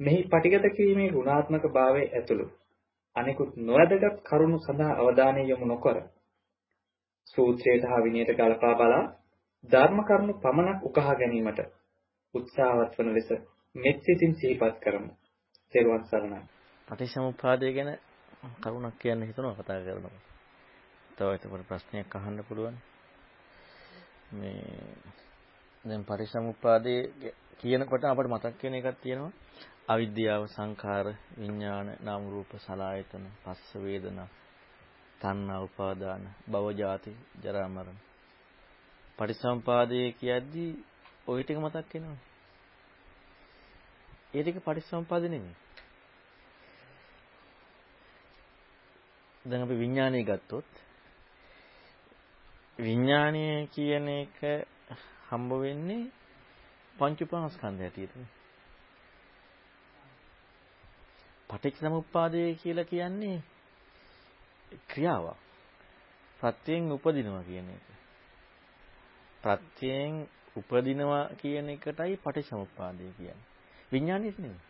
මෙහි පටිගත කිරීමේ ගුණාත්මක භාවය ඇතුළු අනෙකුත් නොවැදගත් කරුණු සඳහා අවධානය යොමු නොකර සූත්‍රයට හා විනයට ගලපා බලා ධර්ම කරුණු පමණක් උකහා ගැනීමට උත්සාහවත් වන ලෙස මෙත් සිතින් සිහිපත් කරමු. තෙරුවන් සරණයි. පටිච්චසමුප්පාදය ගැන කරුණක් කියන්න හිතනවා කතා කරනවා. තව එතකොට ප්‍රශ්නයක් අහන්න පුළුවන්. මේ දැන් පටිච්චසමුප්පාදයේ කියනකොට අපිට මතක් වෙන එකක් තියෙනවා. අවිද්‍යාව සංඛාර විඥාන නාම රූප සලආයතන පස්ස වේදනා තණ්හා උපාදාන භව ජාති ජරා මරණ. පටිසම්පාදයේ කියද්දී ওই ටික මතක් වෙනවා ඒ ටික පටිසම්පාද නෙමෙයි. දැන් අපි විඥානය ගත්තොත් විඥානය කියන එක හම්බ වෙන්නේ පංච උපාස්කන්ධය හැටියටනේ පටිච්චසමුප්පාදය කියලා කියන්නේ ක්‍රියාවක්. ප්‍රත්‍යයෙන් උපදිනවා කියන එක. ප්‍රත්‍යයෙන් උපදිනවා කියන එකටයි පටිච්චසමුප්පාදය කියන්නේ. විඥානෙට නෙමෙයි.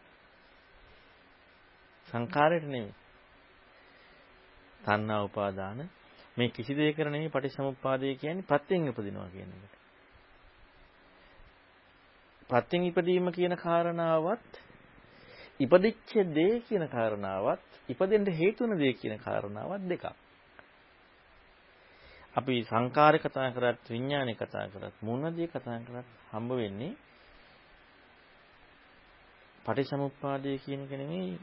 සංඛාරයට නෙමෙයි. තණ්හා උපාදාන මේ කිසි දෙයකට නෙමෙයි පටිච්චසමුප්පාදය කියන්නේ ප්‍රත්‍යයෙන් උපදිනවා කියන එකට. ප්‍රත්‍යයෙන් ඉපදීම කියන කාරණාවත් ඉපදිච්ච දේ කියන කාරණාවත් ඉපදෙන්න හේතු වෙන දේ කියන කාරණාවත් දෙකක්. අපි සංකාරය කතා කරත් විඥානය කතා කරත් මොන දේ කතා කරත් හම්බ වෙන්නේ පටිසමුප්පාදය කියන එක නෙමෙයි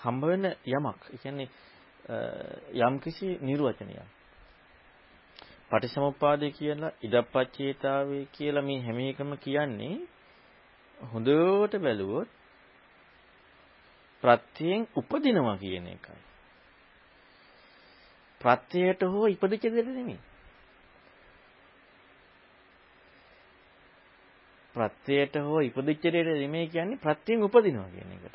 හම්බ වෙන යමක්. ඒ කියන්නේ යම්කිසි නිර්වචනයක්. පටිසමුප්පාදය කියලා ඉදප්පච්චේතාවේ කියලා මේ හැම එකම කියන්නේ හොඳට බැලුවොත් ප්‍රත්‍යයෙන් උපදිනවා කියන එකයි. ප්‍රත්‍යයට හෝ ඉපදිච්ච දෙයක් නෙමෙයි. ප්‍රත්‍යයට හෝ ඉපදිච්ච දෙයක් නෙමෙයි කියන්නේ ප්‍රත්‍යයෙන් උපදිනවා කියන එකට.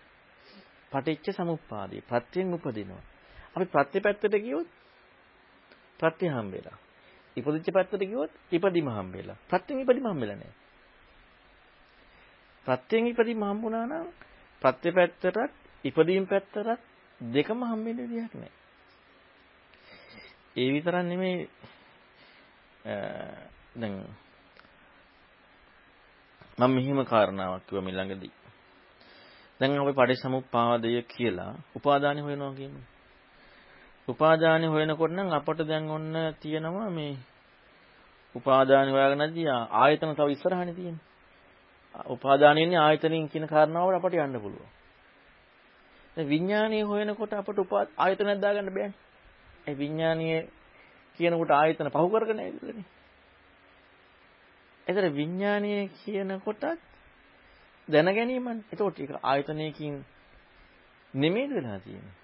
පටිච්ච සමුප්පාදේ ප්‍රත්‍යයෙන් උපදිනවා. අපි ප්‍රත්‍ය පැත්තට ගියොත් ප්‍රත්‍ය හම්බෙලා. ඉපදිච්ච පැත්තට ගියොත් ඉපදීම හම්බෙලා. ප්‍රත්‍යයෙන් ඉපදීම හම්බෙලා නැහැ. ප්‍රත්‍යයෙන් ඉපදීම හම්බුණා නම් ප්‍රත්‍ය පැත්තටත් ඉපදීම පැත්තටත් දෙකම හම්බෙන්න විදියක් නැහැ. ඒ විතරක් නෙමෙයි දැන් මම මෙහිම කාරණාවක් කිව්වා මේ ළඟදී. දැන් අපි පටිසමුප්පාදය කියලා උපාදානෙ හොයනවා කියන්නේ. උපාදානෙ හොයනකොට නම් අපට දැන් ඔන්න තියෙනවා මේ උපාදානෙ හොයාගෙනදී ආයතන තව ඉස්සරහනේ තියෙන්නේ. උපාදානයන්නේ ආයතනෙන් කියන කාරණාවට අපට යන්න පුළුවන්. දැන් විඥානීය හොයනකොට අපට උපා ආයතනයක් දාගන්න බෑනේ. ඒ විඥානීය කියනකොට ආයතන පහු කරගෙන ඉන්නේ. ඒතර විඥානීය කියනකොටත් දැන ගැනීමනේ. ඒතකොට ඒක ආයතනයකින් නෙමෙයිද වෙලා තියෙන්නේ.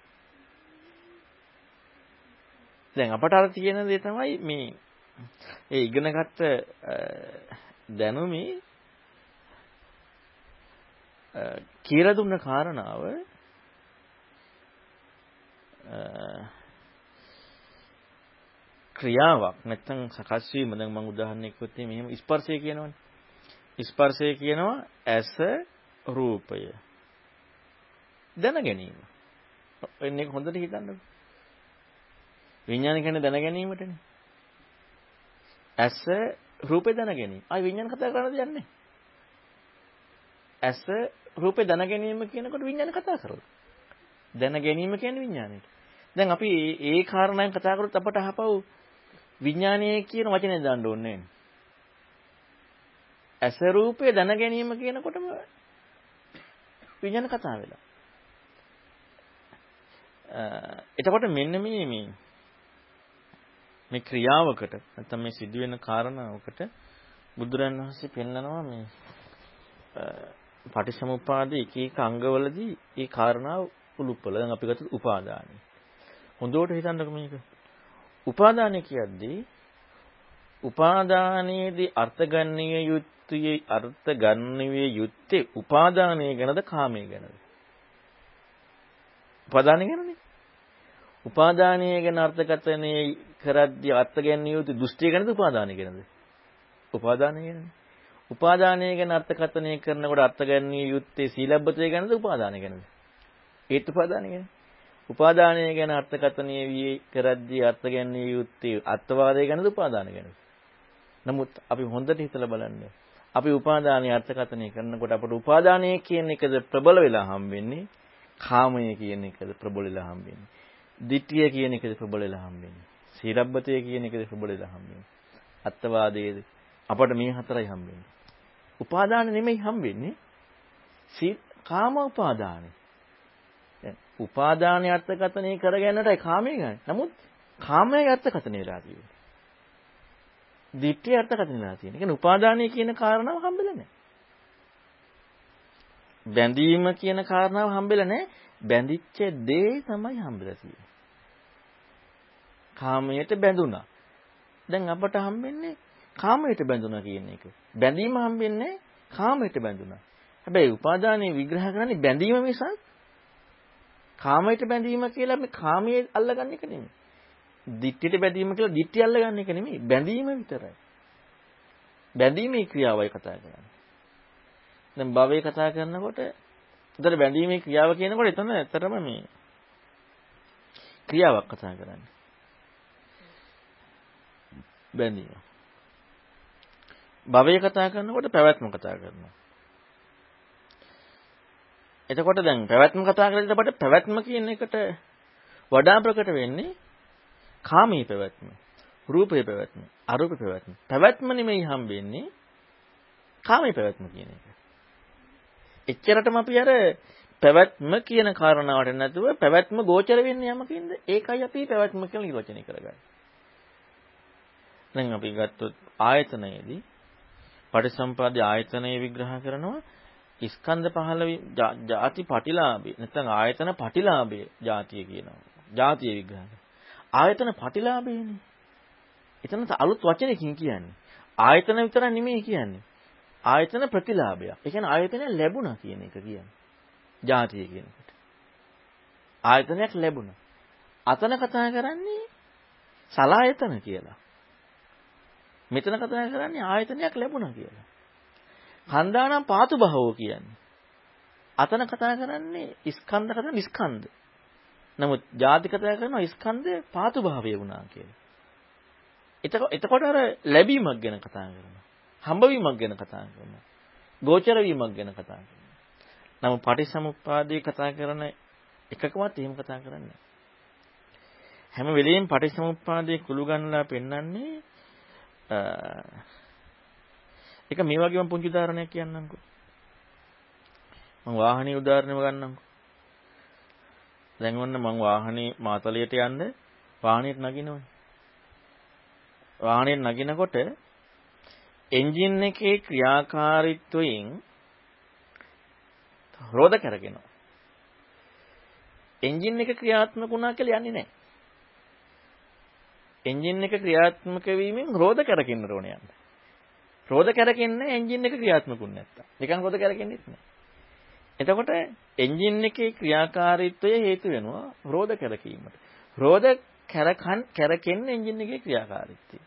දැන් අපට අර තියෙන දේ තමයි මේ ඒ ඉගෙනගත්ත දැනුමේ කියලා දුන්න කාරණාව ක්‍රියාවක් නැත්නම් සකස් වීම. දැන් මම උදාහරණයක් කිව්වොත් මෙහෙම ස්පර්ශය කියනවනේ. ස්පර්ශය කියනවා ඇස රූපය. දැන ගැනීම එන්නේ හොඳට හිතන්නකෝ විඥාන කියන්නේ දැන ගැනීමටනේ ඇස රූපේ දැන ගැනීම ආයි විඥාන කතා කරන්න දෙයක් නැහැ. ඇස රූපේ දැන ගැනීම කියනකොට විඥාන කතා කරලා. දැන ගැනීම කියන්නේ විඥානයට. දැන් අපි ඒ කාරණාවෙන් කතා කරොත් අපට අහපව් විඥානයේ කියන වචනේ දාන්න ඕනේ ඇස රූපේ දැන ගැනීම කියනකොටම විඥාන කතා වෙලා. එතකොට මෙන්න මේ මේ මේ ක්‍රියාවකට නැත්නම් මේ සිදුවෙන කාරණාවකට බුදුරන් වහන්සේ පෙන්නනවා මේ පටිච්චසමුප්පාදේ එක එක අංගවලදී ඒ කාරණාව උලුප්පල. දැන් අපි ගත්තොත් උපාදානයි. හොඳට හිතන්නකො මේක. උපාදානය කියද්දී උපාදානයේදී අර්ථ ගන්නීය යුත්තේ අර්ථ ගන්නවිය යුත්තේ උපාදානය ගැනද කාමයේ ගැනද? උපාදානය ගැනනේ. උපාදානය ගැන අර්ථකථනයේ කරද්දී අර්ථ ගැන්විය යුතු දෘෂ්ටිය ගැනද උපාදානය ගැනද? උපාදානය ගැනනේ. උපාදානය ගැන අර්ථකථනය කරනකොට අර්ථ ගැන්විය යුත්තේ සීලබ්බතය ගැනද උපාදානය ගැනද? හේතු උපාදානය ගැන. උපාදානය ගැන අර්ථකථනය වී කරද්දී අර්ථ ගැන්විය යුත්තේ අත්වාදය ගැනද උපාදානය ගැනද? නමුත් අපි හොඳට හිතලා බලන්න. අපි උපාදානීය අර්ථකථනය කරනකොට අපට උපාදානය කියන එකද ප්‍රබල වෙලා හම්බෙන්නේ. කාමය කියන එකද ප්‍රබල වෙලා හම්බෙන්නේ. ditthිය කියන එකද ප්‍රබල වෙලා හම්බෙන්නේ. සීලබ්බතය කියන එකද ප්‍රබල වෙලා හම්බෙන්නේ. අත්වාදයේද අපට මේ හතරයි හම්බෙන්නේ. උපාදාන නෙමෙයි හම්බෙන්නේ. සී කාම උපාදානෙ. දැන් උපාදානයේ අර්ථකථනය කරගන්නටයි කාමයේ ගන්න. නමුත් කාමයේ අර්ථකථනය වෙලා තියෙන්නේ. දිට්ඨිය අර්ථකථන වෙලා තියෙන. ඒ කියන්නේ උපාදානය කියන කාරණාව හම්බෙලා නැහැ. බැඳීම කියන කාරණාව හම්බෙලා නැහැ. බැඳිච්ච දේ තමයි හම්බෙලා තියෙන්නේ. කාමයට බැඳුනා. දැන් අපට හම්බෙන්නේ කාමයට බැඳුනා කියන එක. බැඳීම හම්බෙන්නේ කාමයට බැඳුනා. හැබැයි උපාදානයේ විග්‍රහ කරන්නේ බැඳීම මිසක් කාමයට බැඳීම කියලා මේ කාමයේ අල්ලගන්න එක නෙමෙයි. දිට්ඨියට බැඳීම කියලා දිට්ඨිය අල්ලගන්න එක නෙමෙයි බැඳීම විතරයි. බැඳීමේ ක්‍රියාවයි කතා කරන්නේ. දැන් භවයේ කතා කරනකොට උදේ බැඳීමේ ක්‍රියාව කියනකොට එතන ඇත්තටම මේ ක්‍රියාවක් කතා කරන්නේ. බැඳීම. භවයේ කතා කරනකොට පැවැත්ම කතා කරනවා. එතකොට දැන් පැවැත්ම කතා කරද්දී පැවැත්ම කියන එකට වඩා ප්‍රකට වෙන්නේ කාමී පැවැත්ම, රූපේ පැවැත්ම, අරූපේ පැවැත්ම. පැවැත්ම නෙමෙයි හම්බෙන්නේ කාමී පැවැත්ම කියන එක. එච්චරටම අපි අර පැවැත්ම කියන කාරණාවට නැතුව පැවැත්ම ගෝචර වෙන්නේ යමකින්ද? ඒකයි අපි පැවැත්ම කියලා නිර්වචනය කරගන්නේ. දැන් අපි ගත්තොත් ආයතනයේදී පටිසම්පාදේ ආයතනය විග්‍රහ කරනවා ස්කන්ධ 15 ಜಾති පටිලාභේ නැත්නම් ආයතන පටිලාභේ ಜಾතිය කියනවා. ಜಾතිය විග්‍රහ ආයතන පටිලාභේනේ. එතන අලුත් වචනයකින් කියන්නේ. ආයතන විතර නෙමෙයි කියන්නේ. ආයතන ප්‍රතිලාභය. ඒ කියන්නේ ආයතනය ලැබුණා කියන එක කියන්නේ. ಜಾතිය කියනකොට. ආයතනයක් ලැබුණා. අතන කතා කරන්නේ සලායතන කියලා. මෙතන කතා කරන්නේ ආයතනයක් ලැබුණා කියලා. කන්දානම් පාතු භවෝ කියන්නේ. අතන කතා කරන්නේ ස්කන්ධ කතා නිස්කන්ධ. නමුත් ජාති කතා කරනවා ස්කන්ධය පාතු භාවය වුණා කියලා. එතකොට අර ලැබීමක් ගැන කතා කරනවා. හම්බවීමක් ගැන කතා කරනවා. ගෝචර වීමක් ගැන කතා කරනවා. නමුත් පටිච්චසමුප්පාදේ කතා කරන එකකවත් එහෙම කතා කරන්නේ හැම වෙලෙම පටිච්චසමුප්පාදේ කුළු ගන්නලා පෙන්වන්නේ ඒක මේ වගේම පුංචි උදාහරණයක් කියන්නම්කෝ. මම වාහනේ උදාහරණයක් ගන්නම්කෝ. දැන් ඔන්න මං වාහනේ මාතලයට යන්න වාහනේට නගිනවනේ. වාහනේට නගිනකොට එන්ජින් එකේ ක්‍රියාකාරීත්වයෙන් රෝද කරගෙනවා. එන්ජින් එක ක්‍රියාත්මක වුණා කියලා යන්නේ නැහැ. එන්ජින් එක ක්‍රියාත්මක වීමෙන් රෝද කරකින්න ඕනේ යන්න. රෝද කරකින්නේ එන්ජින් එක ක්‍රියාත්මක වුනේ නැත්තම්. නිකන් රෝද කරකින්නෙත් නැහැ. එතකොට එන්ජින් එකේ ක්‍රියාකාරීත්වය හේතු වෙනවා රෝද කැරකීමට. රෝද කැරකන් කැරකෙන්නේ එන්ජින් එකේ ක්‍රියාකාරීත්වය.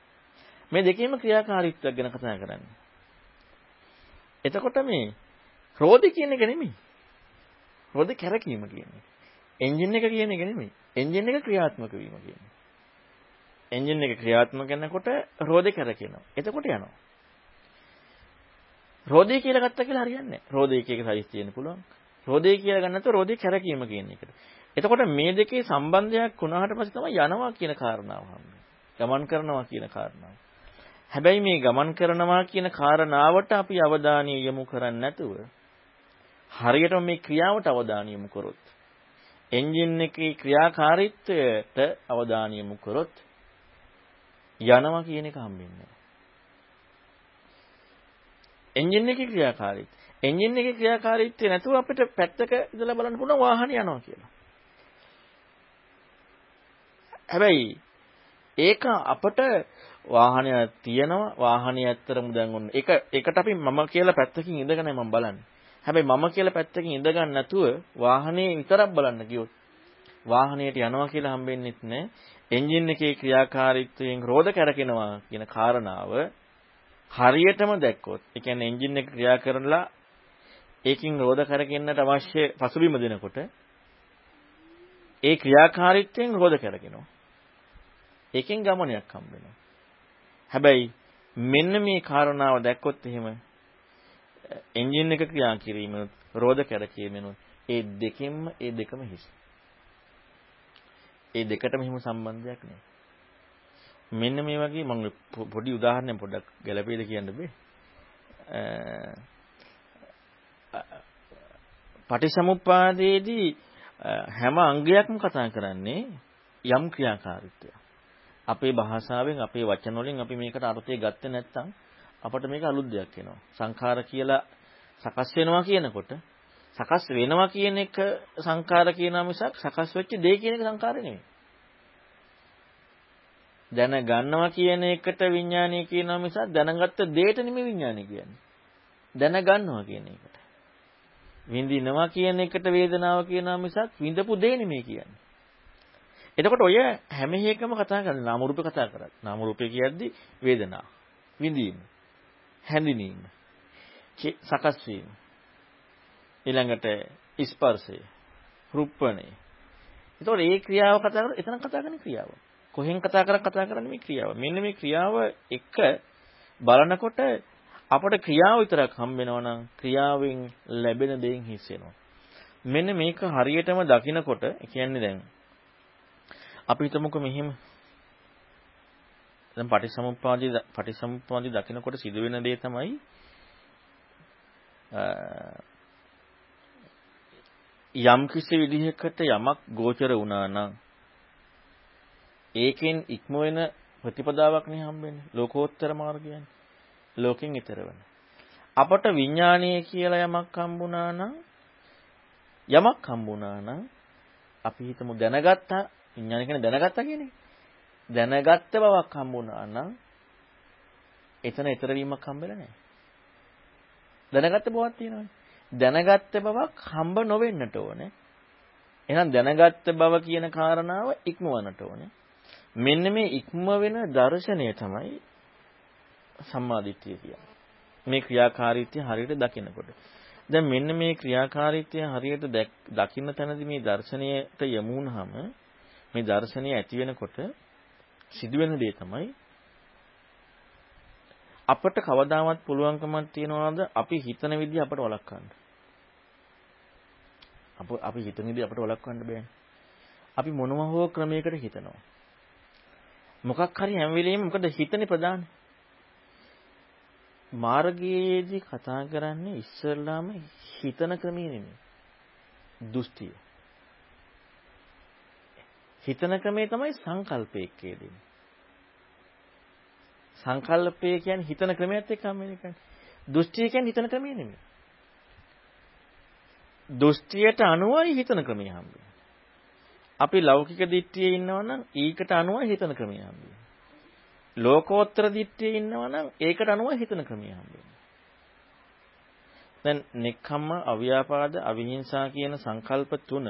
මේ දෙකේම ක්‍රියාකාරීත්වයක් ගැන කතා කරන්නේ. එතකොට මේ රෝද කියන එක නෙමෙයි. රෝද කැරකීම කියන්නේ. එන්ජින් එක කියන එක නෙමෙයි. එන්ජින් එක ක්‍රියාත්මක වීම කියන්නේ. එන්ජින් එක ක්‍රියාත්මක කරනකොට රෝද කැරකෙනවා. එතකොට යනවා. රෝදේ කියලා ගත්තා කියලා හරියන්නේ නැහැ. රෝදේ එක එක සයිස් තියෙන්න පුළුවන්. රෝදේ කියලා ගන්න නැත්නම් රෝදේ කැරකීම කියන එකට. එතකොට මේ දෙකේ සම්බන්ධයක් වුණාට පස්සේ තමයි යනවා කියන කාරණාව හම්බෙන්නේ. ගමන් කරනවා කියන කාරණාව. හැබැයි මේ ගමන් කරනවා කියන කාරණාවට අපි අවධානය යොමු කරන්නේ නැතුව හරියටම මේ ක්‍රියාවට අවධානය යොමු කරොත් එන්ජින් එකේ ක්‍රියාකාරීත්වයට අවධානය යොමු කරොත් යනවා කියන එක හම්බෙන්නේ එන්ජින් එකේ ක්‍රියාකාරීත්වය. එන්ජින් එකේ ක්‍රියාකාරීත්වය නැතුව අපිට පැත්තක ඉඳලා බලන්න පුළුවන් වාහනේ යනවා කියලා. හැබැයි ඒක අපට වාහනය තියෙනවා වාහනේ ඇත්තරම දැන් ඔන්න ඒක ඒකට අපි මම කියලා පැත්තකින් ඉඳගෙනයි මම බලන්නේ. හැබැයි මම කියලා පැත්තකින් ඉඳගන්න නැතුව වාහනේ විතරක් බලන්න කිව්වොත් වාහනයට යනවා කියලා හම්බෙන්නෙත් නැහැ. එන්ජින් එකේ ක්‍රියාකාරීත්වයෙන් රෝද කැරකෙනවා කියන කාරණාව හරියටම දැක්කොත්, ඒ කියන්නේ එන්ජින් එක ක්‍රියා කරලා ඒකින් රෝද කරගෙන්නට අවශ්‍ය පසුබිම දෙනකොට ඒ ක්‍රියාකාරීත්වයෙන් රෝද කරගෙනවා. ඒකෙන් ගමනයක් හම්බ වෙනවා. හැබැයි මෙන්න මේ කාරණාව දැක්කොත් එහෙම එන්ජින් එක ක්‍රියා කිරීමනොත් රෝද කැරකීමනොත් ඒ දෙකෙන්ම ඒ දෙකම හිස්. ඒ දෙකටම හිම සම්බන්ධයක් නැහැ. මෙන්න මේ වගේ මම පොඩි උදාහරණයක් පොඩ්ඩක් ගැලපෙයිද කියන්න බෑ. පටිසමුප්පාදයේදී හැම අංගයක්ම කතා කරන්නේ යම් ක්‍රියාකාරීත්වයක්. අපේ භාෂාවෙන් අපේ වචන වලින් අපි මේකට අර්ථය ගත්තේ නැත්නම් අපට මේක අලුත් දෙයක් වෙනවා. සංඛාර කියලා සකස් වෙනවා කියනකොට සකස් වෙනවා කියන එක සංඛාර කියනවා මිසක් සකස් වෙච්ච දේ කියන එක සංඛාර නෙමෙයි. දැන ගන්නවා කියන එකට විඥානය කියනවා මිසක් දැනගත්ත දෙයට නෙමෙයි විඥානය කියන්නේ. දැන ගන්නවා කියන එකට. විඳිනවා කියන එකට වේදනාව කියනවා මිසක් විඳපු දේ නෙමෙයි කියන්නේ. එතකොට ඔය හැම එකම කතා කරන්නේ නාම රූපේ කතා කරන්නේ. නාම රූපේ කියද්දි වේදනාව, විඳීම, හැඳිනීම, සකස් වීම. ඊළඟට ස්පර්ශය, රුප්පණය. එතකොට මේ ක්‍රියාව කතා කරලා එතන කතා කරන ක්‍රියාව. කොහෙන් කතා කරක් කතා කරන්නේ මේ ක්‍රියාව. මෙන්න මේ ක්‍රියාව එක බලනකොට අපට ක්‍රියාව විතරක් හම්බ වෙනවා නම් ක්‍රියාවෙන් ලැබෙන දේෙන් හිස් වෙනවා. මෙන්න මේක හරියටම දකිනකොට කියන්නේ දැන් අපි හිතමුකෝ මෙහෙම දැන් පටිසමුප්පාදී පටිසමුප්පාදී දකිනකොට සිදුවෙන දේ තමයි යම් කිසි විදිහකට යමක් ගෝචර වුණා නම් ඒකෙන් ඉක්ම වෙන ප්‍රතිපදාවක් නේ හම්බෙන්නේ ලෝකෝත්තර මාර්ගයනේ ලෝකෙන් ඈතර වෙන අපට විඥානීය කියලා යමක් හම්බුණා නම් යමක් හම්බුණා නම් අපි හිතමු දැනගත්තා විඥානය කියන්නේ දැනගත්තා කියන එක. දැනගත්ත බවක් හම්බුණා නම් එතන ඊතර වීමක් හම්බෙලා නැහැ. දැනගත්ත බවක් තියෙනවානේ. දැනගත්ත බවක් හම්බ නොවෙන්නට ඕනේ. එහෙනම් දැනගත්ත බව කියන කාරණාව ඉක්මවන්නට ඕනේ. මෙන්න මේ ඉක්ම වෙන දර්ශනය තමයි සම්මාදිට්ඨිය කියන්නේ. මේ ක්‍රියාකාරීත්වය හරියට දකිනකොට. දැන් මෙන්න මේ ක්‍රියාකාරීත්වය හරියට දකින්න තැනදී මේ දර්ශනයට යමු වුනහම මේ දර්ශනය ඇති වෙනකොට සිදුවෙන දේ තමයි අපට කවදාවත් පුළුවන්කමක් තියනවාද අපි හිතන විදිහ අපට වළක්වන්න. අප අපි හිතන විදිහ අපට වළක්වන්න බෑනේ. අපි මොනවා හෝ ක්‍රමයකට හිතනවා. මොකක් හරි හැම වෙලෙම මොකද හිතනේ ප්‍රධාන. මාර්ගයේදී කතා කරන්නේ ඉස්සල්ලාම හිතන ක්‍රමය නෙමෙයි. දෘෂ්ටිය. හිතන ක්‍රමේ තමයි සංකල්පයක් කියන්නේ. සංකල්පය කියන්නේ හිතන ක්‍රමයක් එක්ක හම් වෙන එකනේ. දෘෂ්ටිය කියන්නේ හිතන ක්‍රමය නෙමෙයි. දෘෂ්ටියට අනුවයි හිතන ක්‍රමය හම් අපි ලෞකික දිට්ඨියේ ඉන්නවනම් ඊකට අනුවයි හිතන ක්‍රමය හම් ලෝකෝත්තර දිට්ඨියේ ඉන්නවනම් ඒකට අනුවයි හිතන ක්‍රමය හම් දැන් නෙක්ඛම්ම අව්‍යාපාද අවිහිංසා කියන සංකල්ප තුන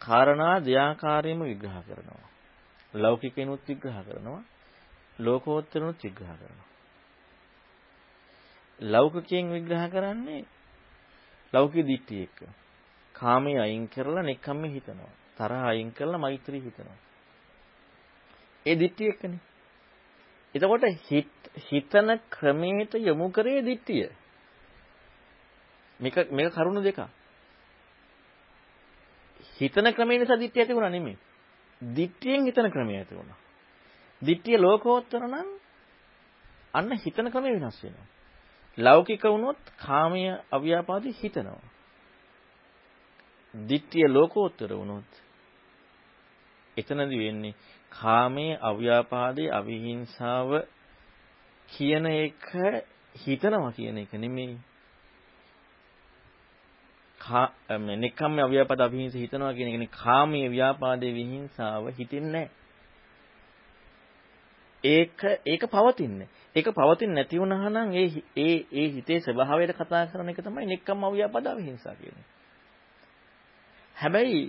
කාරණා දෙආකාරයෙන්ම විග්‍රහ කරනවා. ලෞකිකිනුත් විග්‍රහ කරනවා. ලෝකෝත්තරනුත් විග්‍රහ කරනවා. ලෞකිකයෙන් විග්‍රහ කරන්නේ ලෞකික දිට්ඨිය එක්ක. කාමයේ අයින් කරලා නෙක්ඛම්ම හිතනවා. තරහ අයින් කරලා මෛත්‍රී හිතනවා. ඒ දිට්ඨිය එක්කනේ. එතකොට හිතන ක්‍රමයට යොමු කරේ දිට්ඨිය. මේක මේක කරුණු දෙකක්. හිතන ක්‍රමය නිසා දිට්ඨිය ඇති වුණා නෙමෙයි. දිට්ඨියෙන් හිතන ක්‍රමය ඇති වුණා. දිට්ඨිය ලෝකෝත්තර නම් අන්න හිතන ක්‍රමය වෙනස් වෙනවා. ලෞකික වුණොත් කාමයේ අව්‍යාපාදී හිතනවා. ditthිය ලෝකෝත්තර වුණොත් එතනදි වෙන්නේ කාමයේ අව්‍යාපාදේ අවිහිංසාව කියන එක හිතනවා කියන එක නෙමෙයි. කා මේ නිකම්ම අව්‍යාපාද අවිහිංස හිතනවා කියන එකනේ කාමයේ ව්‍යාපාදේ විහිංසාව හිතෙන්නේ නැහැ. ඒක ඒක පවතින්නේ. ඒක පවතින්නේ නැති වුණා නම් ඒ ඒ ඒ හිතේ ස්වභාවයට කතා කරන එක තමයි නිකම්ම අව්‍යාපාද අවිහිංසා කියන්නේ. හැබැයි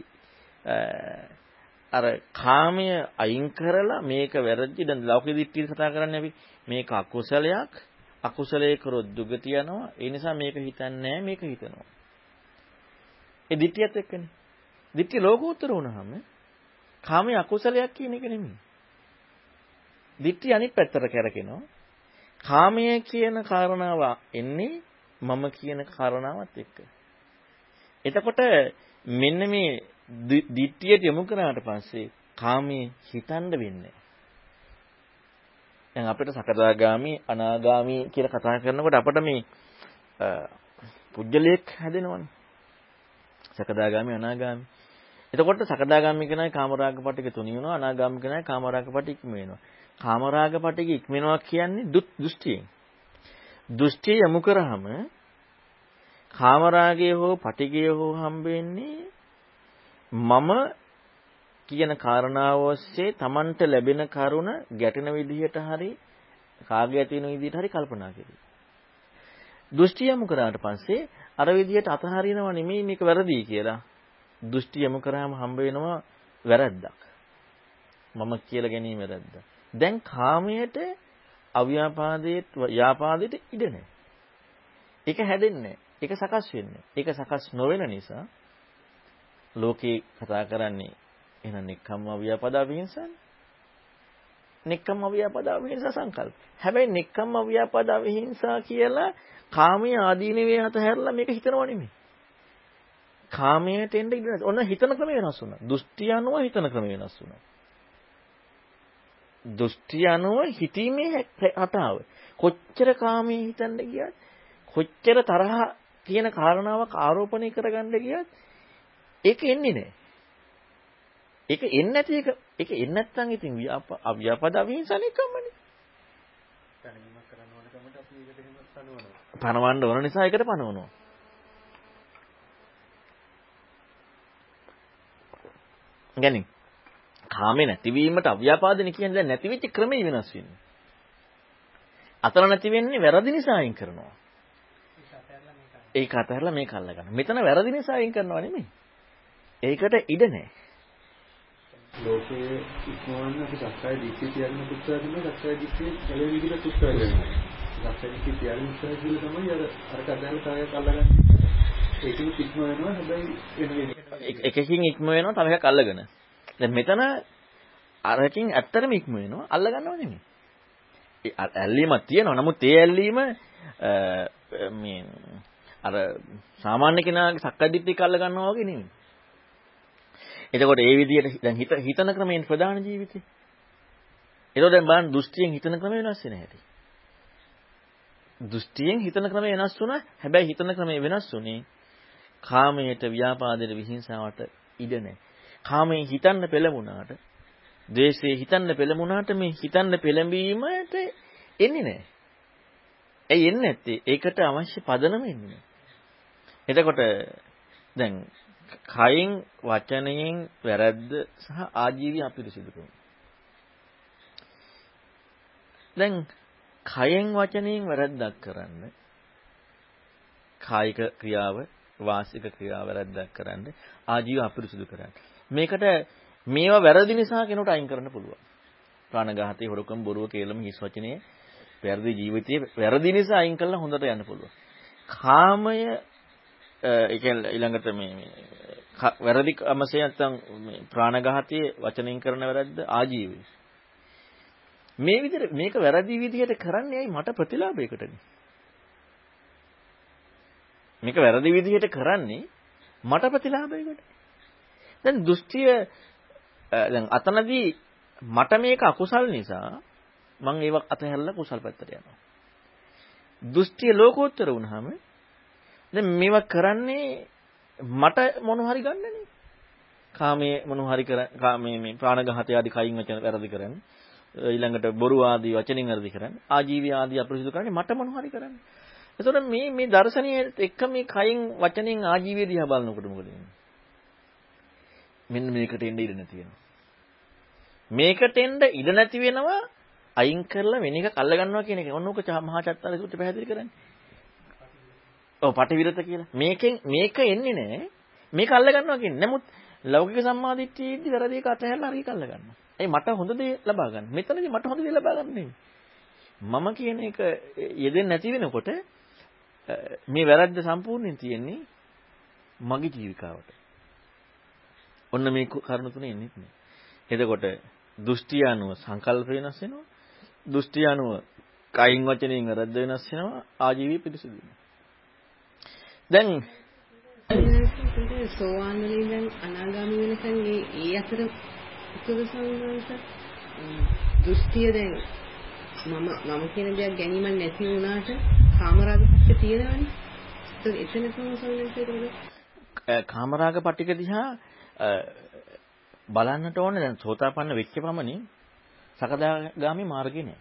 අර කාමය අයින් කරලා මේක වැරදි දැන් ලෞකික දිට්ඨිය කතා කරන්නේ අපි මේක අකුසලයක් අකුසලයේ කරොත් දුගතිය යනවා ඒ නිසා මේක හිතන්නේ මේක හිතනවා ඒ දිට්ඨියත් එක්කනේ දිට්ඨිය ලෝකෝත්තර වුණාම කාමයේ අකුසලයක් කියන එක නෙමෙයි දිට්ඨිය අනිත් පැත්තට කරකිනවා කාමය කියන කාරණාව එන්නේ මම කියන කාරණාවත් එක්ක එතකොට මෙන්න මේ දිට්ඨියට යොමු කරාට පස්සේ කාමයේ හිතන්න වෙන්නේ. දැන් අපිට සකදාගාමි අනාගාමි කියලා කතා කරනකොට අපිට මේ පුජ්‍යලයක් හැදෙනවනේ. සකදාගාමි අනාගාමි. එතකොට සකදාගාමි කෙනායි කාමරාග පටික තුනි වෙනවා අනාගාමි කෙනායි කාමරාග පටික ඉක්ම වෙනවා. කාමරාග පටික ඉක්ම වෙනවා කියන්නේ දෘෂ්ටියෙන්. දෘෂ්ටිය යොමු කරාම කාමරාගය හෝ පටිගය හෝ හම්බ වෙන්නේ මම කියන කාරණාව ඔස්සේ Tamanට ලැබෙන කරුණ ගැටෙන විදිහට හරි කාගේ ඇති වෙන විදිහට හරි කල්පනා කෙරේ. දෘෂ්ටි යමු කරාට පස්සේ අර විදිහට අතහරිනව නෙමෙයි මේක වැරදි කියලා. දෘෂ්ටි යමු කරාම හම්බ වෙනවා වැරද්දක්. මම කියලා ගැනීම වැරද්ද. දැන් කාමයට අව්‍යාපාදයේ ව්‍යාපාදයට ඉඩ නැහැ. ඒක හැදෙන්නේ ඒක සකස් වෙන්නේ. ඒක සකස් නොවන නිසා ලෝකේ කතා කරන්නේ එහෙනම් නික්කම්ම ව්‍යාපද අවිහිංසානේ. නික්කම්ම ව්‍යාපද අවිහිංසා සංකල්ප. හැබැයි නික්කම්ම ව්‍යාපද අවිහිංසා කියලා කාමයේ ආදීනවේ අතහැරලා මේක හිතනව නෙමෙයි. කාමයට එන්න ඉඩ නැහැ. ඔන්න හිතන ක්‍රම වෙනස් වුණා. දෘෂ්ටි අනුව හිතන ක්‍රම වෙනස් වුණා. දෘෂ්ටි අනුව හිතීමේ රටාව. කොච්චර කාමයේ හිතන්න ගියත් කොච්චර තරහ තියෙන කාරණාවක් ආරෝපණය කරගන්න ගියත් ඒක එන්නේ නැහැ. ඒක එන්නේ නැති එක ඒක එන්නේ නැත්නම් ඉතින් අව්‍යාපද අවිහිංසන එකමනේ. දැනීමක් කරන්න ඕන කමට අපි ඒකට එහෙම පනවනවා. පනවන්න ඕන නිසා ඒකට පනවනවා. ගැනි කාමේ නැතිවීමට අව්‍යාපාදනය කියන්නේ දැන් නැති වෙච්ච ක්‍රමය වෙනස් වෙන්නේ. අතන නැති වෙන්නේ වැරදි නිසා අයින් කරනවා. ඒක අතහැරලා මේක අල්ලගන්න. මෙතන වැරදි නිසා අයින් කරනවා නෙමෙයි. ඒකට ඉඩ නැහැ. ලෝකයේ ඉක්මවන්න අපි සක්කාය දිට්ඨිය තියන්න උත්සාහ කරනවා සක්කාය දිට්ඨිය ගැලවෙන විදිහට උත්සාහ කරනවා. සක්කාය දිට්ඨිය තියන්න උත්සාහ කියලා තමයි අර අර කඩන කායක් අල්ලගන්නේ. ඒකෙන් ඉක්ම වෙනවා හැබැයි එකකින් ඉක්ම වෙනවා තව එකක් අල්ලගෙන. දැන් මෙතන අරකින් ඇත්තටම ඉක්ම වෙනවා අල්ලගන්නව නෙමෙයි. ඇල්ලීමක් තියෙනවා. නමුත් ඒ ඇල්ලීම මේ අර සාමාන්‍ය කෙනාගේ සක්කාදිට්ඨිය කල්ල ගන්නවා වගේ නෙමෙයි. එතකොට ඒ විදිහට දැන් හිත හිතන ක්‍රමයෙන් ප්‍රධාන ජීවිතේ. එතකොට දැන් බලන්න දෘෂ්ටියෙන් හිතන ක්‍රම වෙනස් වෙන හැටි. දෘෂ්ටියෙන් හිතන ක්‍රම වෙනස් වුණා. හැබැයි හිතන ක්‍රමය වෙනස් වුණේ කාමයට ව්‍යාපාදයට විහිංසාවට ඉඩ නැහැ. කාමයෙන් හිතන්න පෙළඹුණාට, ද්වේෂයේ හිතන්න පෙළඹුණාට මේ හිතන්න පෙළඹීමට එන්නේ නැහැ. ඇයි එන්නේ නැත්තේ? ඒකට අවශ්‍ය පදනම එන්නේ නැහැ. එතකොට දැන් කයින් වචනයෙන් වැරද්ද සහ ආජීවී අපිරිසිදුකම. දැන් කයෙන් වචනයෙන් වැරද්දක් කරන්න කායික ක්‍රියාව වාසික ක්‍රියාව වැරද්දක් කරන්න ආජීව අපිරිසිදු කරන්න. මේකට මේවා වැරදි නිසා කෙනෙකුට අයින් කරන්න පුළුවන්. ප්‍රාණඝාතය, හොරකම්, බොරුව, කේලම, හිස් වචනේ වැරදි ජීවිතයේ වැරදි නිසා අයින් කළා හොඳට යන්න පුළුවන්. කාමය ඒ කියන්නේ ඊළඟට මේ වැරදි කමසේ නැත්තම් මේ ප්‍රාණඝාතයේ වචනෙන් කරන වැරද්ද ආජීවය. මේ විදිහට මේක වැරදි විදිහට කරන්නේ ඇයි මට ප්‍රතිලාභයකටනේ. මේක වැරදි විදිහට කරන්නේ මට ප්‍රතිලාභයකට. දැන් දෘෂ්ටිය දැන් අතනදී මට මේක අකුසල් නිසා මම ඒව අතහැරලා කුසල් පැත්තට යනවා. දෘෂ්ටිය ලෝකෝත්තර වුණාම දැන් මේවා කරන්නේ මට මොන හරි ගන්නනේ. කාමයේ මොන හරි කර කාමයේ මේ ප්‍රාණඝාතය ආදී කයින් වචන වැරදි කරන්නේ. ඊළඟට බොරු ආදී වචනින් වැරදි කරන්නේ. ආජීවී ආදී අපරිසුදු කරන්නේ මට මොන හරි කරන්නේ. එතකොට මේ මේ දර්ශනීය එක මේ කයින් වචනෙන් ආජීවය දිහා බලනකොට මොකද වෙන්නේ? මෙන්න මේකට එන්න ඉඩ නැති වෙනවා. මේකට එන්න ඉඩ නැති වෙනවා අයින් කරලා වෙන එකක් අල්ල ගන්නවා කියන එක. ඔන්නෝක මහා චත්තාල සූත්‍රය පැහැදිලි කරන්නේ. ඔව් පටිවිරත කියලා. මේකෙන් මේක එන්නේ නැහැ. මේක අල්ල ගන්නවා කියන්නේ. නමුත් ලෞකික සම්මාදිට්ඨියේදී වැරදි එක අතහැරලා හරි කල්ල ගන්නවා. ඒ මට හොඳ දේ ලබා ගන්න. මෙතනදී මට හොඳ දේ ලබා ගන්න නෙමෙයි. මම කියන එක යෙදෙන්නේ නැති වෙනකොට මේ වැරද්ද සම්පූර්ණයෙන් තියෙන්නේ මගේ ජීවිකාවට. ඔන්න මේ කරුණු තුන එන්නේ නැහැ. එතකොට දෘෂ්ටි අනුව සංකල්ප වෙනස් වෙනවා. දෘෂ්ටි අනුව කයින් වචනෙන් වැරද්ද වෙනස් වෙනවා. ආජීවී පිරිසිදු වෙනවා. දැන් සෝවාන් වලින් දැන් අනාගාමී වෙනකන් ඒ ඒ අතර උත්තර සංඝංශ දෘෂ්ටිය දැන් මම මම කියන දෙයක් ගැනීමක් නැති වුණාට කාමරාග පටික තියෙනවනේ. එතන සංසෝලනයේ කාමරාග පටික දිහා බලන්නට ඕනේ දැන් සෝතාපන්න වෙච්ච පමණින් සකදාගාමි මාර්ගේ නෑ.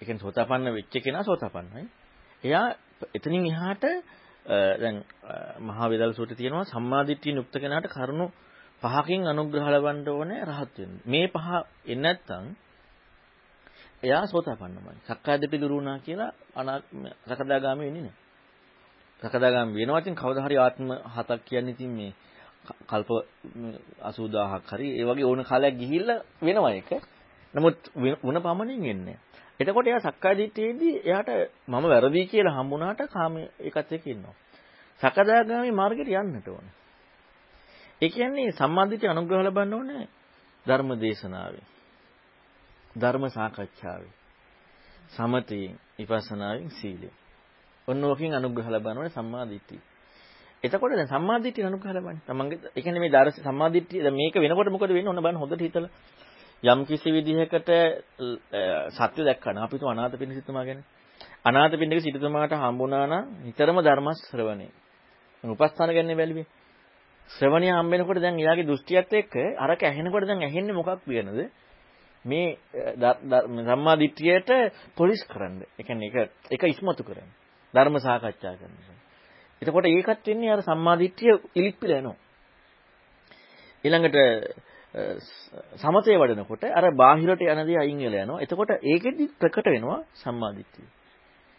ඒ කියන්නේ සෝතාපන්න වෙච්ච කෙනා සෝතාපන්නයි. එයා එතනින් එහාට දැන් මහා වේදල් සූත්‍රයේ තියෙනවා සම්මාදිට්ඨිය යුක්ත කෙනාට කරුණු පහකින් අනුග්‍රහ ලබන්න ඕනේ රහත් වෙන්න. මේ පහ එන්නේ නැත්නම් එයා සෝතාපන්නමයි. සක්කාය දිට්ඨි දුරු වුණා කියලා අනා සකදාගාමි වෙන්නේ නැහැ. සකදාගාමි වෙනවා ඉතින් කවදා හරි ආත්ම හතක් කියන්නේ ඉතින් මේ කල්ප 80000ක් හරි ඒ වගේ ඕන කාලයක් ගිහිල්ලා වෙනවා ඒක. නමුත් වුණ පමණින් එන්නේ. එතකොට එයා සක්කාය දිට්ඨියේදී එයාට මම වැරදි කියලා හම්බුණාට කාම ඒකත් එක්ක ඉන්නවා. සකදාගාමි මාර්ගයට යන්නට ඕනේ. ඒ කියන්නේ සම්මාදිට්ඨිය අනුග්‍රහ ලබන්න ඕනේ ධර්ම දේශනාවේ. ධර්ම සාකච්ඡාවේ. සමතයෙන්, විපස්සනාවෙන් සීලයෙන්. ඔන්න ඔකින් අනුග්‍රහ ලබන්න ඕනේ සම්මාදිට්ඨිය. එතකොට දැන් සම්මාදිට්ඨිය අනුග්‍රහ ලබන්නේ. තමන්ගේ ඒ කියන්නේ මේ දර්ශ සම්මාදිට්ඨිය දැන් මේක වෙනකොට මොකද වෙන්නේ? ඔන්න බලන්න හොඳට හිතලා. යම් කිසි විදිහකට සත්‍ය දැක්කන අපි තු අනාථ පිණ්ඩ සිතුමා ගැන. අනාථ පිණ්ඩක සිටුතුමාට හම්බුණා නම් නිතරම ධර්ම ශ්‍රවණේ. උපස්ථාන ගන්නේ බැලුවේ. ශ්‍රවණිය හම්බෙනකොට දැන් එයාගේ දෘෂ්ටියත් එක්ක අරක ඇහෙනකොට දැන් ඇහෙන්නේ මොකක් කියනද? මේ සම්මා දිට්ඨියට පොලිස් කරන්න. ඒ කියන්නේ ඒක ඒක ඉස්මතු කරන්න. ධර්ම සාකච්ඡා කරනවා. එතකොට ඒකත් වෙන්නේ අර සම්මාදිට්ඨිය ඉලිප්පිලා යනවා. ඊළඟට සමතේ වඩනකොට අර බාහිරට යන දේ අයින් වෙලා යනවා. එතකොට ඒකෙදි ප්‍රකට වෙනවා සම්මාදිට්ඨිය.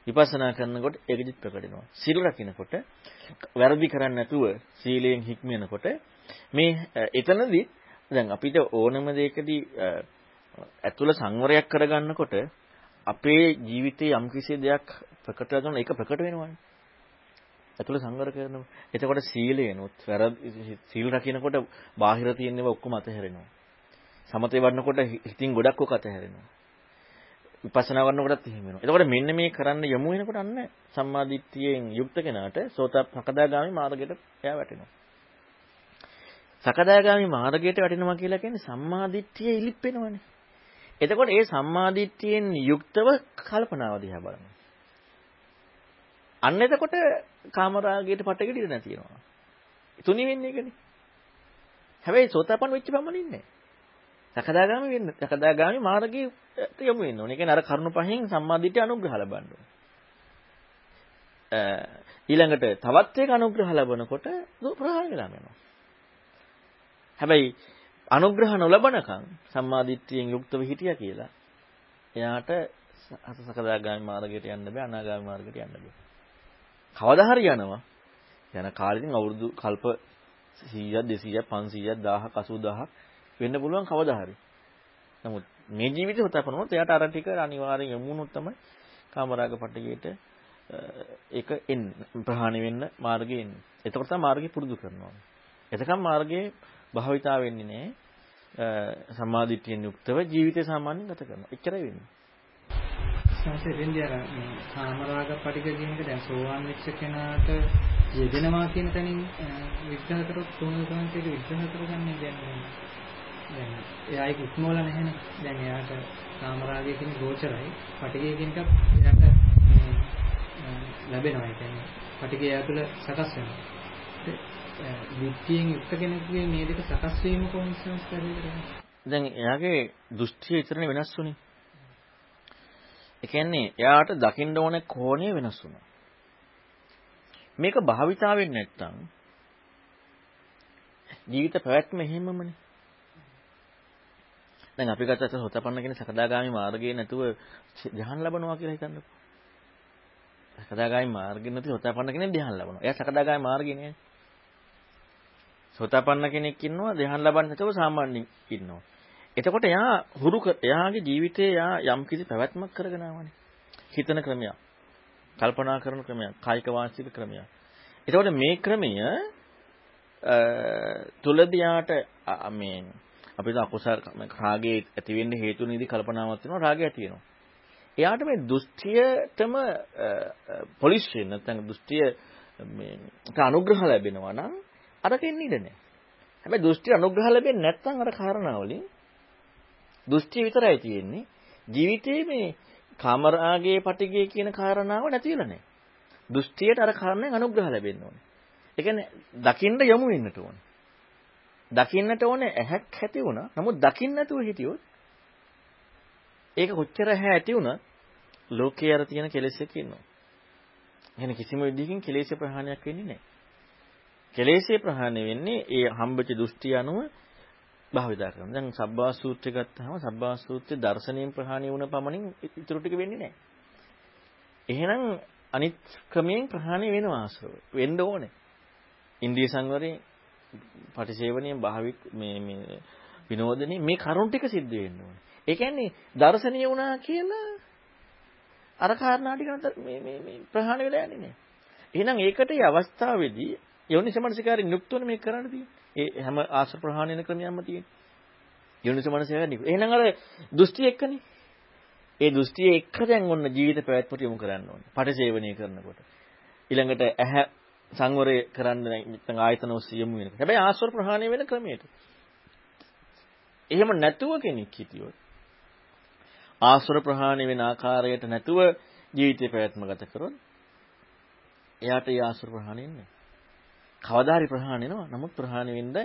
විපස්සනා කරනකොට ඒකෙදි ප්‍රකට වෙනවා. සීල රකින්නකොට වැරදි කරන්නේ නැතුව සීලයෙන් හික්මනකොට මේ එතනදී දැන් අපිට ඕනම දෙයකදී ඇතුළ සංවරයක් කරගන්නකොට අපේ ජීවිතේ යම්කිසි දෙයක් ප්‍රකට වෙනවා ඒක ප්‍රකට වෙනවානේ. ඇතුළ සංවර කරනවා. එතකොට සීලයනොත් වැරදි සීල් රකින්නකොට බාහිර තියෙන ඒවා ඔක්කොම අතහැරෙනවා. සමතේ වඩනකොට හිතින් ගොඩක් ඔක අතහැරෙනවා. විපස්සනා කරනකොටත් එහෙම වෙනවා. එතකොට මෙන්න මේ කරන්න යමු වෙනකොට අන්න සම්මාදිට්ඨියෙන් යුක්ත කෙනාට සෝතප්පකදාගාමි මාර්ගයට එයා වැටෙනවා. සකදාගාමි මාර්ගයට වැටෙනවා කියලා කියන්නේ සම්මාදිට්ඨිය ඉලිප් වෙනවනේ. එතකොට ඒ සම්මාදිට්ඨියෙන් යුක්තව කල්පනාව දිහා බලනවා. අන්න එතකොට කාමරාගයට පටගෙඩ ඉඳ නැති වෙනවා. තුනි වෙන්නේ ඒකනේ. හැබැයි සෝතාපන්න වෙච්ච පමණින් නෑ. සකදාගාමි වෙන්න. සකදාගාමි මාර්ගයට යමු වෙන්න ඕනේ. ඒ කියන්නේ අර කරුණ පහෙන් සම්මාදිට්ඨිය අනුග්‍රහ ලබන්න ඕනේ. ඊළඟට තවත් එක අනුග්‍රහ ලැබනකොට ප්‍රහාණය වෙලා යනවා. හැබැයි අනුග්‍රහ නොලබනකම් සම්මාදිට්ඨියෙන් යුක්තව හිටියා කියලා එයාට සකදාගාමි මාර්ගයට යන්න බෑ අනාගාමි මාර්ගයට යන්න බෑ. කවදා හරි යනවා. යන කාලෙකින් අවුරුදු කල්ප 100ක් 200ක් 500ක් 1000ක් 80000ක් වෙන්න පුළුවන් කවදා හරි. නමුත් මේ ජීවිතේ හොතපනොත් එයාට අර ටික අනිවාර්යෙන් යමුනොත් තමයි කාමරාග පටිගයට ඒක එන්නේ ප්‍රහාණය වෙන්න මාර්ගෙ එන්නේ. එතකොට තමයි මාර්ගෙ පුරුදු කරනවා. එතකම් මාර්ගයේ භාවිතා වෙන්නේ නැහැ. සම්මාදිට්ඨියෙන් යුක්තව ජීවිතය සාමාන්‍යයෙන් ගත කරනවා. එච්චරයි වෙන්නේ. සංසේ වෙන්නේ අර මේ කාමරාග පටික කියන එක දැන් සෝවාන් වෙච්ච කෙනාට යෙදෙනවා කියන තැනින් විග්‍රහ කරොත් කොහොමද තමයි ඒක විග්‍රහ කරගන්නේ දැන් දැන් එයා ඒක ඉක්මවල නැහැනේ දැන් එයාට කාමරාගය කියන ගෝචරයි පටිකය කියන එකත් එයාට ලැබෙනවා ඒ කියන්නේ පටිකය එයා තුළ සකස් වෙනවා විත්තියෙන් යුක්ත කෙනෙකුගේ මේ දෙක සකස් වීම කොහොමද සංස්කාරයකට දැන් එයාගේ දෘෂ්ටිය විතරනේ වෙනස් වුනේ ඒ කියන්නේ එයාට දකින්න ඕනේ කෝණය වෙනස් වුණා. මේක භාවිතාවෙන් නැත්තම් ජීවිත පැවැත්ම එහෙමමනේ. දැන් අපි ගත්තත් සෝතපන්න කියන සකදාගාමි මාර්ගයේ නැතුව ධ්‍යාන ලබනවා කියලා හිතන්නකෝ. සකදාගාමි මාර්ගෙ නැති සෝතපන්න කෙනෙක් ධ්‍යාන ලබනවා. එයා සකදාගාමි මාර්ගේ නෑ. සෝතපන්න කෙනෙක් ඉන්නවා ධ්‍යාන ලබන්නේ නැතුව සාමාන්‍යයෙන් ඉන්නවා. එතකොට එයා හුරු එයාගේ ජීවිතේ එයා යම් කිසි පැවැත්මක් කරගෙන ආවනේ. හිතන ක්‍රමයක්. කල්පනා කරන ක්‍රමයක්. කායික වාචික ක්‍රමයක්. එතකොට මේ ක්‍රමය තුලදියාට මේ අපි හිත අකුසල රාගයේ ඇති වෙන්න හේතු නිදි කල්පනාවක් වෙනවා රාගය ඇති වෙනවා. එයාට මේ දෘෂ්ටියටම පොලිෂ් වෙන නැත්නම් දෘෂ්ටිය මේ අනුග්‍රහ ලැබෙනවා නම් අරකින් ඉඳ නැහැ. හැබැයි දෘෂ්ටි අනුග්‍රහ ලැබෙන්නේ නැත්නම් අර කාරණාවලින් දෘෂ්ටි විතරයි තියෙන්නේ. ජීවිතේ මේ කාමරාගයේ පටිගය කියන කාරණාව නැති වෙලා නැහැ. දෘෂ්ටියට අර කාරණෙන් අනුග්‍රහ ලැබෙන්න ඕනේ. ඒ කියන්නේ දකින්න යමු වෙන්නට ඕනේ. දකින්නට ඕනේ ඇහක් ඇති වුණා. නමුත් දකින්න නැතුව හිටියොත් ඒක කොච්චර ඇහැ ඇති වුණත් ලෝකයේ අර තියෙන කෙලෙස් එක ඉන්නවා. එහෙනම් කිසිම විදිහකින් කෙලෙස් ප්‍රහාණයක් වෙන්නේ නැහැ. කෙලෙස්ේ ප්‍රහාණය වෙන්නේ ඒ හම්බෙච්ච දෘෂ්ටි අනුව භාවිතා කරනවා. දැන් සබ්බා සූත්‍රය ගත්තාම සබ්බා සූත්‍රයේ දර්ශනීය ප්‍රහාණය වුණ පමණින් ඉතුරු ටික වෙන්නේ නැහැ. එහෙනම් අනිත් ක්‍රමයෙන් ප්‍රහාණය වෙනවා ආශ්‍රව. වෙන්න ඕනේ. ඉන්ද්‍රිය සංවරයෙන් පටිසේවණියෙන් භාවික මේ මේ විනෝදනේ මේ කරුණ ටික සිද්ධ වෙන්න ඕනේ. ඒ කියන්නේ දර්ශනීය වුණා කියලා අර කාරණා ටික මේ මේ මේ ප්‍රහාණය වෙලා යන්නේ නැහැ. එහෙනම් ඒකට මේ අවස්ථාවේදී යෝනිසමනසිකාරින් යුක්තවනේ මේක කරන්න තියෙන්නේ. ඒ හැම ආශ්‍ර ප්‍රහාණය වෙන ක්‍රමයක්ම තියෙන්නේ. යෝනිසමනසිකාරින්. එහෙනම් අර දෘෂ්ටි එක්කනේ. ඒ දෘෂ්ටිය එක්ක දැන් ඔන්න ජීවිත පැවැත්මට යොමු කරන්න ඕනේ. පටිසේවණය කරනකොට. ඊළඟට ඇහැ සංවරය කරන්න නැත්නම් ආයතන ඔස්සේ යමු වෙනක. හැබැයි ආස්වර ප්‍රහාණය වෙන ක්‍රමයට. එහෙම නැතුව කෙනෙක් හිටියොත් ආස්වර ප්‍රහාණය වෙන ආකාරයට නැතුව ජීවිතේ පැවැත්ම ගත කරොත් එයාට ඒ ආස්වර ප්‍රහාණය වෙන්නේ කවදාරි ප්‍රහාණය වෙනවා. නමුත් ප්‍රහාණය වෙන්න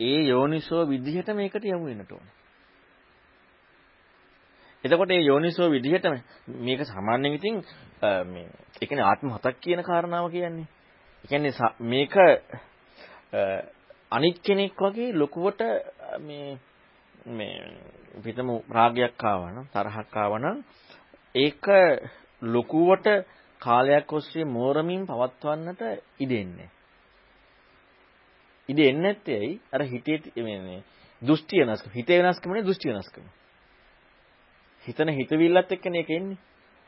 ඒ යෝනිසෝ විදිහට මේකට යමු වෙන්නට ඕනේ. එතකොට මේ යෝනිසෝ විදිහට මේක සාමාන්‍යයෙන් ඉතින් මේ ඒ කියන්නේ ආත්ම හතක් කියන කාරණාව කියන්නේ. ඒ කියන්නේ මේක අනිත් කෙනෙක් වගේ ලොකුවට මේ මේ පිටම රාගයක් ආවනම් තරහක් ආවනම් ඒක ලොකුවට කාලයක් ඔස්සේ මෝරමින් පවත්වන්නට ඉඩෙන්නේ. ඉඩ එන්නේ නැත්තේ ඇයි? අර හිතේ මේ දෘෂ්ටි වෙනස්කම. හිතේ වෙනස්කමනේ දෘෂ්ටි වෙනස්කම. හිතන හිතවිල්ලත් එක්කනේ ඒක එන්නේ.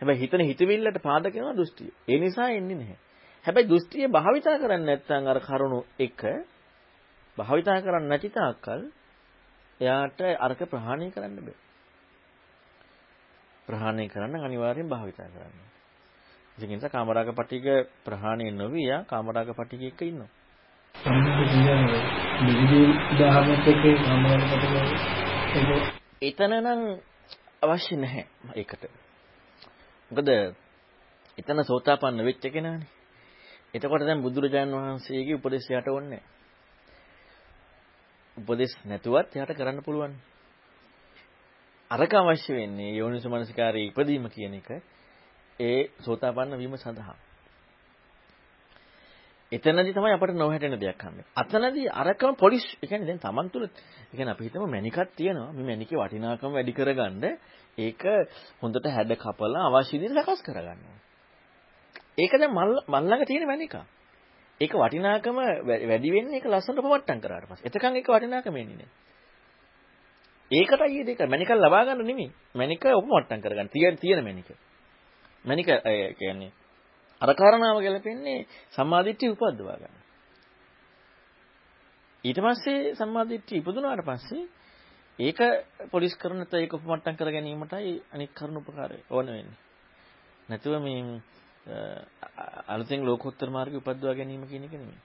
හැබැයි හිතන හිතවිල්ලට පාදක වෙනවා දෘෂ්ටිය. ඒ නිසා එන්නේ නැහැ. හැබැයි දෘෂ්ටිය භාවිතා කරන්නේ නැත්නම් අර කරුණු එක භාවිතා කරන්නේ නැති තාක්කල් එයාට අරක ප්‍රහාණය කරන්න බෑ. ප්‍රහාණය කරන්න අනිවාර්යෙන් භාවිතා කරන්න. ඉතින් ඒ නිසා කාමරාග පටික ප්‍රහාණය නොවි යා කාමරාග පටික එක්ක ඉන්නවා. එතන නම් අවශ්‍ය නැහැ ඒකට. මොකද එතන සෝතාපන්න වෙච්ච කෙනානේ. එතකොට දැන් බුදුරජාන් වහන්සේගේ උපදේශ යට ඕනේ උපදේශ නැතුවත් එයාට කරන්න පුළුවන්. අරක අවශ්‍ය වෙන්නේ යෝනිසමනසිකාරයේ ඉපදීම කියන එක ඒ සෝතාපන්න වීම සඳහා. එතනදී තමයි අපිට නොහැටෙන දෙයක් හම්බෙන්නේ. අතනදී අරකම පොලිස් ඒ කියන්නේ දැන් Taman තුල ඒ කියන්නේ අපි හිතමු මැනිකක් තියෙනවා. මේ මැනිකේ වටිනාකම වැඩි කරගන්න ඒක හොඳට හැඩ කපලා අවශ්‍ය විදිහට සකස් කරගන්නවා. ඒක දැන් මල් ළඟ තියෙන මැනික. ඒක වටිනාකම වැඩි වෙන්නේ ඒක ලස්සනට පවට්ටම් කරාට පස්සේ. එතකන් ඒක වටිනාකම එන්නේ නැහැ. ඒකටයි මේ දෙක මැනිකක් ලබා ගන්න නෙමෙයි. මැනික උපමට්ටම් කරගන්න. තියෙන තියෙන මැනික. මැනික කියන්නේ අර කාරණාව ගැලපෙන්නේ සම්මාදිට්ඨිය උපද්දවා ගන්න. ඊට පස්සේ සම්මාදිට්ඨිය ඉපදුනාට පස්සේ ඒක පොලිස් කරන නැත්නම් ඒක උපමට්ටම් කර ගැනීමටයි අනික් කරුණු උපකාරය ඕන වෙන්නේ. නැතුව මේ අලුතෙන් ලෝකෝත්තර මාර්ගය උපද්දවා ගැනීම කියන එක නෙමෙයි.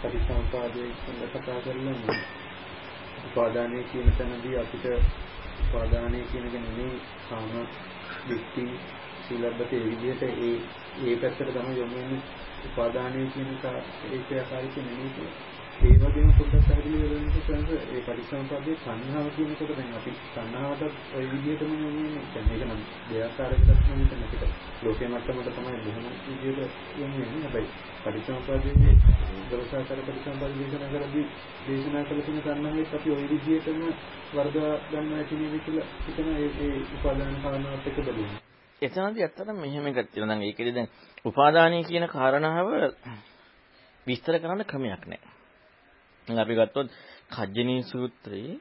පරිසම්පාදයේ කතා කරලා උපාදානයේ කියන තැනදී අපිට උපාදානයේ කියන එක නෙමෙයි. කාම දෘෂ්ටි සීලබ්බත ඒ විදිහට ඒ ඒ පැත්තට තමයි යොමු වෙන්නේ. උපාදානයේ කියන ඒකේ ආකාරي නෙමෙයි ඒ වගේම පොඩ්ඩක් පැහැදිලි වෙනකොට සංස ඒ පරිසම්පදයේ සංහාව කියනකොට දැන් අපි සංහාවට ওই විදිහටම නෙමෙයි දැන් මේක නම් දෙආකාරයකට නම් හිතන්නකට ලෝකයේ මට්ටමට තමයි බොහොම විදිහට යන්නේ හැබැයි පරිසම්පදයේ දවසාකාර පරිසම්පද දේශනා කරද්දී දේශනා කළ තියෙන සංහාවෙත් අපි ওই විදිහටම වර්ධවා ගන්න ඇති නේද කියලා හිතන ඒ ඒ උපාදාන කාරණාවත් එක්ක බලන්නේ එතනදී ඇත්තටම මෙහෙම එකක් තියෙනවා. දැන් ඒකෙදි දැන් උපාදානීය කියන කාරණාව විස්තර කරන්න ක්‍රමයක් නැහැ. දැන් අපි ගත්තොත් කජ්ජනී සූත්‍රයේ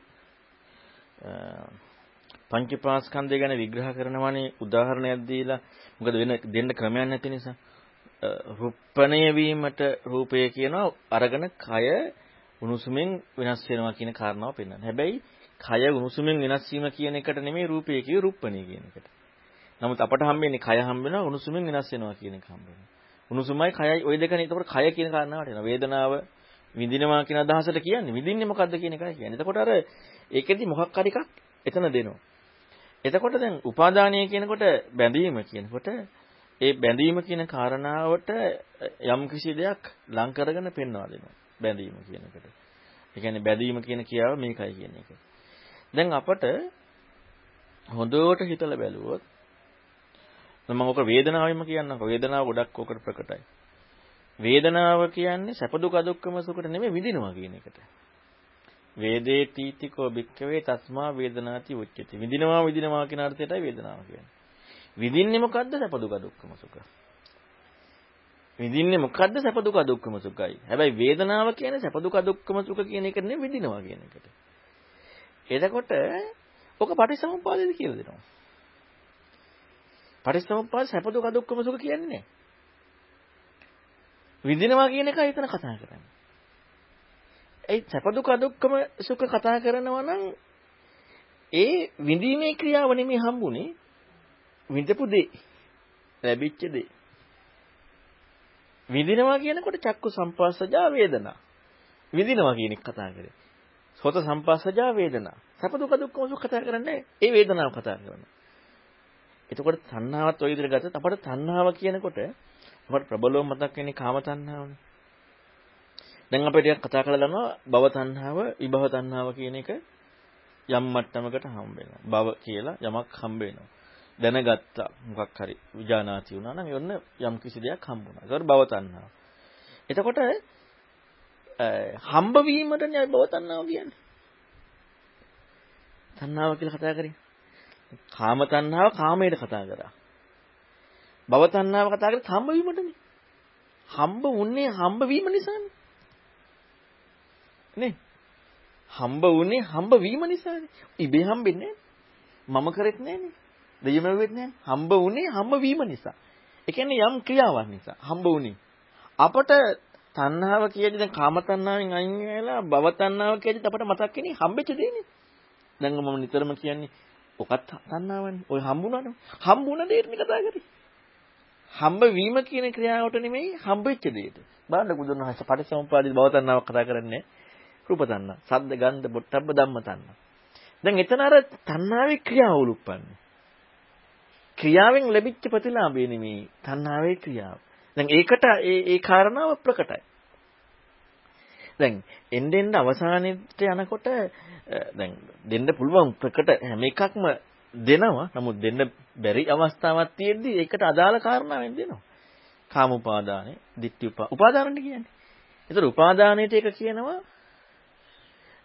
පංචපාස්කන්ධය ගැන විග්‍රහ කරනවානේ උදාහරණයක් දීලා මොකද වෙන දෙන්න ක්‍රමයක් නැති නිසා රුප්පණය වීමට රූපය කියනවා අරගෙන කය උණුසුමින් වෙනස් වෙනවා කියන කාරණාව පෙන්වනවා. හැබැයි කය උණුසුමින් වෙනස් වීම කියන එකට නෙමෙයි රූපය කියේ රුප්පණය කියන එකට. නමුත් අපට හම්බෙන්නේ කය හම්බ වෙනවා උණුසුමින් වෙනස් වෙනවා කියන එක හම්බ වෙනවා. උණුසුමයි කයයි ওই දෙකනේ. එතකොට කය කියන කාරණාවට එනවා. වේදනාව විඳිනවා කියන අදහසට කියන්නේ. විඳින්නේ මොකද්ද කියන එකයි කියන්නේ. එතකොට අර ඒකෙදි මොකක් හරි එකක් එතන දෙනවා. එතකොට දැන් උපාදානීය කියනකොට බැඳීම කියනකොට ඒ බැඳීම කියන කාරණාවට යම් කිසි දෙයක් ලං කරගෙන පෙන්වා දෙනවා. බැඳීම කියන එකට. ඒ කියන්නේ බැඳීම කියන කියාව මේකයි කියන එක. දැන් අපට හොඳට හිතලා බැලුවොත් මම ඔක වේදනාවෙම කියන්නම්කො වේදනාව ගොඩක් ඔකට ප්‍රකටයි. වේදනාව කියන්නේ සැප දුක දුක්ඛම සුඛට නෙමෙයි විඳිනවා කියන එකට. වේදේ තීතිකෝ භික්ඛවේ තස්මා වේදනාති උච්චති. විඳිනවා විඳිනවා කියන අර්ථයටයි වේදනාව කියන්නේ. විඳින්නේ මොකද්ද සැප දුක දුක්ඛම සුඛ. විඳින්නේ මොකද්ද සැප දුක දුක්ඛම සුඛයි. හැබැයි වේදනාව කියන්නේ සැප දුක දුක්ඛම සුඛ කියන එක නෙමෙයි විඳිනවා කියන එකට. එතකොට ඔක පටිසමුප්පාදෙද කියලා දෙනවා. පටිසමුප්පාද සැප දුක දුක්ඛම සුඛ කියන්නේ නැහැ. විඳිනවා කියන එකයි එතන කතා කරන්නේ. ඒ සැප දුක දුක්ඛම සුඛ කතා කරනවා නම් ඒ විඳීමේ ක්‍රියාව නෙමෙයි හම්බුනේ. විඳපු දේ ලැබිච්ච දේ. විඳිනවා කියනකොට චක්කු සම්පස්සජා වේදනා. විඳිනවා කියන එක කතා කරේ. සෝත සම්පස්සජා වේදනා. සැප දුක දුක්ඛම සුඛ කතා කරන්නේ ඒ වේදනාව කතා කරනවා. එතකොට තණ්හාවත් ඔය විදිහට ගත්තොත් අපට තණ්හාව කියනකොට අපට ප්‍රබලව මතක් වෙන්නේ කාම තණ්හාවනේ. දැන් අපි ටිකක් කතා කරලා දන්නවා භව තණ්හාව, විභව තණ්හාව කියන එක යම් මට්ටමකට හම්බ වෙනවා. භව කියලා යමක් හම්බ වෙනවා. දැනගත්තා මොකක් හරි විඥානාති වුණා නම් යොන්න යම් කිසි දෙයක් හම්බුණා. ඒකට භව තණ්හාව. එතකොට හම්බ වීමටනේ භව තණ්හාව කියන්නේ. තණ්හාව කියලා කතා කරේ. කාම තණ්හාව කාමයට කතා කරා. භව තණ්හාව කතා කරේ හම්බ වීමටනේ. හම්බ වුණේ හම්බ වීම නිසානේ. නේ? හම්බ වුණේ හම්බ වීම නිසානේ. ඉබේ හම්බෙන්නේ මම කරෙත් නෑනේ. දෙයම වෙවෙත් නෑ. හම්බ වුණේ හම්බ වීම නිසා. ඒ කියන්නේ යම් ක්‍රියාවක් නිසා හම්බ වුණේ. අපට තණ්හාව කියදී දැන් කාම තණ්හාවෙන් අයින් වෙලා භව තණ්හාව කියදී අපට මතක් වෙන්නේ හම්බෙච්ච දෙන්නේ. දැන් මම නිතරම කියන්නේ ඔකත් තණ්හාවනේ. ඔය හම්බුණානේ. හම්බුණ දෙයට මේ කතා කරේ. හම්බ වීම කියන ක්‍රියාවට නෙමෙයි හම්බෙච්ච දෙයට. බලන්න බුදුන් වහන්සේ පටිච්චසමුප්පාදී භව තණ්හාවක් කතා කරන්නේ රූප තණ්හා, සද්ද ගන්ධ බොට්ටබ්බ ධම්ම තණ්හා. දැන් එතන අර තණ්හාවේ ක්‍රියාව උලුප්පන්නේ. ක්‍රියාවෙන් ලැබිච්ච ප්‍රතිලාභය නෙමෙයි තණ්හාවේ ක්‍රියාව. දැන් ඒකට ඒ ඒ කාරණාව ප්‍රකටයි. දැන් එන්නෙන් අවසානෙට යනකොට දැන් දෙන්න පුළුවන් ප්‍රකට හැම එකක්ම දෙනවා. නමුත් දෙන්න බැරි අවස්ථාවක් තියෙද්දි ඒකට අදාළ කාරණාවෙන් දෙනවා. කාම උපාදානෙ, ditthi උපා උපාදානනේ කියන්නේ. ඒතර උපාදානයේට ඒක කියනවා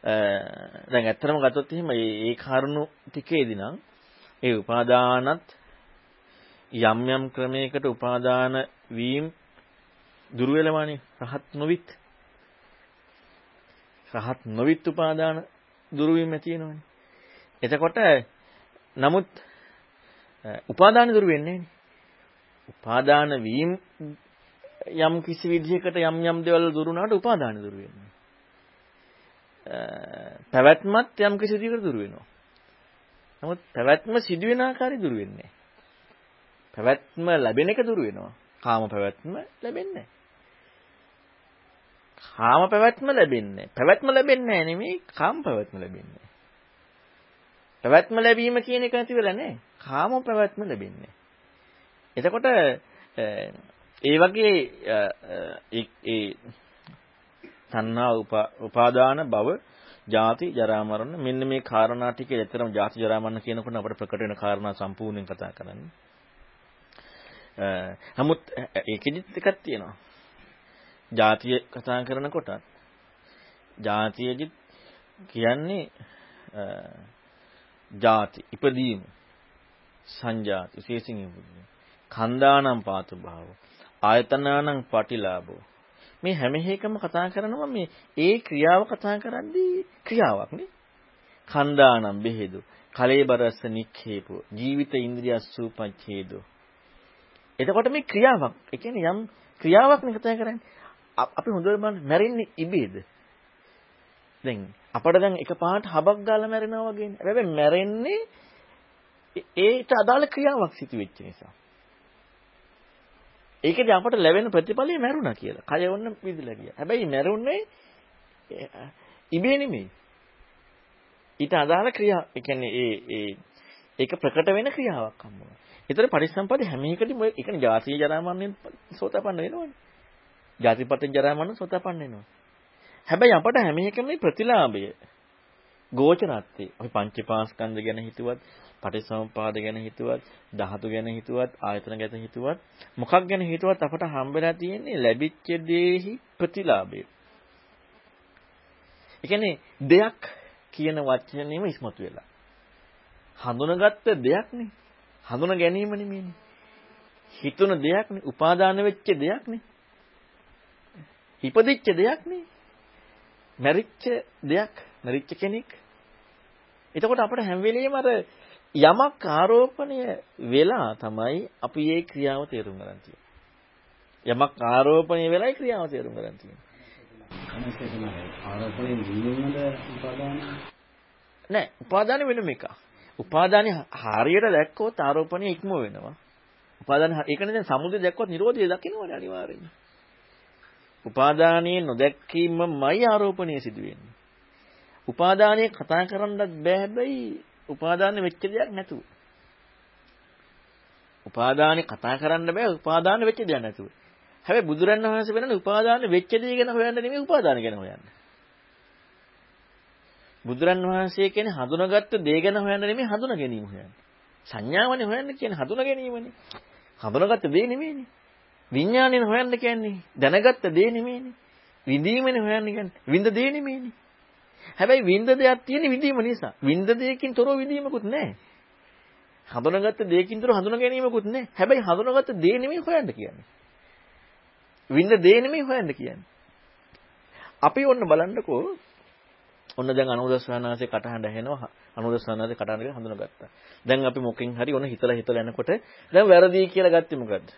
දැන් ඇත්තටම ගත්තොත් එහෙම මේ ඒ කරුණු ටිකේදී නම් ඒ උපාදානත් යම් යම් ක්‍රමයකට උපාදාන වීම දුර වෙලවානේ රහත් නොවිත් රහත් නොවිත් උපාදාන දුරු වීම තියෙනවානේ එතකොට නමුත් උපාදාන දුරු වෙන්නේ නැහැ. උපාදාන වීම යම් කිසි විදිහකට යම් යම් දේවල් දුරුනාට උපාදාන දුරු වෙන්නේ. පැවැත්මත් යම් කිසි විදිහකට දුරු වෙනවා. නමුත් පැවැත්ම සිදුවෙන ආකාරය දුරු වෙන්නේ පැවැත්ම ලැබෙන එක දුරු වෙනවා. කාම පැවැත්ම ලැබෙන්නේ කාම පැවැත්ම ලැබෙන්නේ. පැවැත්ම ලැබෙන්නේ නැහැ නෙමෙයි කාම පැවැත්ම ලැබෙන්නේ. පැවැත්ම ලැබීම කියන එක නැති වෙලා නැහැ. කාම පැවැත්ම ලැබෙන්නේ. එතකොට ඒ වගේ ඒ තණ්හා උපාදාන භව ජාති ජරා මරණ මෙන්න මේ කාරණා ටික ඇතරම ජාති ජරා මරණ කියනකොට අපිට ප්‍රකට වෙන කාරණා සම්පූර්ණයෙන් කතා කරන්නේ. නමුත් ඒකෙදිත් එකක් තියෙනවා. ජාතිය කතා කරනකොට ජාතියදි කියන්නේ ජාති ඉපදීම සංජාති විශේෂයෙන් ඉපදීම. කන්දානම් පාතු භාව ආයතනානම් පටිලාභෝ. මේ හැම එකම කතා කරනවා මේ ඒ ක්‍රියාව කතා කරද්දී ක්‍රියාවක් නේ. කන්දානම් බෙහෙදු කලේබරස්ස නික්ඛේපෝ ජීවිත ඉන්ද්‍රිය සූපච්ඡේදෝ. එතකොට මේ ක්‍රියාවක් ඒ කියන්නේ යම් ක්‍රියාවක් නේ කතා කරන්නේ. අපි හොඳට බලන්න මැරෙන්නේ ඉබේද? දැන් අපිට දැන් එකපාරට හබක් ගාලා මැරෙනවා වගේනේ හැබැයි මැරෙන්නේ ඒට අදාළ ක්‍රියාවක් සිදු වෙච්ච නිසා ඒකදී අපට ලැබෙන ප්‍රතිඵලය මැරුණා කියලා. කය වොන්න විදිලා ගියා. හැබැයි මැරුන්නේ ඉබේ නෙමෙයි. ඊට අදාළ ක්‍රියා, ඒ කියන්නේ ඒ ඒ ඒක ප්‍රකට වෙන ක්‍රියාවක් හම්බුනා. ඒතර පරිසම්පද හැම එකදීම ඒ කියන්නේ ජාතිය ජරා මරණයෙන් සෝතපන්න වෙනවනේ. ජාතිපත ජරා මරණ සෝතපන්න වෙනවා. හැබැයි අපට හැම එකම ප්‍රතිලාභය ගෝචරත්වේ අපි පංචපාස්කන්ධ ගැන හිතුවත් පටිසමුපාද ගැන හිතුවත්, ධාතු ගැන හිතුවත්, ආයතන ගැන හිතුවත්, මොකක් ගැන හිතුවත් අපට හම්බෙලා තියෙන්නේ ලැබිච්ච දේහි ප්‍රතිලාභය. ඒ කියන්නේ දෙයක් කියන වචනේම ඉස්මතු වෙලා. හඳුනගත්ත දෙයක් නේ. හඳුන ගැනීම නෙමෙයිනේ. හිතුන දෙයක් නේ, උපාදාන වෙච්ච දෙයක් නේ. ඉපදිච්ච දෙයක් නේ. මැරිච්ච දෙයක්, මැරිච්ච කෙනෙක්. එතකොට අපිට හැම වෙලෙම අර යමක් ආරෝපණය වෙලා තමයි අපි මේ ක්‍රියාව තේරුම් ගන්න තියෙන්නේ. යමක් ආරෝපණය වෙලයි ක්‍රියාව තේරුම් ගන්න තියෙන්නේ. නෑ උපාදාන වෙනම එක. උපාදානෙ හරියට දැක්කොත් ආරෝපණය ඉක්ම වෙනවා. උපාදාන ඒකනේ දැන් සමුදය දැක්කොත් නිරෝධය දකින්නවනේ අනිවාර්යෙන්ම. උපාදානයේ නොදැක්කීමමයි ආරෝපණය සිදු වෙන්නේ. උපාදානයේ කතා කරන්නත් බෑ හැබැයි උපාදාන වෙච්ච දෙයක් නැතුව. උපාදානේ කතා කරන්න බෑ උපාදාන වෙච්ච දෙයක් නැතුව. හැබැයි බුදුරන් වහන්සේ වෙනනේ උපාදාන වෙච්ච දේ ගැන හොයන්න නෙමෙයි උපාදාන ගැන හොයන්න. බුදුරන් වහන්සේ කියන්නේ හඳුනාගත්ත දේ ගැන හොයන්න නෙමෙයි හඳුනා ගැනීම හොයන්න. සංඥාවනේ හොයන්න කියන්නේ හඳුනා ගැනීමනේ. හඳුනාගත්ත දේ නෙමෙයිනේ. විඥාණයෙන් හොයන්න කියන්නේ දැනගත්ත දේ නෙමෙයිනේ. විඳීමනේ හොයන්න කියන්නේ විඳ දේ නෙමෙයිනේ. හැබැයි විඳ දෙයක් තියෙන විඳීම නිසා. විඳ දෙයකින් තොරව විඳීමකුත් නැහැ. හඳුනාගත්ත දෙයකින් තොරව හඳුනා ගැනීමකුත් නැහැ. හැබැයි හඳුනාගත්ත දේ නෙමෙයි හොයන්න කියන්නේ. විඳ දේ නෙමෙයි හොයන්න කියන්නේ. අපි ඔන්න බලන්නකෝ ඔන්න දැන් අනුදස්සනාසේ කටහඬ ඇහෙනවා අනුදස්සනාසේ කටහඬ හඳුනාගත්තා. දැන් අපි මොකෙන් හරි ඔන්න හිතලා හිතලා යනකොට දැන් වැරදි කියලා ගත්තේ මොකද්ද?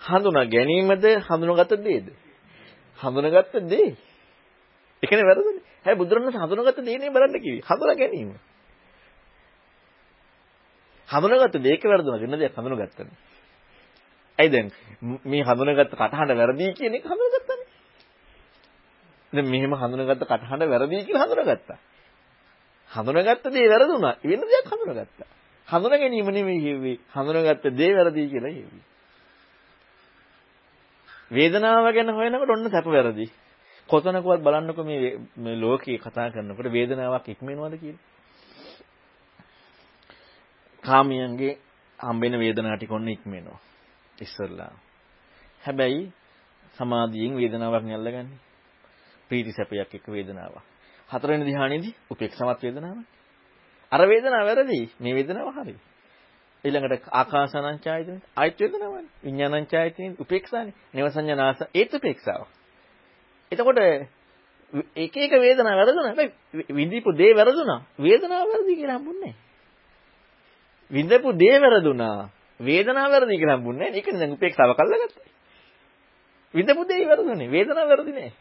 හඳුනා ගැනීමද හඳුනාගත්ත දේද? හඳුනාගත්ත දේ. ඒ කියන්නේ වැරදුනේ. හැබැයි බුදුරණස් හඳුනාගත්ත දේ නේ බලන්න කිව්වේ. හඳුනා ගැනීම. හඳුනාගත්ත දෙයක වැරදුනා වෙන දෙයක් හඳුනාගත්තනේ. ඇයි දැන් මේ හඳුනාගත්ත කටහඬ වැරදි කියන එක හඳුනාගත්තනේ. දැන් මෙහෙම හඳුනාගත්ත කටහඬ වැරදි කියලා හඳුනාගත්තා. හඳුනාගත්ත දේ වැරදුනා. වෙන දෙයක් හඳුනාගත්තා. හඳුනා ගැනීම නෙමෙයි කියුවේ. හඳුනාගත්ත දේ වැරදි කියලා කියුවේ. වේදනාව ගැන හොයනකොට ඔන්න සැප වැරදි. කොතනකවත් බලන්නකො මේ මේ ලෝකේ කතා කරනකොට වේදනාවක් ඉක්මනවද කියලා. කාමියන්ගේ හම්බෙන වේදනාව ටික ඔන්න ඉක්මනවා. ඉස්සල්ලා. හැබැයි සමාධියෙන් වේදනාවක් නෙල්ලගන්නේ. ප්‍රීති සැපයක් එක්ක වේදනාවක්. හතරවෙනි ධ්‍යානෙදී උපේක්ෂාවත් වේදනාවක්. අර වේදනාව වැරදි. මේ වේදනාව හරි. ඊළඟට ආකාසානංචායතන ආයත වේදනාවනේ. විඥානංචායතන උපේක්ෂානේ. නේවසඤ්ඤානාස ඒත් උපේක්ෂාවක්. එතකොට එක එක වේදනා වැරදුනා. හැබැයි විඳිපු දේ වැරදුනා. වේදනාව වැරදි කියලා හම්බුන්නේ විඳපු දේ වැරදුනා. වේදනාව වැරදි කියලා හම්බුන්නේ නැහැ. ඒකනේ දැන් උපේක්ෂාව කල්ලාගත්තා. විඳපු දේ වැරදුනේ. වේදනාව වැරදි නෑ.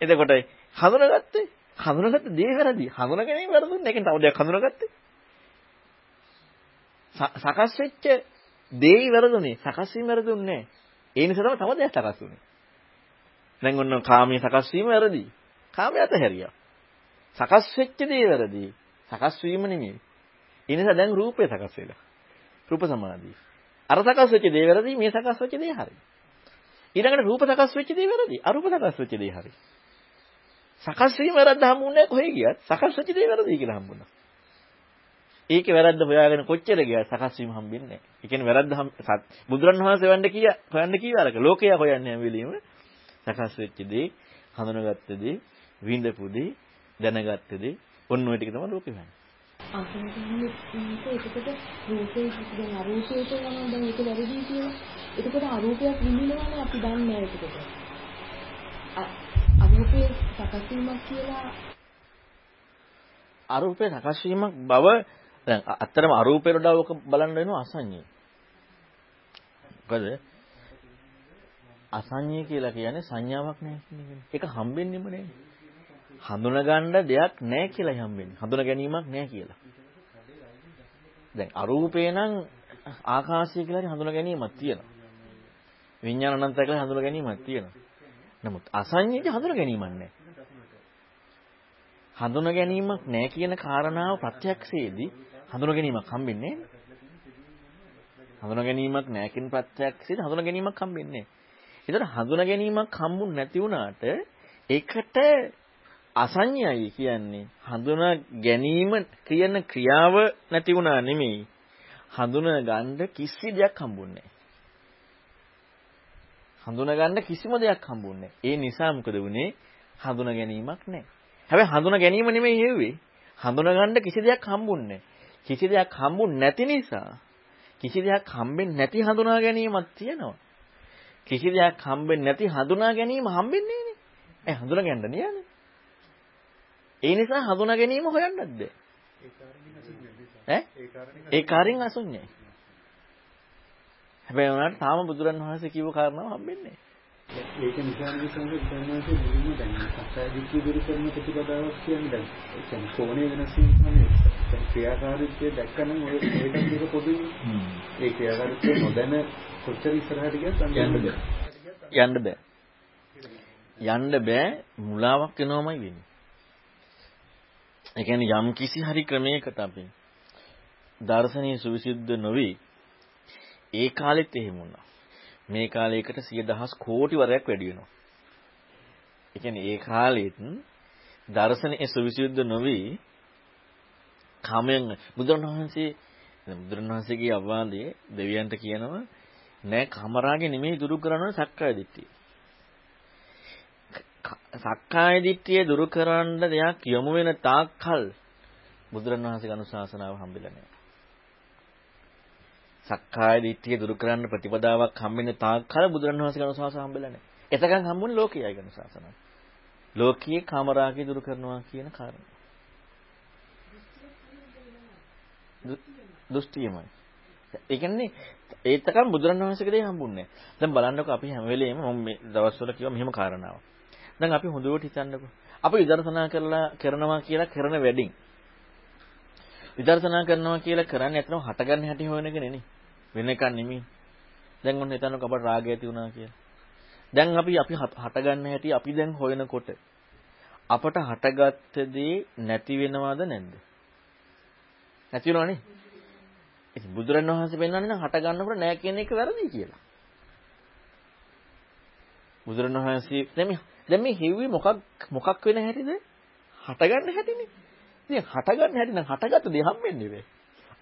එතකොට හඳුනාගත්තේ හඳුනාගත්ත දේ වැරදි. හඳුනා ගැනීම වැරදුනේ. ඒකෙන් තව දෙයක් හඳුනාගත්තේ. සකස් වෙච්ච දේ වැරදුනේ. සකස් වීම වැරදුන්නේ නැහැ. ඒ නිසා තමයි තව දෙයක් සකස් වුනේ. දැන් ඔන්න කාමයේ සකස් වීම වැරදි. කාමයේ අතහැරියා. සකස් වෙච්ච දේ වැරදි. සකස් වීම නෙමෙයි. ඒ නිසා දැන් රූපය සකස් වෙලා. රූප සමාධිය. අර සකස් වෙච්ච දේ වැරදි මේ සකස් වෙච්ච දේ හරි. ඊළඟට රූප සකස් වෙච්ච දේ වැරදි. අරූප සකස් වෙච්ච දේ හරි. සකස් වීම වැරද්ද හම්බුනේ කොහේ ගියත් සකස් වෙච්ච දේ වැරදි කියලා හම්බුණා. ඒකේ වැරද්ද හොයාගෙන කොච්චර ගියත් සකස් වීම හම්බෙන්නේ නැහැ. ඒ කියන්නේ වැරද්ද බුදුරණවහන්සේ වණ්ඩ කිය හොයන්න කීවාරක ලෝකයා හොයන්නේ හැම වෙලෙම සකස් වෙච්ච දේ, හඳුනගත්ත දේ, විඳපු දේ, දැනගත්ත දේ, ඔන්න ඔය ටික තමයි ලෝකෙ වෙන්නේ. ඒකකට රූපේ දැන් අරූපයට යනවා දැන් ඒක වැරදි කියලා. එතකොට අරූපයක් විඳිනවනේ අපි දන්නේ නැහැ ඒකකට. අරූපේ සකස් වීමක් කියලා අරූපේ සකස් වීමක් බව දැන් අත්‍තරම අරූපේට වඩා ඔක බලන්න වෙනවා අසඤ්ඤය. මොකද අසඤ්ඤය කියලා කියන්නේ සංඥාවක් නැහැ කියන එක. ඒක හම්බෙන්නෙම නෑ. හඳුනගන්න දෙයක් නැහැ කියලායි හම්බෙන්නේ. හඳුන ගැනීමක් නැහැ කියලා. දැන් අරූපේ නම් ආකාශය කියලා හරි හඳුන ගැනීමක් තියෙනවා. විඥාන අනන්තය කියලා හඳුන ගැනීමක් තියෙනවා. නමුත් අසඤ්ඤයට හඳුන ගැනීමක් නැහැ. හඳුන ගැනීමක් නැහැ කියන කාරණාව ප්‍රත්‍යක්ෂයේදී හඳුන ගැනීමක් හම්බෙන්නේ හඳුන ගැනීමක් නැහැ කියන ප්‍රත්‍යක්ෂයේදී හඳුන ගැනීමක් හම්බෙන්නේ නැහැ. ඒතර හඳුන ගැනීමක් හම්බුනේ නැති වුණාට ඒකට අසඤ්ඤයි කියන්නේ හඳුනා ගැනීම කියන ක්‍රියාව නැති වුණා නෙමෙයි. හඳුනා ගන්න කිසි දෙයක් හම්බුන්නේ හඳුනා ගන්න කිසිම දෙයක් හම්බුන්නේ ඒ නිසා මොකද වුනේ? හඳුනා ගැනීමක් නැහැ. හැබැයි හඳුනා ගැනීම නෙමෙයි හෙව්වේ. හඳුනා ගන්න කිසි දෙයක් හම්බුන්නේ කිසි දෙයක් හම්බුන්නේ නැති නිසා කිසි දෙයක් හම්බෙන්නේ නැති හඳුනා ගැනීමක් තියෙනවා. කිසි දෙයක් හම්බෙන්නේ නැති හඳුනා ගැනීම හම්බෙන්නේ නේ. ඒ හඳුනා ගන්න නියනේ. ඒ නිසා හඳුනා ගැනීම හොයන්නත් බෑ. ඈ? ඒ කාර්යෙන් අසුඤ්ඤයි. හැබැයි උනාට තාම බුදුරන් වහන්සේ කිව්ව කාරණාව හම්බෙන්නේ නැහැ. ඒක නිසා මේ සංගතනාසේ මුලින්ම දැන් සත්‍ය දිට්ඨිය දුරු කරන ප්‍රතිපදාවක් කියන්නේ දැන් ඒ කියන්නේ කෝණේ වෙනස් වීම තමයි දැන් ක්‍රියාකාරීත්වය දැක්කනම් ඔය ඒකත් එක පොදුයි. ඒ ක්‍රියාකාරීත්වය නොදැන කොච්චර ඉස්සරහට ගියත් යන්න බෑ. යන්න බෑ. යන්න බෑ. මුලාවක් වෙනවමයි වෙන්නේ. ඒ කියන්නේ යම් කිසි හරි ක්‍රමයකට අපි දර්ශනීය සුවිසුද්ධ නොවි ඒ කාලෙත් එහෙම වුණා. මේ කාලයකට 10000 කෝටි වරයක් වැඩි වෙනවා. ඒ කියන්නේ ඒ කාලෙත් දර්ශනීය සුවිසුද්ධ නොවි කමෙන් බුදුරණවහන්සේ බුදුරණවහන්සේගේ අවවාදයේ දෙවියන්ට කියනවා නෑ කමරාගේ නෙමෙයි දුරු කරන්න සක්කාය දිට්ඨිය. සක්කාය දිට්ඨිය දුරු කරන්න දෙයක් යොමු වෙන තාක්කල් බුදුරණවහන්සේගේ අනුශාසනාව හම්බෙලා නැහැ. සක්කාය දිට්ඨිය දුරු කරන්න ප්‍රතිපදාවක් හම්බෙන්න තාක්කල් බුදුරණවහන්සේගේ අනුශාසනාව හම්බෙලා නැහැ. එතකන් හම්බුනේ ලෝකීයයි අනුශාසනාව. ලෝකීය කාමරාගය දුරු කරනවා කියන කාරණා. දෘෂ්ටියමයි. ඒ කියන්නේ ඒතකම් බුදුරණවහන්සේගේ දේ හම්බුන්නේ නැහැ. දැන් බලන්නකො අපි හැම වෙලෙම මම මේ දවස්වල කිව්වා මෙහෙම කාරණාවක්. දැන් අපි හොඳට හිතන්නකෝ. අපි විදර්ශනා කරලා කරනවා කියලා කරන වැඩින්. විදර්ශනා කරනවා කියලා කරන්නේ ඇත්තම හටගන්න හැටි හොයන එක නෙනේ. වෙන එකක් නෙමෙයි. දැන් ඔන්න හිතන්නකෝ අපට රාගය ඇති වුණා කියලා. දැන් අපි අපි හටගන්න හැටි අපි දැන් හොයනකොට අපට හටගත්ත දේ නැති වෙනවද නැද්ද? නැති වෙනවනේ. ඉතින් බුදුරණවහන්සේ පෙන්වන්නේ නම් හට ගන්නකොට නෑ කියන එක වැරදි කියලා. බුදුරණවහන්සේ දැන් මේ දැන් මේ හිව්වේ මොකක් මොකක් වෙන හැටිද? හට ගන්න හැටිනේ. ඉතින් හට ගන්න හැටි නම් හටගත්ත දේ හම්බෙන්නේ වේ.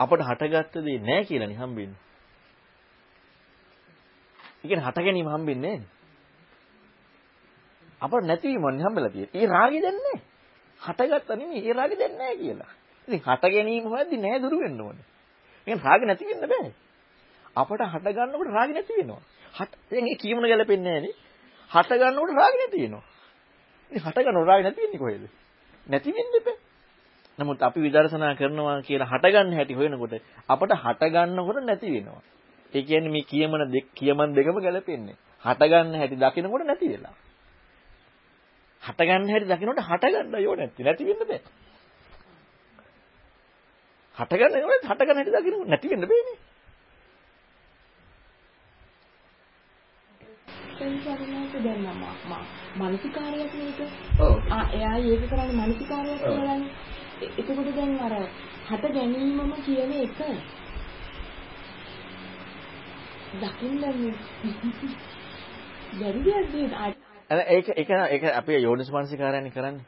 අපට හටගත්ත දේ නෑ කියලානේ හම්බෙන්නේ. ඒ කියන්නේ හට ගැනීම හම්බෙන්නේ නෑනේ. අපට නැතිවීමන්නේ හම්බෙලා තියෙන්නේ. ඒ රාගය දැන් නෑ. හටගත්ත නෙමෙයි ඒ රාගය දැන් නෑ කියලා. ඉතින් හට ගැනීම හොයද්දි නෑ දුරු වෙන්න ඕනේ. එහෙනම් රාග නැති වෙන්න බෑ. අපට හට ගන්නකොට රාග නැති වෙනවා. හට දැන් ඒ කියමුණ ගැලපෙන්නේ නෑනේ. හට ගන්නකොට රාග නැති වෙනවා. ඉතින් හට ගන්නකොට රාග නැති වෙන්නේ කොහෙද? නැති වෙන්න බෑ. නමුත් අපි විදර්ශනා කරනවා කියලා හට ගන්න හැටි හොයනකොට අපට හට ගන්නකොට නැති වෙනවා. ඒ කියන්නේ මේ කියමන දෙක කියමන් දෙකම ගැලපෙන්නේ. හට ගන්න හැටි දකිනකොට නැති වෙලා. හට ගන්න හැටි දකිනකොට හට ගන්න යෝ නැති නැති වෙන්න බෑ. හටගන්න ඕනේ හටගන්න හැටි දකින්න නැති වෙන්න බෑනේ. සංසාරණයට දැන් මම මානසිකාරයක් මේක. ඔව්. ආ එයා ඒක කරන්නේ මානසිකාරයක් කියලානේ. එතකොට දැන් අර හට ගැනීමම කියන එක දකින්න බැරි දෙයක් නේද? අර ඒක ඒක ඒක අපේ යෝනිසමනසිකාරයන්නේ කරන්නේ.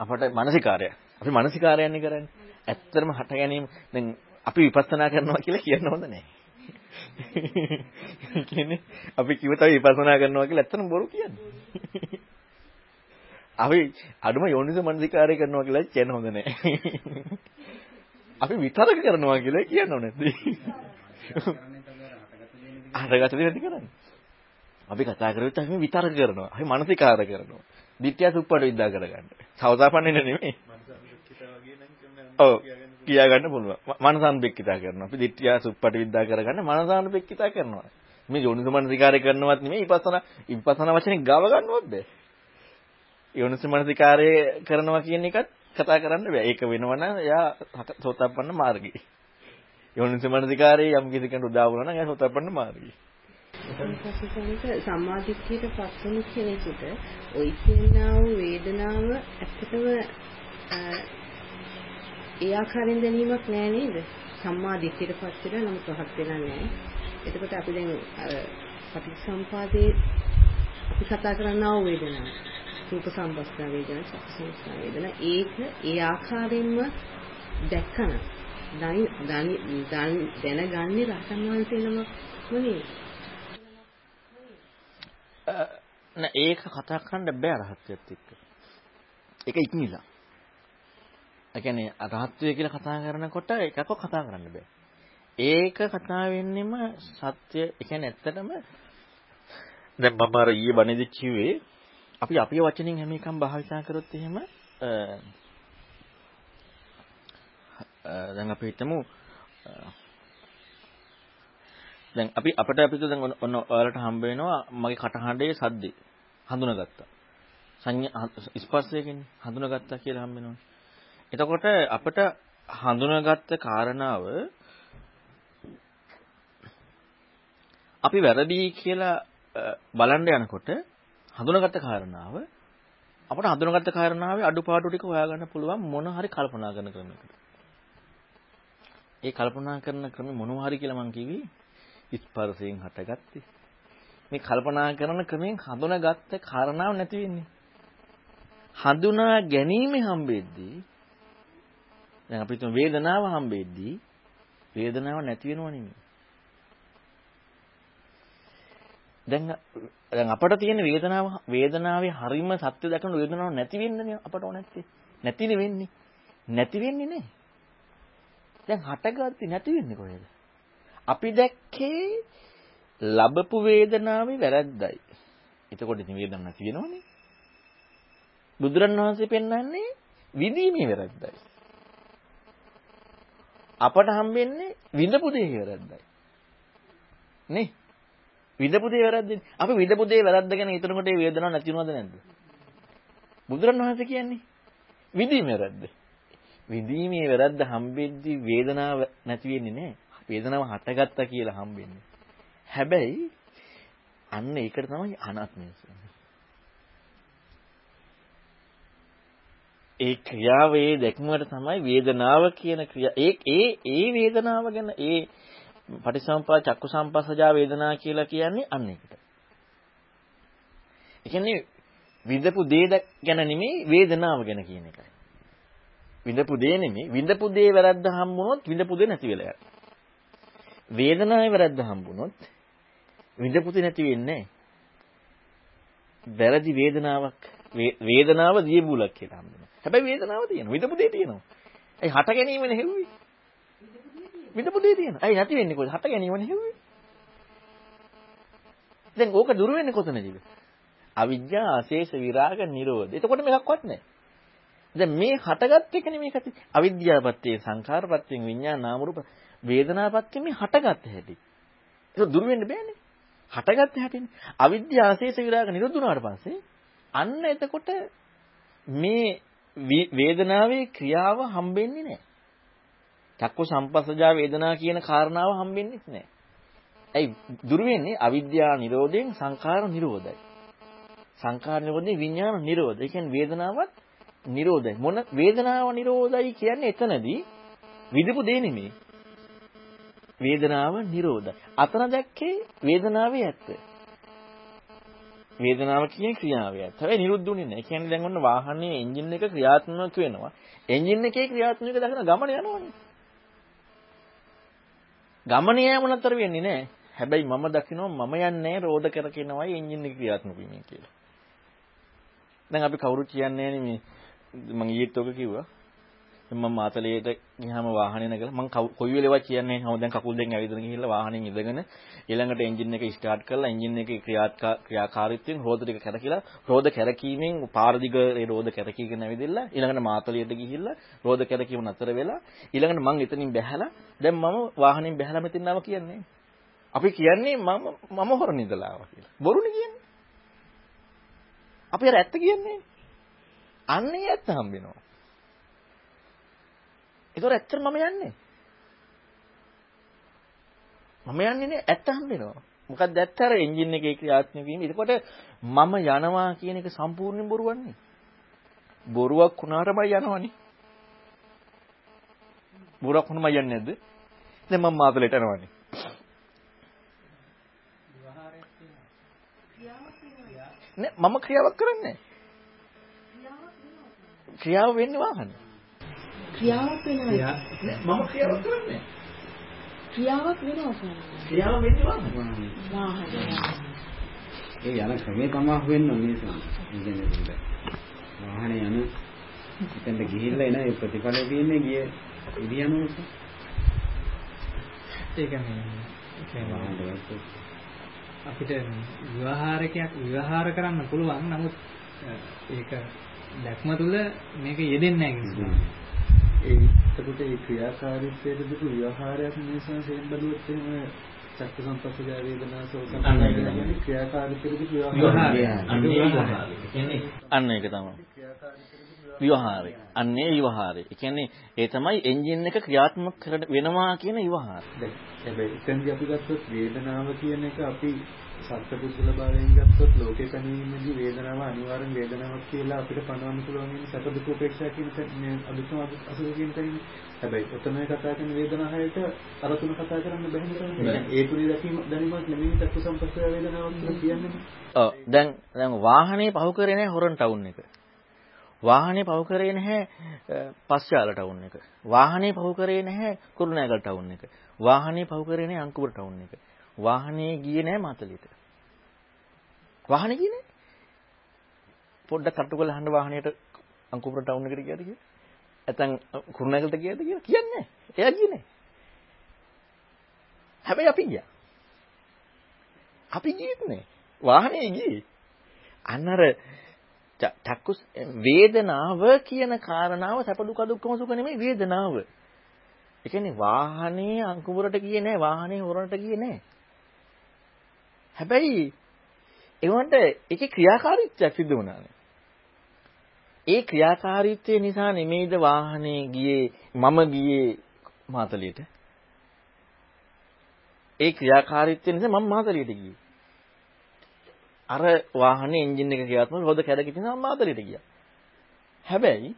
අපට මානසිකාරය. අපි මානසිකාරයන්නේ කරන්නේ. ඇත්තටම හට ගැනීම දැන් අපි විපස්සනා කරනවා කියලා කියන්න හොඳ නැහැ. කියන්නේ අපි කිව්වත විපස්සනා කරනවා කියලා ඇත්තටම බොරු කියන්නේ. අපි අඩුම යෝනිසමනසිකාරය කරනවා කියලා කියන්න හොඳ නැහැ. අපි විතරක කරනවා කියලා කියන්න ඕනේ නැද්ද? හටගත දේ නැති කරන්නේ. අපි කතා කරද්දී අපි විතරක කරනවා. අපි මානසිකාර කරනවා. ditthya suppadu විද්දා කරගන්න. සවදාපන්නේ නෙමෙයි. ඔව් කියා ගන්න පුළුවන්. මනසානුපෙක්කිතා කරනවා. අපි ditthya suppadu විද්දා කරගන්න මනසානුපෙක්කිතා කරනවා. මේ යෝනිසමනසිකාරය කරනවත් නෙමෙයි විපස්සනා විපස්සනා වචනේ ගව ගන්නවත් බෑ. යෝනිසමනසිකාරය කරනවා කියන එකත් කතා කරන්න බෑ. ඒක වෙනවනම් එයා සෝතප්පන්න මාර්ගී. යෝනිසමනසිකාරයේ යම් කිසි කෙනෙකුට උදා වුණා නම් එයා සෝතප්පන්න මාර්ගී. පසුසන්ත සම්මාදිට්ඨියට පත් වෙන කෙනෙකුට ওই කියනා වූ වේදනාව ඇත්තටම ඒ ආකාරයෙන් දැනීමක් නෑ නේද? සම්මාදිට්ඨියට පත් වෙලා නම් පහත් වෙලා නෑ. එතකොට අපි දැන් අර පටිච්චසම්පාදේ අපි කතා කරනා වූ වේදනාව. රූප සම්පස්න වේදනා, චක්ක සංස්කාර වේදනා ඒක ඒ ආකාරයෙන්ම දැක්කම දැනගන්නේ රහතන් වහන්සේ නමක් නෙවෙයි. නෑ ඒක කතා කරන්න බෑ රහත්ත්වයට එක්ක. ඒක ඉක්මනිලා. ඒ කියන්නේ රහත්ත්වය කියලා කතා කරනකොට එකක කතා කරන්න බෑ. ඒක කතා වෙන්නෙම සත්‍ය ඒ කියන්නේ ඇත්තටම දැන් මම අර ඊයේ බණේදි කිව්වේ අපි අපේ වචනින් හැම එකම භාවිතා කරොත් එහෙම දැන් අපි හිතමු දැන් අපි අපිට අපිට දැන් ඔන්න ඔයාලට හම්බ වෙනවා මගේ කටහඬේ සද්දේ හඳුනාගත්තා. සංඥා ස්පර්ශයෙන් හඳුනාගත්තා කියලා හම්බ වෙනවා. එතකොට අපිට හඳුනාගත්ත කාරණාව අපි වැරදි කියලා බලන්න යනකොට හඳුනාගත්ත කාරණාව අපිට හඳුනාගත්ත කාරණාවේ අඩුපාඩු ටික හොයාගන්න පුළුවන් මොන හරි කල්පනා කරන ක්‍රමයකට. ඒ කල්පනා කරන ක්‍රමෙ මොනවා හරි කියලා මම කිව්වේ ස්පර්ශයෙන් හටගත්තේ. මේ කල්පනා කරන ක්‍රමෙන් හඳුනාගත්ත කාරණාව නැති වෙන්නේ. හඳුනා ගැනීම හම්බෙද්දී දැන් අපි තුන් වේදනාව හම්බෙද්දී වේදනාව නැති වෙනව නෙමෙයි. දැන් දැන් අපට තියෙන වේදනාව වේදනාවේ හරීම සත්‍ය දක්වන වේදනාව නැති වෙන්නේ අපට ඕනැත්තේ. නැතිනේ වෙන්නේ. නැති වෙන්නේ නැහැ. දැන් හටගatti නැති වෙන්නේ කොහෙද? අපි දැක්කේ ලැබපු වේදනාවේ වැරද්දයි. එතකොට ඉතින් වේදනාවක් නැති වෙනවනේ. බුදුරණවහන්සේ පෙන්වන්නේ විඳීමේ වැරද්දයි. අපට හම්බෙන්නේ විඳපු දේ වැරද්දයි. නේ? විඳපු දේ වැරද්දනේ. අපි විඳපු දේ වැරද්ද ගැන හිතනකොට ඒ වේදනාවක් නැති වෙනවද නැද්ද? බුදුරණවහන්සේ කියන්නේ විඳීමේ වැරද්ද. විඳීමේ වැරද්ද හම්බෙද්දි වේදනාව නැති වෙන්නේ නැහැ. වේදනාව හටගත්තා කියලා හම්බෙන්නේ. හැබැයි අන්න ඒකට තමයි අනාත්මය කියන්නේ. ඒ ක්‍රියාවේ දැක්මකට තමයි වේදනාව කියන ක්‍රියා ඒ ඒ ඒ වේදනාව ගැන ඒ පටිසම්පා චක්කු සම්පස්සජා වේදනා කියලා කියන්නේ අන්න ඒකට. ඒ කියන්නේ විඳපු දේ ගැන නෙමෙයි වේදනාව ගැන කියන එකයි. විඳපු දේ නෙමෙයි විඳපු දේ වැරද්ද හම්බුනොත් විඳපු දේ නැති වෙලා යනවා. වේදනාවේ වැරද්ද හම්බුනොත් විඳපු දේ නැති වෙන්නේ වැරදි වේදනාවක් වේදනාව දියබුලක් කියලා හම්බුනවා. හැබැයි වේදනාව තියෙනවා. විඳපු දේ තියෙනවා. ඒ හට ගැනීමනේ හෙව්වේ. විඳපු දේ තියෙනවා. ඇයි නැති වෙන්නේ කොහෙද? හට ගැනීමනේ හෙව්වේ. දැන් ඕක දුර වෙන්නේ කොතනදද? අවිජ්ජා ආශේෂ විරාග නිරෝධ. එතකොට මේකක්වත් නැහැ. දැන් මේ හටගත් එක නෙමෙයි කති. අවිද්‍යාවපත්තේ සංඛාරපත්තෙන් විඤ්ඤාණ නාම රූප වේදනාපත්තෙන් මේ හටගත් හැටි. ඒක දුර වෙන්න බෑනේ. හටගත් හැටිනේ. අවිද්‍යාව ආශේෂ විරාග නිරෝධ වුණාට පස්සේ අන්න එතකොට මේ වේදනාවේ ක්‍රියාව හම්බෙන්නේ නැහැ. චක්කු සම්පස්සජා වේදනා කියන කාරණාව හම්බෙන්නේ නැහැ. ඇයි දුර වෙන්නේ අවිද්‍යාව නිරෝධයෙන් සංඛාර නිරෝධයි. සංඛාර නිරෝධයෙන් විඥාන නිරෝධ. ඒ කියන්නේ වේදනාවත් නිරෝධයි. මොන වේදනාව නිරෝධයි කියන්නේ එතනදී විදපු දේ නෙමෙයි. වේදනාව නිරෝධයි. අතන දැක්කේ වේදනාවේ ඇත්ත. වේදනාව කියන්නේ ක්‍රියාවයක්. හැබැයි නිරුද්ධුනේ නැහැ. ඒ කියන්නේ දැන් ඔන්න වාහනේ එන්ජින් එක ක්‍රියාත්මක වෙනවා. එන්ජින් එකේ ක්‍රියාත්මක දකින ගමන යනවනේ. ගමන යෑම නතර වෙන්නේ නැහැ. හැබැයි මම දකිනවා මම යන්නේ රෝද කරකිනවයි එන්ජින් එක ක්‍රියාත්මක වෙන්නේ කියලා. දැන් අපි කවුරුත් කියන්නේ මේ මම ඊයේත් ඔක කිව්වා. මම මාතලේට ගියාම වාහනේ නැගලා මම කොයි වෙලේවත් කියන්නේ නැහැ. දැන් කකුල් දෙකෙන් ඇවිදගෙන ගිහිල්ලා වාහනෙන් ඉඳගෙන ඊළඟට එන්ජින් එක ස්ටාර්ට් කරලා එන්ජින් එකේ ක්‍රියාකාරීත්වයෙන් රෝද ටික කැරකිලා රෝද කැරකීමෙන් පාර දිග ඒ රෝද කැරකීගෙන ඇවිදilla ඊළඟට මාතලේට ගිහිල්ලා රෝද කැරකීම නතර වෙලා ඊළඟට මම එතනින් බැහැලා දැන් මම වාහනෙන් බැහැලා මෙතන ආවා කියන්නේ. අපි කියන්නේ මම මම හොරන ඉඳලා ආවා කියලා. බොරුනේ කියන්නේ. අපි අර ඇත්ත කියන්නේ. අන්නේ ඇත්ත හම්බෙනවා. ඒතොර ඇත්තට මම යන්නේ. මම යන්නේ නේ ඇත්ත හම්බෙනවා. මොකක්ද ඇත්ත අර එන්ජින් එකේ ක්‍රියාත්මක වීම. එතකොට මම යනවා කියන එක සම්පූර්ණයෙන් බොරුවන්නේ. බොරුවක් වුණාටමයි යනවනේ. බොරුවක් වුණාම යන්නේ නැද්ද? දැන් මම මාතලෙට යනවනේ. නෑ මම ක්‍රියාවක් කරන්නේ ක්‍රියාව වෙන්නේ වාහනේ. ක්‍රියාවක් වෙනවා. මම ක්‍රියාවක් කරන්නේ ක්‍රියාවක් වෙනවා කියන්නේ. ක්‍රියාව වෙන්නේ වාහනේ. වාහනය. ඒ යන ක්‍රමේ තමයි වෙන්න ඕනේ සම. ඉන්නේ වාහනේ යන එතෙන්ට ගිහිල්ලා එන ඒ ප්‍රතිඵලය තියෙන්නේ ගිය ඉදියනෝස. ඒක මේ අපිට විවහාරකයක් විවහාර කරන්න පුළුවන් නමුත් ඒක දැක්ම තුල මේක යෙදෙන්නේ නැහැ ඒ එතකොට ඒ ක්‍රියාකාරීත්වයට දුක විවහාරයක් නිසා සෙන් බලුවොත් එහෙම චක්ක සම්පස්සජ වේදනා සෝතන ක්‍රියාකාරීත්වයට දුක විවහාරය. අන්න ඒක තමයි. විවහාරය. අන්නේ විවහාරය. ඒ කියන්නේ ඒ තමයි එන්ජින් එක ක්‍රියාත්මක වෙනවා කියන විවහාරය. හැබැයි එතනදී අපි ගත්තොත් වේදනාව කියන එක අපි සත්පුද්ගල භාවයෙන් ගත්තොත් ලෝකේ පැනීමේදී වේදනාව අනිවාර්යෙන් වේදනාවක් කියලා අපිට පනවන්න පුළුවන් වෙන සැප දුක උපේක්ෂා කියන මේ අදුක්ම අසුර කියන තැනින් හැබැයි ඔතන කතා කරන වේදනාවයට අර තුන කතා කරන්න බැහැ නේද ඒ තුනේ දැකීම දැනීමක් නෙමෙයි චක්ක සම්පස්ස වේදනාවක් කියලා කියන්නේ ඔව් දැන් දැන් වාහනේ පහු කරේ නැහැ හොරන් ටවුන් එක වාහනේ පහු කරේ නැහැ පස්යාල ටවුන් එක වාහනේ පහු කරේ නැහැ කුරුණෑගල ටවුන් එක වාහනේ පහු කරේ නැහැ අංකුපුර ටවුන් එක වාහනේ ගියේ නැහැ මාතලේට. වාහනේ ගියේ නැහැ. පොඩ්ඩක් කට්ටු කරලා අහන්න වාහනේට අංකුපුර ටවුන් එකට ගියාද කියලා. නැත්නම් කුරුණෑගලට ගියාද කියලා කියන්නේ නැහැ. එයා ගියේ නැහැ. හැබැයි අපි ගියා. අපි ගියෙත් නැහැ. වාහනේ ගියේ. අන්නර චක්කුස් වේදනාව කියන කාරණාව සැප දුක දුක්ඛම සුඛ නෙමෙයි වේදනාව. ඒ කියන්නේ වාහනේ අංකුරට ගියේ නැහැ වාහනේ හොරන්ට ගියේ නැහැ. හැබැයි ඒවට ඒකේ ක්‍රියාකාරීත්වයක් සිදු වුණානේ. ඒ ක්‍රියාකාරීත්වය නිසා නෙමෙයිද වාහනේ ගියේ මම ගියේ මාතලියට. ඒ ක්‍රියාකාරීත්වය නිසා මම මාතලියට ගියේ. අර වාහනේ එන්ජින් එක ක්‍රියාත්මක රෝද කැඩගිට නිසා මම මාතලියට ගියා. හැබැයි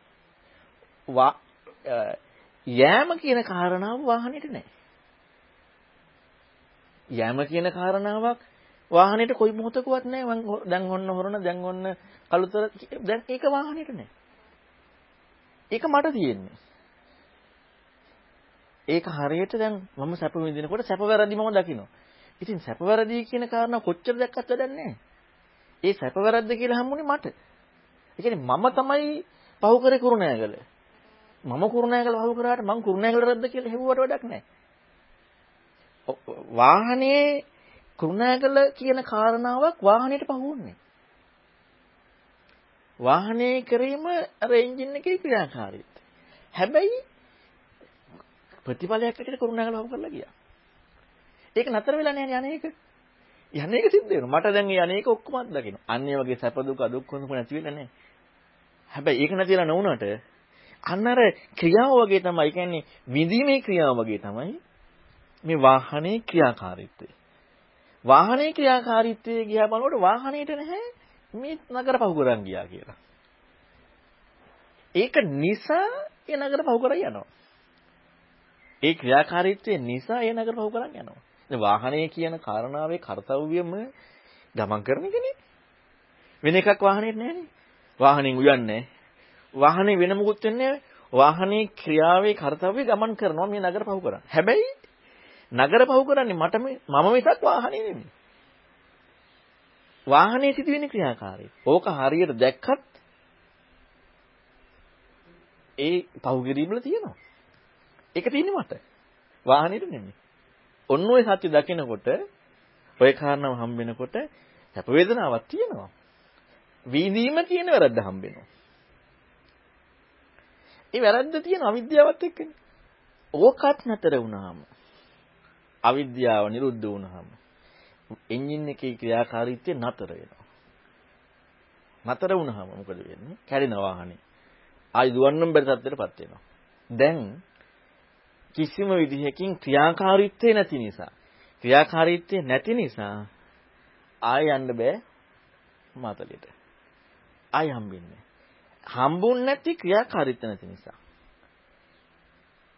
යෑම කියන කාරණාව වාහනේට නැහැ. යෑම කියන කාරණාවක් වාහනේට කොයි මොහොතකවත් නැහැ. මං දැන් ඔන්න හොරන දැන් ඔන්න කළුතර දැන් ඒක වාහනේට නැහැ. ඒක මට තියෙන්නේ. ඒක හරියට දැන් මම සැප විඳිනකොට සැප වැරදි මම දකිනවා. ඉතින් සැප වැරදි කියන කාරණා කොච්චර දැක්කත් වැඩක් නැහැ. ඒ සැප වැරද්ද කියලා හම්බුනේ මට. ඒ කියන්නේ මම තමයි පහු කරේ කුරුණෑගල. මම කුරුණෑගල පහු කරාට මං කුරුණෑගල රද්ද කියලා හෙව්වට වැඩක් නැහැ. වාහනේ කුරුණෑගල කියන කාරණාවක් වාහනේට පහුවන්නේ. වාහනේ කිරීම අර එන්ජින් එකේ ක්‍රියාකාරීත්වය. හැබැයි ප්‍රතිඵලයක් විදිහට කුරුණෑගල පහු කරලා ගියා. ඒක නතර වෙලා නැහැ යන්නේක. යන්නේක සිද්ධ වෙනවා. මට දැන් මේ යන්නේක ඔක්කොම අත්දකින්න. අන්නේ වගේ සැප දුක දුක් හොඳ නැති වෙලා නැහැ. හැබැයි ඒක නැතිලා නොවුනට අන්න අර ක්‍රියාව වගේ තමයි. කියන්නේ විඳීමේ ක්‍රියාව වගේ තමයි මේ වාහනේ ක්‍රියාකාරීත්වය. වාහනේ ක්‍රියාකාරීත්වය ගියා බලනකොට වාහනේට නැහැ මේ නගර පහු කරන් ගියා කියලා. ඒක නිසා ඒ නගර පහු කරන් යනවා. ඒ ක්‍රියාකාරීත්වය නිසා ඒ නගර පහු කරන් යනවා. දැන් වාහනේ කියන කාරණාවේ කාර්යව්‍යම ගමන් කරන එකනේ. වෙන එකක් වාහනේට නැහැනේ. වාහනෙන් උයන්නේ වාහනේ වෙන මොකුත් වෙන්නේ වාහනේ ක්‍රියාවේ කාර්යය ගමන් කරනවා මේ නගර පහු කරන්නේ. හැබැයි නගර පහු කරන්නේ මට මම මිසක් වාහනේ නෙමෙයි. වාහනේ සිදුවෙන ක්‍රියාකාරී. ඕක හරියට දැක්කත් ඒ පහුගිරීම් වල තියෙනවා. ඒක තියෙන්නේ මට. වාහනේට නෙමෙයි. ඔන්න ඔය සත්‍ය දකිනකොට ඔය කාරණාව හම්බෙනකොට සැප වේදනාවක් තියෙනවා. විඳීම තියෙන වැරද්ද හම්බෙනවා. ඒ වැරද්ද තියෙන අවිද්‍යාවත් එක්කනේ. ඕකත් නැතර වුණාම අවිද්‍යාව නිරුද්ධ වුණාම එන්ජින් එකේ ක්‍රියාකාරීත්වය නතර වෙනවා. නතර වුණාම මොකද වෙන්නේ? කැඩෙන වාහනේ. ආයි දුවන්නම් බැරි තත්ත්වයටපත් වෙනවා. දැන් කිසිම විදිහකින් ක්‍රියාකාරීත්වය නැති නිසා ක්‍රියාකාරීත්වය නැති නිසා ආය යන්න බෑ මාතලෙට. ආය හම්බෙන්නේ. හම්බුන්නේ නැති ක්‍රියාකාරීත්වය නැති නිසා.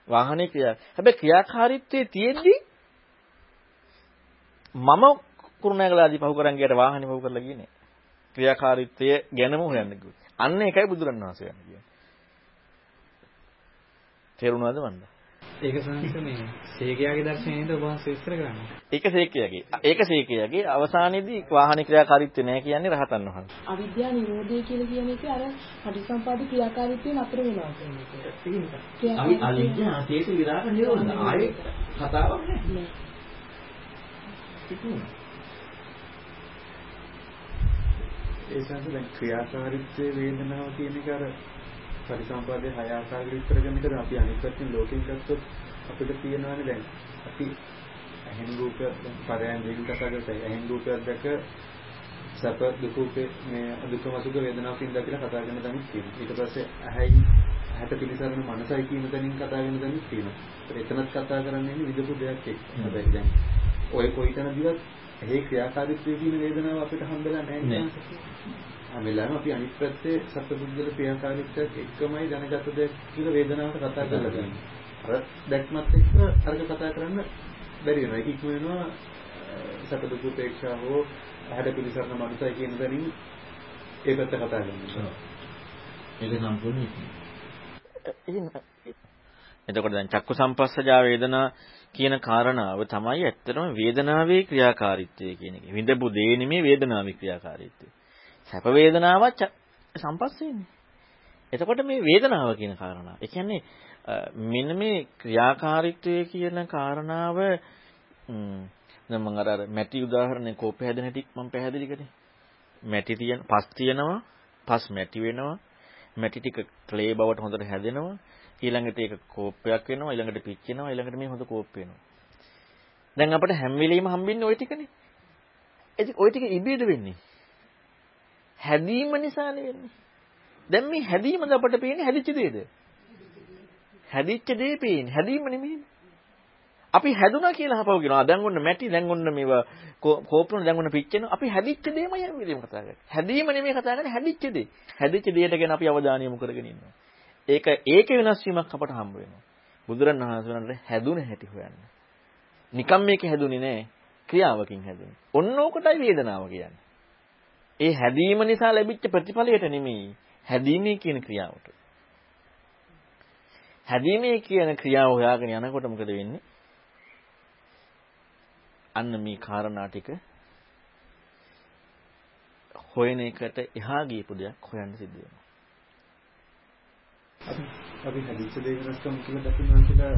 වාහනේ ක්‍රියා හැබැයි ක්‍රියාකාරීත්වයේ තියෙද්දි මම කුරුණෑගලාදී පහු කරන් ගියට වාහනේ පහු කරලා ගියේ නෑ. ක්‍රියාකාරීත්වය ගැනම හොයන්න කිව්වා. අන්න ඒකයි බුදුරණවහන්සේ කියන්නේ. තේරුණාද මන්ද? ඒක සංස මේ සේකයාගේ දර්ශනයේද ඔබ වහන්සේ විස්තර කරන්නේ. ඒක සේකයාගේ. ඒක සේකයාගේ අවසානයේදී වාහන ක්‍රියාකාරීත්වය නැහැ කියන්නේ රහතන් වහන්සේ. අවිද්‍යා නිරෝධය කියලා කියන එක අර පටිසම්පාද ක්‍රියාකාරීත්වය නතර වෙනවා කියන එක. අවි අවිද්‍යා තේස විරාග නිරෝධ ආයේ කතාවක් නැහැ. ඒ සංස දැන් ක්‍රියාකාරීත්වයේ වේදනාව කියන එක අර පරිසම්පාදයේ හය ආකාරයකට විස්තර කරන එක අපි අනිත් පැත්තෙන් ලෝකෙන් ගත්තොත් අපිට තියෙනවානේ දැන් අපි ඇහෙන් රූපයක් දැන් පරයන් දෙවිල් කතා කරලා ඇහෙන් රූපයක් දැක සැප දුක මේ දුක මසුක වේදනාවකින් දැකලා කතා කරන තැනක් තියෙනවා. ඊට පස්සේ ඇහැයි ඇහැට පිළිසරණ මනසයි කියන තැනින් කතා කරන තැනක් තියෙනවා. එතනත් කතා කරන්නේ විදපු දෙයක් එක්ක. හැබැයි දැන් ඔය කොයිතන දිවත් එහි ක්‍රියාකාරීත්වය කියන වේදනාව අපිට හම්බෙලා නැහැ නේද හැමෙලාම අපි අනිත් පැත්තේ සත්පුද්ගල ක්‍රියාකාරීත්වයක් එක්කමයි දැනගත දෙයක් කියලා වේදනාවට කතා කරලා තියෙනවා. අර දැක්මත් එක්ක අරක කතා කරන්න බැරි වෙනවා. ඒක ඉක්ම වෙනවා සත්‍ය දුක උපේක්ෂා හෝ ඇහැට පිළිසරණ මනසයි කියන දරින් ඒ පැත්ත කතා කරනවා. ඒක සම්පූර්ණ එතකොට දැන් චක්කු සම්පස්සජා වේදනා කියන කාරණාව තමයි ඇත්තටම වේදනාවේ ක්‍රියාකාරීත්වය කියන එක. විඳපු දේ නෙමෙයි වේදනාවේ ක්‍රියාකාරීත්වය. සැප වේදනාවත් සම්පස්සේනේ. එතකොට මේ වේදනාව කියන කාරණා. ඒ කියන්නේ මෙන්න මේ ක්‍රියාකාරීත්වය කියන කාරණාව දැන් මම අර අර මැටි උදාහරණේ කෝපය හැදෙන හැටි මම පැහැදිලි කරේ. මැටි තියෙන පස් තියෙනවා, පස් මැටි වෙනවා. මැටි ටික ක්ලේ බවට හොඳට හැදෙනවා. ඊළඟට ඒක කෝපයක් වෙනවා, ඊළඟට පිච්චෙනවා, ඊළඟට මේ හොඳ කෝප වෙනවා. දැන් අපිට හැම වෙලෙම හම්බෙන්නේ ওই ටිකනේ. ඒ ඔය ටික ඉබේද වෙන්නේ. හැදීම නිසානේ වෙන්නේ. දැන් මේ හැදීමද අපට පේන්නේ හැදිච්ච දෙයද? හැදිච්ච දේ පේන්නේ. හැදීම නෙමෙයි. අපි හැදුනා කියලා හපව කියනවා. දැන් ඔන්න මැටි, දැන් ඔන්න මේවා කෝපන, දැන් ඔන්න පිච්චෙනවා. අපි හැදිච්ච දෙයමයි හැම වෙලේම කතා කරන්නේ. හැදීම නෙමෙයි කතා කරන්නේ හැදිච්ච දේ. හැදිච්ච දෙයට ගැන අපි අවධානය යොමු කරගෙන ඉන්නවා. ඒක ඒක වෙනස් වීමක් අපට හම්බ වෙනවා. බුදුරණවහන්සේ වහන්සේ හැදුන හැටි හොයන්න. නිකම් මේක හැදුනේ නෑ. ක්‍රියාවකින් හැදුනේ. ඔන්න ඕකටයි වේදනාව කියන්නේ. ඒ හැදීම නිසා ලැබිච්ච ප්‍රතිඵලයට නෙමෙයි හැදීමේ කියන ක්‍රියාවට. හැදීමේ කියන ක්‍රියාව හොයාගෙන යනකොට මොකද වෙන්නේ? අන්න මේ කාරණා ටික හොයන එකට එහා ගියපු දෙයක් හොයන්න සිද්ධ වෙනවා. අපි හදිස්ස දෙයක් වෙනස්කම් කියලා දකින්න කියලා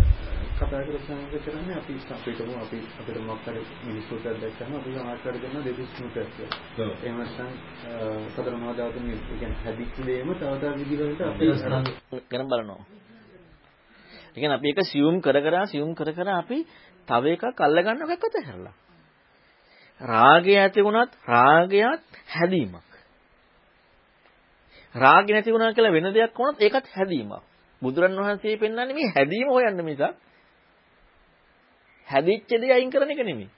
කතා කරලා සංගත කරන්නේ අපි අපිටම අපි අපිට මොකක් හරි මිනිස්සුන්ට දැක්කම අපි සමාජකාර කරන දෙවිස්මුකයක් කියලා. එහෙම නැත්නම් සතර මහා ධාතුන් කියන්නේ හදිස්ස දෙයම තව තව විදිහකට අපි ගණන් බලනවා. ඒ කියන්නේ අපි එක සියුම් කර කර සියුම් කර කර අපි තව එකක් අල්ල ගන්නව එකකට හැරලා. රාගය ඇති වුණත් රාගයත් හැදීමක්. රාගය නැති වුණා කියලා වෙන දෙයක් වුණත් ඒකත් හැදීමක්. බුදුරන් වහන්සේ පෙන්වන්නේ මේ හැදීම හොයන්න මිසක් හැදිච්ච දේ අයින් කරන එක නෙමෙයි.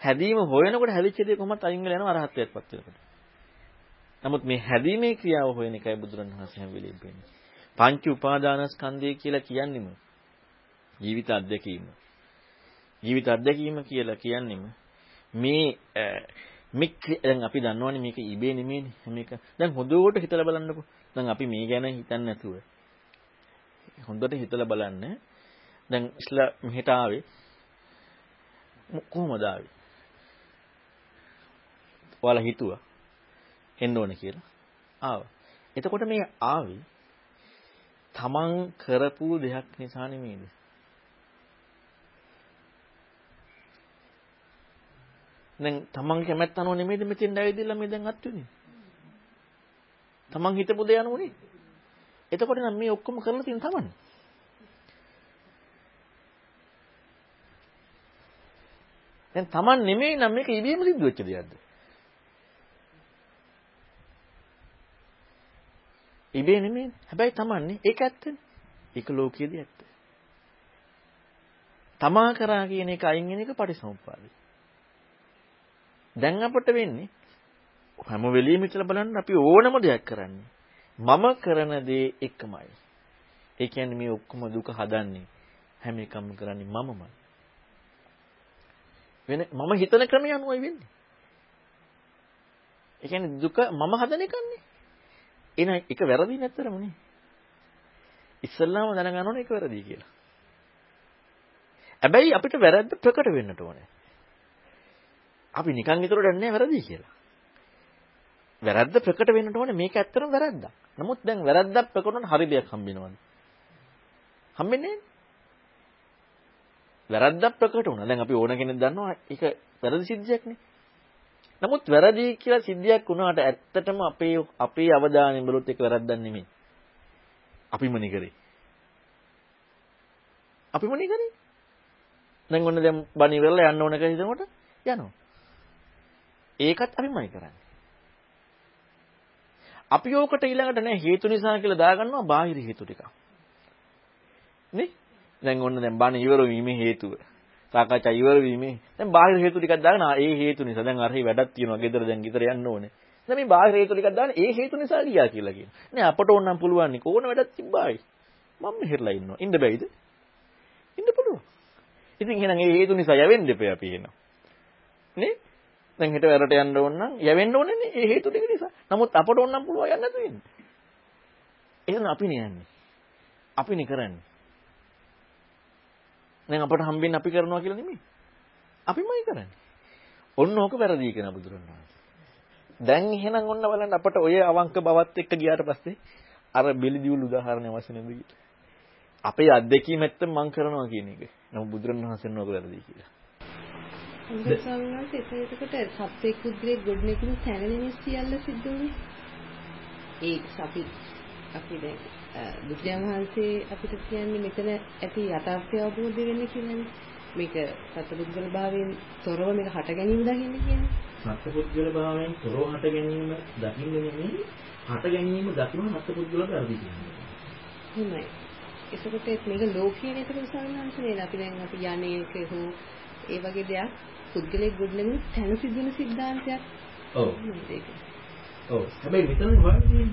හැදීම හොයනකොට හැදිච්ච දේ කොහොමද අයින් වෙලා යනවා අරහත්ත්වයටපත් වෙනකොට. නමුත් මේ හැදීමේ ක්‍රියාව හොයන එකයි බුදුරන් වහන්සේ හැම වෙලෙම පෙන්නන්නේ. පංච උපාදානස්කන්ධය කියලා කියන්නේම ජීවිත අත්දැකීම. ජීවිත අත්දැකීම කියලා කියන්නේම මේ මේක දැන් අපි දන්නවනේ මේක ඉබේ නෙමෙයිනේ මේක. දැන් හොඳට හිතලා බලන්නකෝ. දැන් අපි මේ ගැන හිතන්නේ නැතුව හොඳට හිතලා බලන්න. දැන් ඉස්ලා මෙහෙට ආවේ කොහොමද ආවේ? ඔයාලා හිතුවා එන්න ඕනේ කියලා. ආවා. එතකොට මේ ආවේ තමන් කරපු දෙයක් නිසා නෙමෙයිද? දැන් තමන්ගේ කැමැත්ත අනුව නෙමෙයිද මෙතෙන් ඇවිදilla මේ දැන් අත්වෙන්නේ. තමන් හිතපු දේ අනුවනේ. එතකොට නම් මේ ඔක්කොම කරලා තියෙන තමන්. දැන් තමන් නෙමෙයි නම් මේක ඉබේම සිද්ධ වෙච්ච දෙයක්ද? ඉබේ නෙමෙයි. හැබැයි තමන්නේ ඒක ඇත්තනේ. ඒක ලෝකයේදී ඇත්ත. තමා කරා කියන එක අයින් වෙන එක පටිසමුප්පාදයි. දැන් අපිට වෙන්නේ හැම වෙලෙම ඉතල බලන්න අපි ඕනම දෙයක් කරන්නේ. මම කරන දේ එකමයි. ඒ කියන්නේ මේ ඔක්කොම දුක හදන්නේ හැම එකම කරන්නේ මමමයි. වෙන මම හිතන ක්‍රමය අනුවයි වෙන්නේ. ඒ කියන්නේ දුක මම හදන එකන්නේ. එන එක වැරදි නැත්තරම නේ. ඉස්සල්ලාම දැනගන්න ඕනේ ඒක වැරදි කියලා. හැබැයි අපිට වැරද්ද ප්‍රකට වෙන්නට ඕනේ. අපි නිකන් විතර දන්නේ වැරදි කියලා. වැරද්ද ප්‍රකට වෙන්නට ඕනේ මේක ඇත්තටම වැරද්දක්. නමුත් දැන් වැරද්දක් ප්‍රකට වුණාට හරි දෙයක් හම්බෙනවද? හම්බෙන්නේ වැරද්දක් ප්‍රකට වුණා. දැන් අපි ඕන කෙනෙක් දන්නවා ඒක වැරදි සිද්ධියක් නේ. නමුත් වැරදි කියලා සිද්ධියක් වුණාට ඇත්තටම අපේ අපේ අවධානය බලුත් ඒක වැරද්දක් නෙමෙයි. අපිමනේ කරේ. අපිමනේ කරේ. දැන් ඔන්න දැන් බණ ඉවරලා යන්න ඕන කියලා හිතනකොට යනවා. ඒකත් අපිමයි කරන්නේ. අපි ඕකට ඊළඟට නෑ හේතු නිසා කියලා දාගන්නවා බාහිර හේතු ටික. නේ? දැන් ඔන්න දැන් බණ ඉවර වීමේ හේතුව. සාකච්ඡා ඉවර වීමේ දැන් බාහිර හේතු ටිකක් දාගෙන ආ ඒ හේතු නිසා දැන් අරහි වැඩක් තියෙනවා ගෙදර දැන් ගෙදර යන්න ඕනේ. දැන් මේ බාහිර හේතු ටිකක් දාගෙන ඒ හේතු නිසා ගියා කියලා කියනවා. නේ අපට ඕන නම් පුළුවන් නේ ඕන වැඩක් තිබ්බායි. මම මෙහෙරලා ඉන්නවා. ඉන්න බැයිද? ඉන්න පුළුවන්. ඉතින් එහෙනම් ඒ හේතු නිසා යවෙන්න දෙපේ අපි එනවා. නේ? දැන් හෙට වැරට යන්න ඕන නම් යවෙන්න ඕනේ නේ ඒ හේතු ටික නිසා. නමුත් අපට ඕන නම් පුළුවන් යන්න නැතු වෙන්නේ. එහෙනම් අපි නේ යන්නේ. අපි නේ කරන්නේ. දැන් අපට හම්බෙන්නේ අපි කරනවා කියලා නෙමෙයි. අපිමයි කරන්නේ. ඔන්න ඕක වැරදි කියන බුදුරණවහන්සේ. දැන් එහෙනම් ඔන්න බලන්න අපට ඔය අවංක බවත් එක්ක ගියාට පස්සේ අර බෙලිදිවුල් උදාහරණය අවශ්‍ය නැද්ද අපේ අත්දැකීම ඇත්ත මම කරනවා කියන එක. නමුත් බුදුරණවහන්සේ නෝක වැරදි කියලා. හොඳ සංවාස එතකොට සත්‍යෙක් පුද්ගලෙක් ගොඩනෙකුණු තැන නෙමෙයි සියල්ල සිද්ධ වුනේ. ඒක අපි අපි දැන් බුදුන් වහන්සේ අපිට කියන්නේ මෙතන ඇති යථාර්ථය අවබෝධ වෙන්න කියලානේ. මේක සත්පුද්ගල භාවයෙන් තොරව මේක හට ගැනීම දකින්න කියන්නේ. සත්පුද්ගල භාවයෙන් තොරව හට ගැනීම දකින්න නෙමෙයි හට ගැනීම දකින්න සත්පුද්ගල කරදි කියන්නේ. එහෙමයි. ඒකකොට මේක ලෝකයේ නේද සාමාන්‍යයෙන් අපි දැන් අපි යන්නේක හෝ ඒ වගේ දෙයක් පුද්ගලයෙක් ගොඩනගන තැන සිදුවන සිද්ධාන්තයක්. ඔව්. ඔව්. හැබැයි මෙතන හොයන්නේ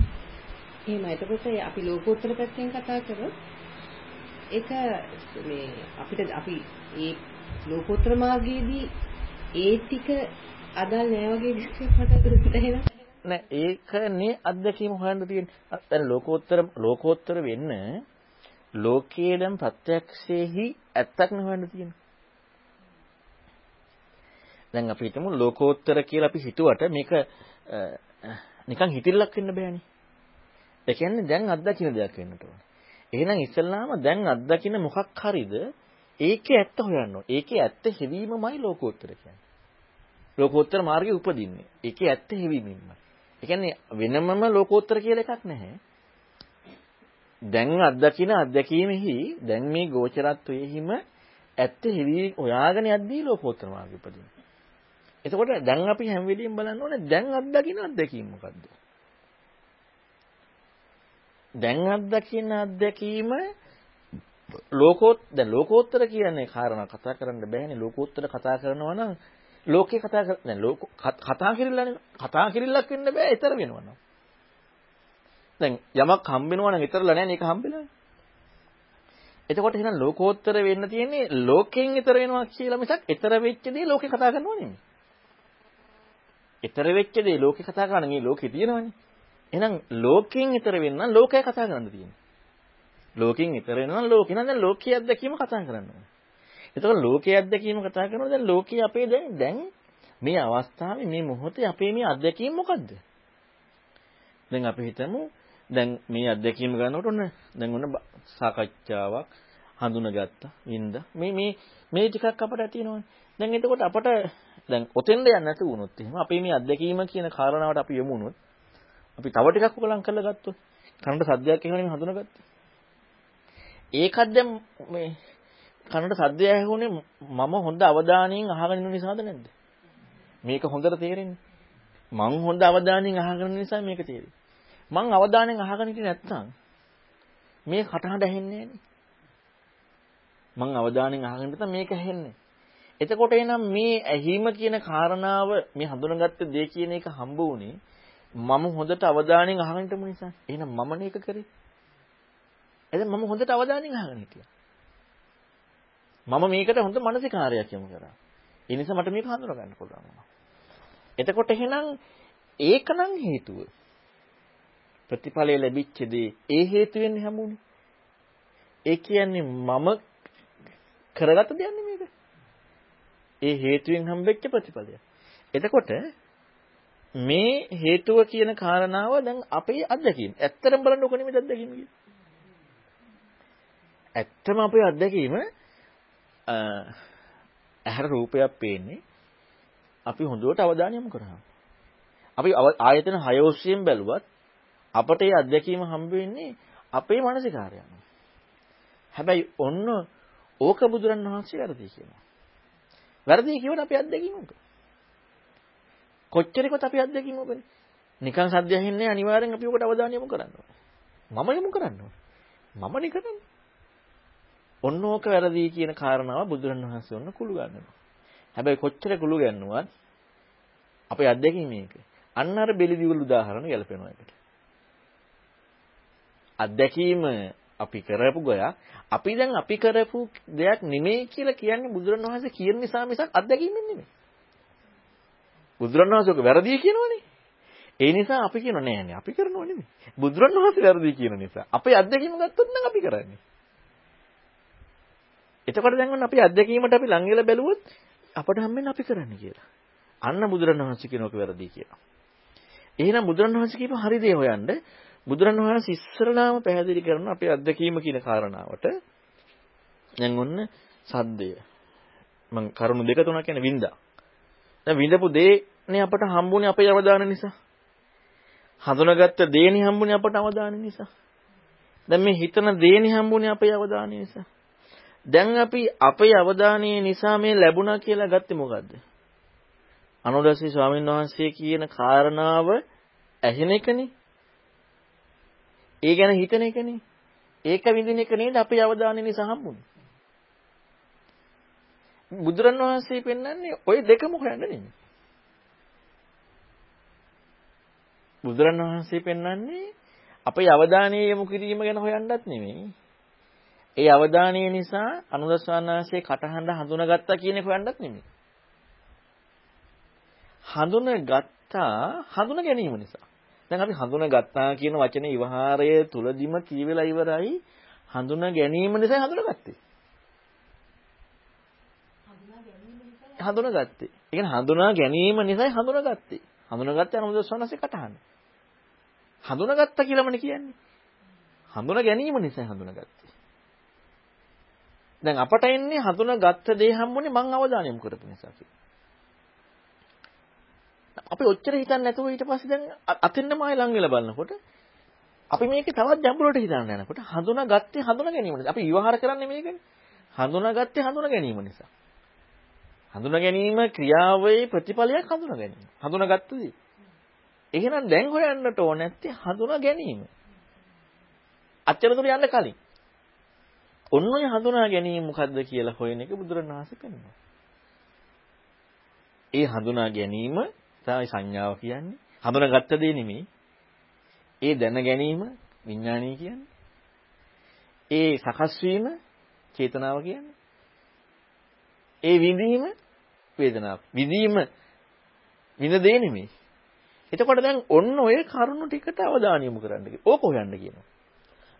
එහෙම එතකොට අපි ලෝකෝත්තර පැත්තෙන් කතා කරොත් ඒක මේ අපිට අපි ඒ ලෝකෝත්තර මාර්ගයේදී ඒ ටික අදාළ නෑ වගේ මට හිතෙනවා නෑ ඒකනේ අත්දැකීම හොයන්න තියෙන්නේ දැන් ලෝකෝත්තර ලෝකෝත්තර වෙන්න ලෝකයේ දැන් ප්‍රත්‍යක්ෂයේහි ඇත්තක් නහොයන්න තියෙන්නේ දැන් අපි හිතමු ලෝකෝත්තර කියලා අපි හිතුවට මේක නිකන් හිතිල්ලක් වෙන්න බෑනේ ඒ කියන්නේ දැන් අත්දකින්න දෙයක් වෙන්නට ඕනේ. එහෙනම් ඉස්සල්ලාම දැන් අත්දකින්න මොකක් හරිද ඒකේ ඇත්ත හොයන්න ඕනේ. ඒකේ ඇත්ත හෙවීමමයි ලෝකෝත්තර කියන්නේ. ලෝකෝත්තර මාර්ගයේ උපදින්නේ. ඒකේ ඇත්ත හෙවීමමයි. ඒ කියන්නේ වෙනමම ලෝකෝත්තර කියලා එකක් නැහැ. දැන් අත්දකින්න අත්දැකීමෙහි දැන් මේ ගෝචරත්වයේහිම ඇත්ත හෙවි හොයාගෙන යද්දී ලෝකෝත්තර මාර්ගය උපදිනවා. එතකොට දැන් අපි හැම වෙලෙම බලන්න ඕනේ දැන් අත්දකින්න අත්දැකීම මොකද්ද? දැන් අත්දකින්න අත්දැකීම ලෝකෝත් දැන් ලෝකෝත්තර කියන්නේ කාරණා කතා කරන්න බෑනේ. ලෝකෝත්තර කතා කරනවා නම් ලෝකේ කතා කර දැන් ලෝක කතා කිරිල්ලනේ කතා කිරිල්ලක් වෙන්න බෑ ඊතර වෙනවා නම්. දැන් යමක් හම්බෙනවා නම් ඊතරලා නෑනේ ඒක හම්බෙලානේ එතකොට එහෙනම් ලෝකෝත්තර වෙන්න තියෙන්නේ ලෝකෙන් ඊතර වෙනවා කියලා මිසක් ඊතර වෙච්ච දේ ලෝකේ කතා කරනවා නෙමෙයි. ඊතර වෙච්ච දේ ලෝකේ කතා කරන්නේ මේ ලෝකේ තියෙනවනේ. එහෙනම් ලෝකයෙන් ඊතර වෙන්න නම් ලෝකය කතා කරන්න තියෙනවා. ලෝකයෙන් ඊතර වෙන්න නම් ලෝකේ නම් දැන් ලෝකයේ අත්දැකීම කතා කරන්න ඕනේ. එතකොට ලෝකයේ අත්දැකීම කතා කරනවා දැන් ලෝකයේ අපේ දැන් දැන් මේ අවස්ථාවේ මේ මොහොතේ අපේ මේ අත්දැකීම මොකද්ද? දැන් අපි හිතමු දැන් මේ අත්දැකීම ගන්නකොට ඔන්න දැන් ඔන්න සාකච්ඡාවක් හඳුනගත්තා වින්ද මේ මේ මේ ටිකක් අපට ඇතිවෙනවනේ දැන් එතකොට අපට දැන් ඔතෙන්ද යන්න නැති වුණොත් එහෙම අපේ මේ අත්දැකීම කියන කාරණාවට අපි යමු වුණොත් අපි තව ටිකක් උකලම් කරලා ගත්තොත් කනට සද්දයක් එහෙම නෙමෙයි හඳුනගත්තේ. ඒකත් දැන් මේ කනට සද්දය ඇහුනේ මම හොඳ අවධානයෙන් අහගෙන ඉන්න නිසාද නැද්ද? මේක හොඳට තේරෙන්නේ. මං හොඳ අවධානයෙන් අහගෙන නිසා මේක තේරෙන්නේ. මං අවධානයෙන් අහගෙන හිටියේ නැත්නම් මේ කටහඬ ඇහෙන්නේ මං අවධානයෙන් අහගෙන ඉඳලා මේක ඇහෙන්නේ. එතකොට එනම් මේ ඇහිම කියන කාරණාව මේ හඳුනගත්ත දේ කියන එක හම්බ වුණේ මම හොඳට අවධානයෙන් අහගෙන හිටපු නිසා. එහෙනම් මම නේක කරේ. එද මම හොඳට අවධානයෙන් අහගෙන හිටියා. මම මේකට හොඳ මානසිකාරයක් යොමු කරා. ඒ නිසා මට මේක හඳුනා ගන්න පුළුවන් වුණා. එතකොට එහෙනම් ඒකනම් හේතුව. ප්‍රතිඵලය ලැබිච්ච දේ ඒ හේතුවෙන් හැමුනේ. ඒ කියන්නේ මම කරගත්ත දෙයක් නෙමේද? ඒ හේතුවෙන් හම්බෙච්ච ප්‍රතිඵලය. එතකොට මේ හේතුව කියන කාරණාව දැන් අපේ අත්දැකීම. ඇත්තටම බලන්න ඕක නෙමෙයි අත්දැකීම කියන්නේ. ඇත්තම අපේ අත්දැකීම ඇහැර රූපයක් පේන්නේ අපි හොඳට අවධානය යොමු කරා. අපි ආයතන 6 ඔස්සියෙන් බැලුවත් අපට ඒ අත්දැකීම හම්බ වෙන්නේ අපේ මානසිකාරයන්. හැබැයි ඔන්න ඕක බුදුරන් වහන්සේ වැරදි කියනවා. වැරදි කියවට අපි අත්දැකීම මොකද? කොච්චරකවත් අපි අත්දැකීම මොකද? නිකන් සද්ද ඇහෙන්නේ අනිවාර්යෙන් අපි ඔකට අවධානය යොමු කරන්න ඕනේ. මම යොමු කරන්න ඕනේ. මම නේ කරන්නේ. ඔන්න ඕක වැරදි කියන කාරණාව බුදුරන් වහන්සේ ඔන්න කුළු ගන්නවා. හැබැයි කොච්චර කුළු ගන්නවත් අපේ අත්දැකීම මේක. අන්න අර බෙලිදිවල උදාහරණ ගැලපෙනවා එකට. අත්දැකීම අපි කරපු ගයක් අපි දැන් අපි කරපු දෙයක් නෙමෙයි කියලා කියන්නේ බුදුරණවහන්සේ කියන නිසා මිසක් අත්දැකීමෙන් නෙමෙයි. බුදුරණවහන්සේ ඔක වැරදි කියනවනේ. ඒ නිසා අපි කියනවා නෑ නෑ අපි කරනව නෙමෙයි. බුදුරණවහන්සේ වැරදි කියන නිසා. අපේ අත්දැකීම ගත්තොත් නම් අපි කරන්නේ. එතකොට දැන් ඔන්න අපි අත්දැකීමට අපි ලං වෙලා බැලුවොත් අපට හම්බෙන්නේ අපි කරන්නේ කියලා. අන්න බුදුරණවහන්සේ කියනක වැරදි කියලා. එහෙනම් බුදුරණවහන්සේ කියපු හරි දේ හොයන්න බුදුරණවහන්සේ ඉස්සරලාම පැහැදිලි කරන අපේ අත්දැකීම කියන කාරණාවට දැන් ඔන්න සද්දය. මම කරුණු දෙක තුනක් කියන වින්දා. දැන් විඳපු දේනේ අපට හම්බුනේ අපේ අවධානය නිසා. හඳුනාගත්ත දේනේ හම්බුනේ අපට අවධානය නිසා. දැන් මේ හිතන දේනේ හම්බුනේ අපේ අවධානය නිසා. දැන් අපි අපේ අවධානය නිසා මේ ලැබුණා කියලා ගත්තේ මොකද්ද? අනුදස්සී ස්වාමීන් වහන්සේ කියන කාරණාව ඇහෙන එකනේ. ඒ ගැන හිතන එකනේ. ඒක විඳින එක නේද අපේ අවධානය නිසා හම්බුනේ. බුදුරණවහන්සේ පෙන්වන්නේ ওই දෙකම හොයන්න නෙමෙයි. බුදුරණවහන්සේ පෙන්වන්නේ අපේ අවධානය යොමු කිරීම ගැන හොයන්නත් නෙමෙයි. ඒ අවධානය නිසා අනුදස්සවන්නාංශයේ කටහඬ හඳුනාගත්තා කියන එක හොයන්නත් නෙමෙයි. හඳුනාගත්තා හඳුනා ගැනීම නිසා. දැන් අපි හඳුනාගත්තා කියන වචනේ විවහාරය තුලදිම කියවිලා ඉවරයි හඳුනා ගැනීම නිසා හඳුනාගත්තේ. හඳුනාගත්තේ. ඒ කියන්නේ හඳුනා ගැනීම නිසා හඳුනාගත්තේ. හඳුනාගත්තේ අනුදස්සනසේ කටහඬ. හඳුනාගත්තා කියලාමනේ කියන්නේ. හඳුනා ගැනීම නිසා හඳුනාගත්තේ. දැන් අපට එන්නේ හඳුනාගත්ත දේ හම්බුනේ මං අවධානය යොමු කරපු නිසා කියලා. අපි ඔච්චර හිතන්නේ නැතුව ඊට පස්සේ දැන් අතෙන්නම ආයෙ ලං වෙලා බලනකොට අපි මේකේ තවත් ගැඹුරට හිතන්න යනකොට හඳුනාගත්තේ හඳුනා ගැනීම නිසා. අපි විවහාර කරන්නේ මේකනේ. හඳුනාගත්තේ හඳුනා ගැනීම නිසා. හඳුනා ගැනීම ක්‍රියාවේ ප්‍රතිඵලයක් හඳුනා ගැනීම. හඳුනාගත්තදී. එහෙනම් දැන් හොයන්නට ඕන නැත්තේ හඳුනා ගැනීම. අච්චර දුර යන්න කලින්. ඔන්න ඔය හඳුනා ගැනීම මොකද්ද කියලා හොයන එක බුදුරණවහන්සේ පෙන්වනවා. ඒ හඳුනා ගැනීම තමයි සංඥාව කියන්නේ. හඳුනාගත්ත දේ නෙමෙයි. ඒ දැන ගැනීම විඥානීය කියන්නේ. ඒ සකස් වීම චේතනාව කියන්නේ. ඒ විඳීම වේදනාව. විඳීම විඳ දේ නෙමෙයි. එතකොට දැන් ඔන්න ඔය කරුණු ටිකට අවධානය යොමු කරන්න කිව්වා. ඕක හොයන්න කියනවා.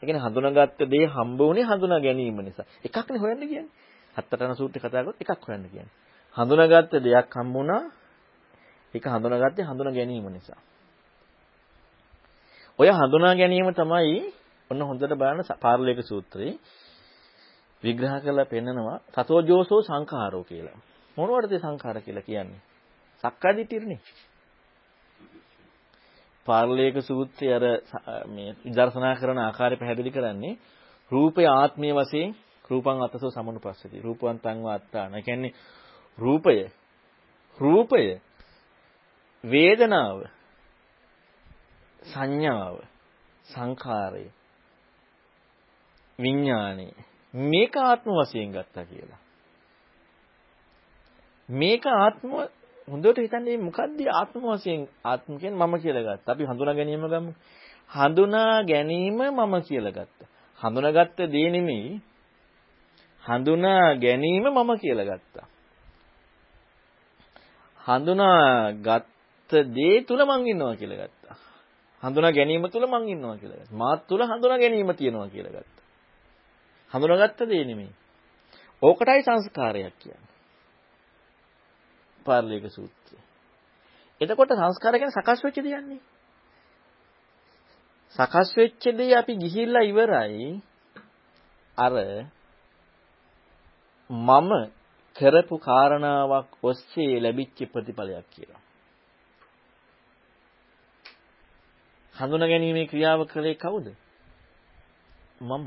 ඒ කියන්නේ හඳුනාගත්ත දේ හම්බ වුණේ හඳුනා ගැනීම නිසා. එකක්නේ හොයන්න කියන්නේ. හතරන සූත්‍රේ කතා කරොත් එකක් හොයන්න කියන්නේ. හඳුනාගත්ත දෙයක් හම්බ වුණා. ඒක හඳුනාගත්තේ හඳුනා ගැනීම නිසා. ඔය හඳුනා ගැනීම තමයි ඔන්න හොඳට බලන්න පාරලේක සූත්‍රයේ විග්‍රහ කරලා පෙන්නනවා තතෝජෝසෝ සංඛාරෝ කියලා. මොනවටද සංඛාර කියලා කියන්නේ? සක්කාදිටිරනේ. පාරලේක සූත්‍රයේ අර මේ විදර්ශනා කරන ආකාරය පැහැදිලි කරන්නේ රූපය ආත්මීය වශයෙන් රූපං අතසෝ සමනුපස්සති. රූපවන්තං වාත්තාන. ඒ කියන්නේ රූපය රූපය වේදනාව සංඥාව සංඛාරය විඥානය මේක ආත්ම වශයෙන් ගත්තා කියලා. මේක ආත්ම හොඳට හිතන්නේ මොකද්ද ආත්ම වශයෙන් ආත්ම කියන්නේ මම කියලා ගත්තා. අපි හඳුනා ගැනීම ගමු. හඳුනා ගැනීම මම කියලා ගත්තා. හඳුනාගත්ත දේ නෙමෙයි හඳුනා ගැනීම මම කියලා ගත්තා. හඳුනාගත්ත දේ තුල මං ඉන්නවා කියලා ගත්තා. හඳුනා ගැනීම තුල මං ඉන්නවා කියලා ගත්තා. මාත් තුල හඳුනා ගැනීම තියෙනවා කියලා ගත්තා. හඳුනාගත්ත දේ නෙමෙයි. ඕකටයි සංස්කාරයක් කියන්නේ. පාර්ලික සූත්‍රය. එතකොට සංස්කාර කියන්නේ සකස් වෙච්ච දෙයක්නේ. සකස් වෙච්ච දේ අපි ගිහිල්ලා ඉවරයි. අර මම කරපු කාරණාවක් ඔස්සේ ලැබිච්ච ප්‍රතිඵලයක් කියලා. හඳුනා ගැනීමේ ක්‍රියාව කළේ කවුද? මම.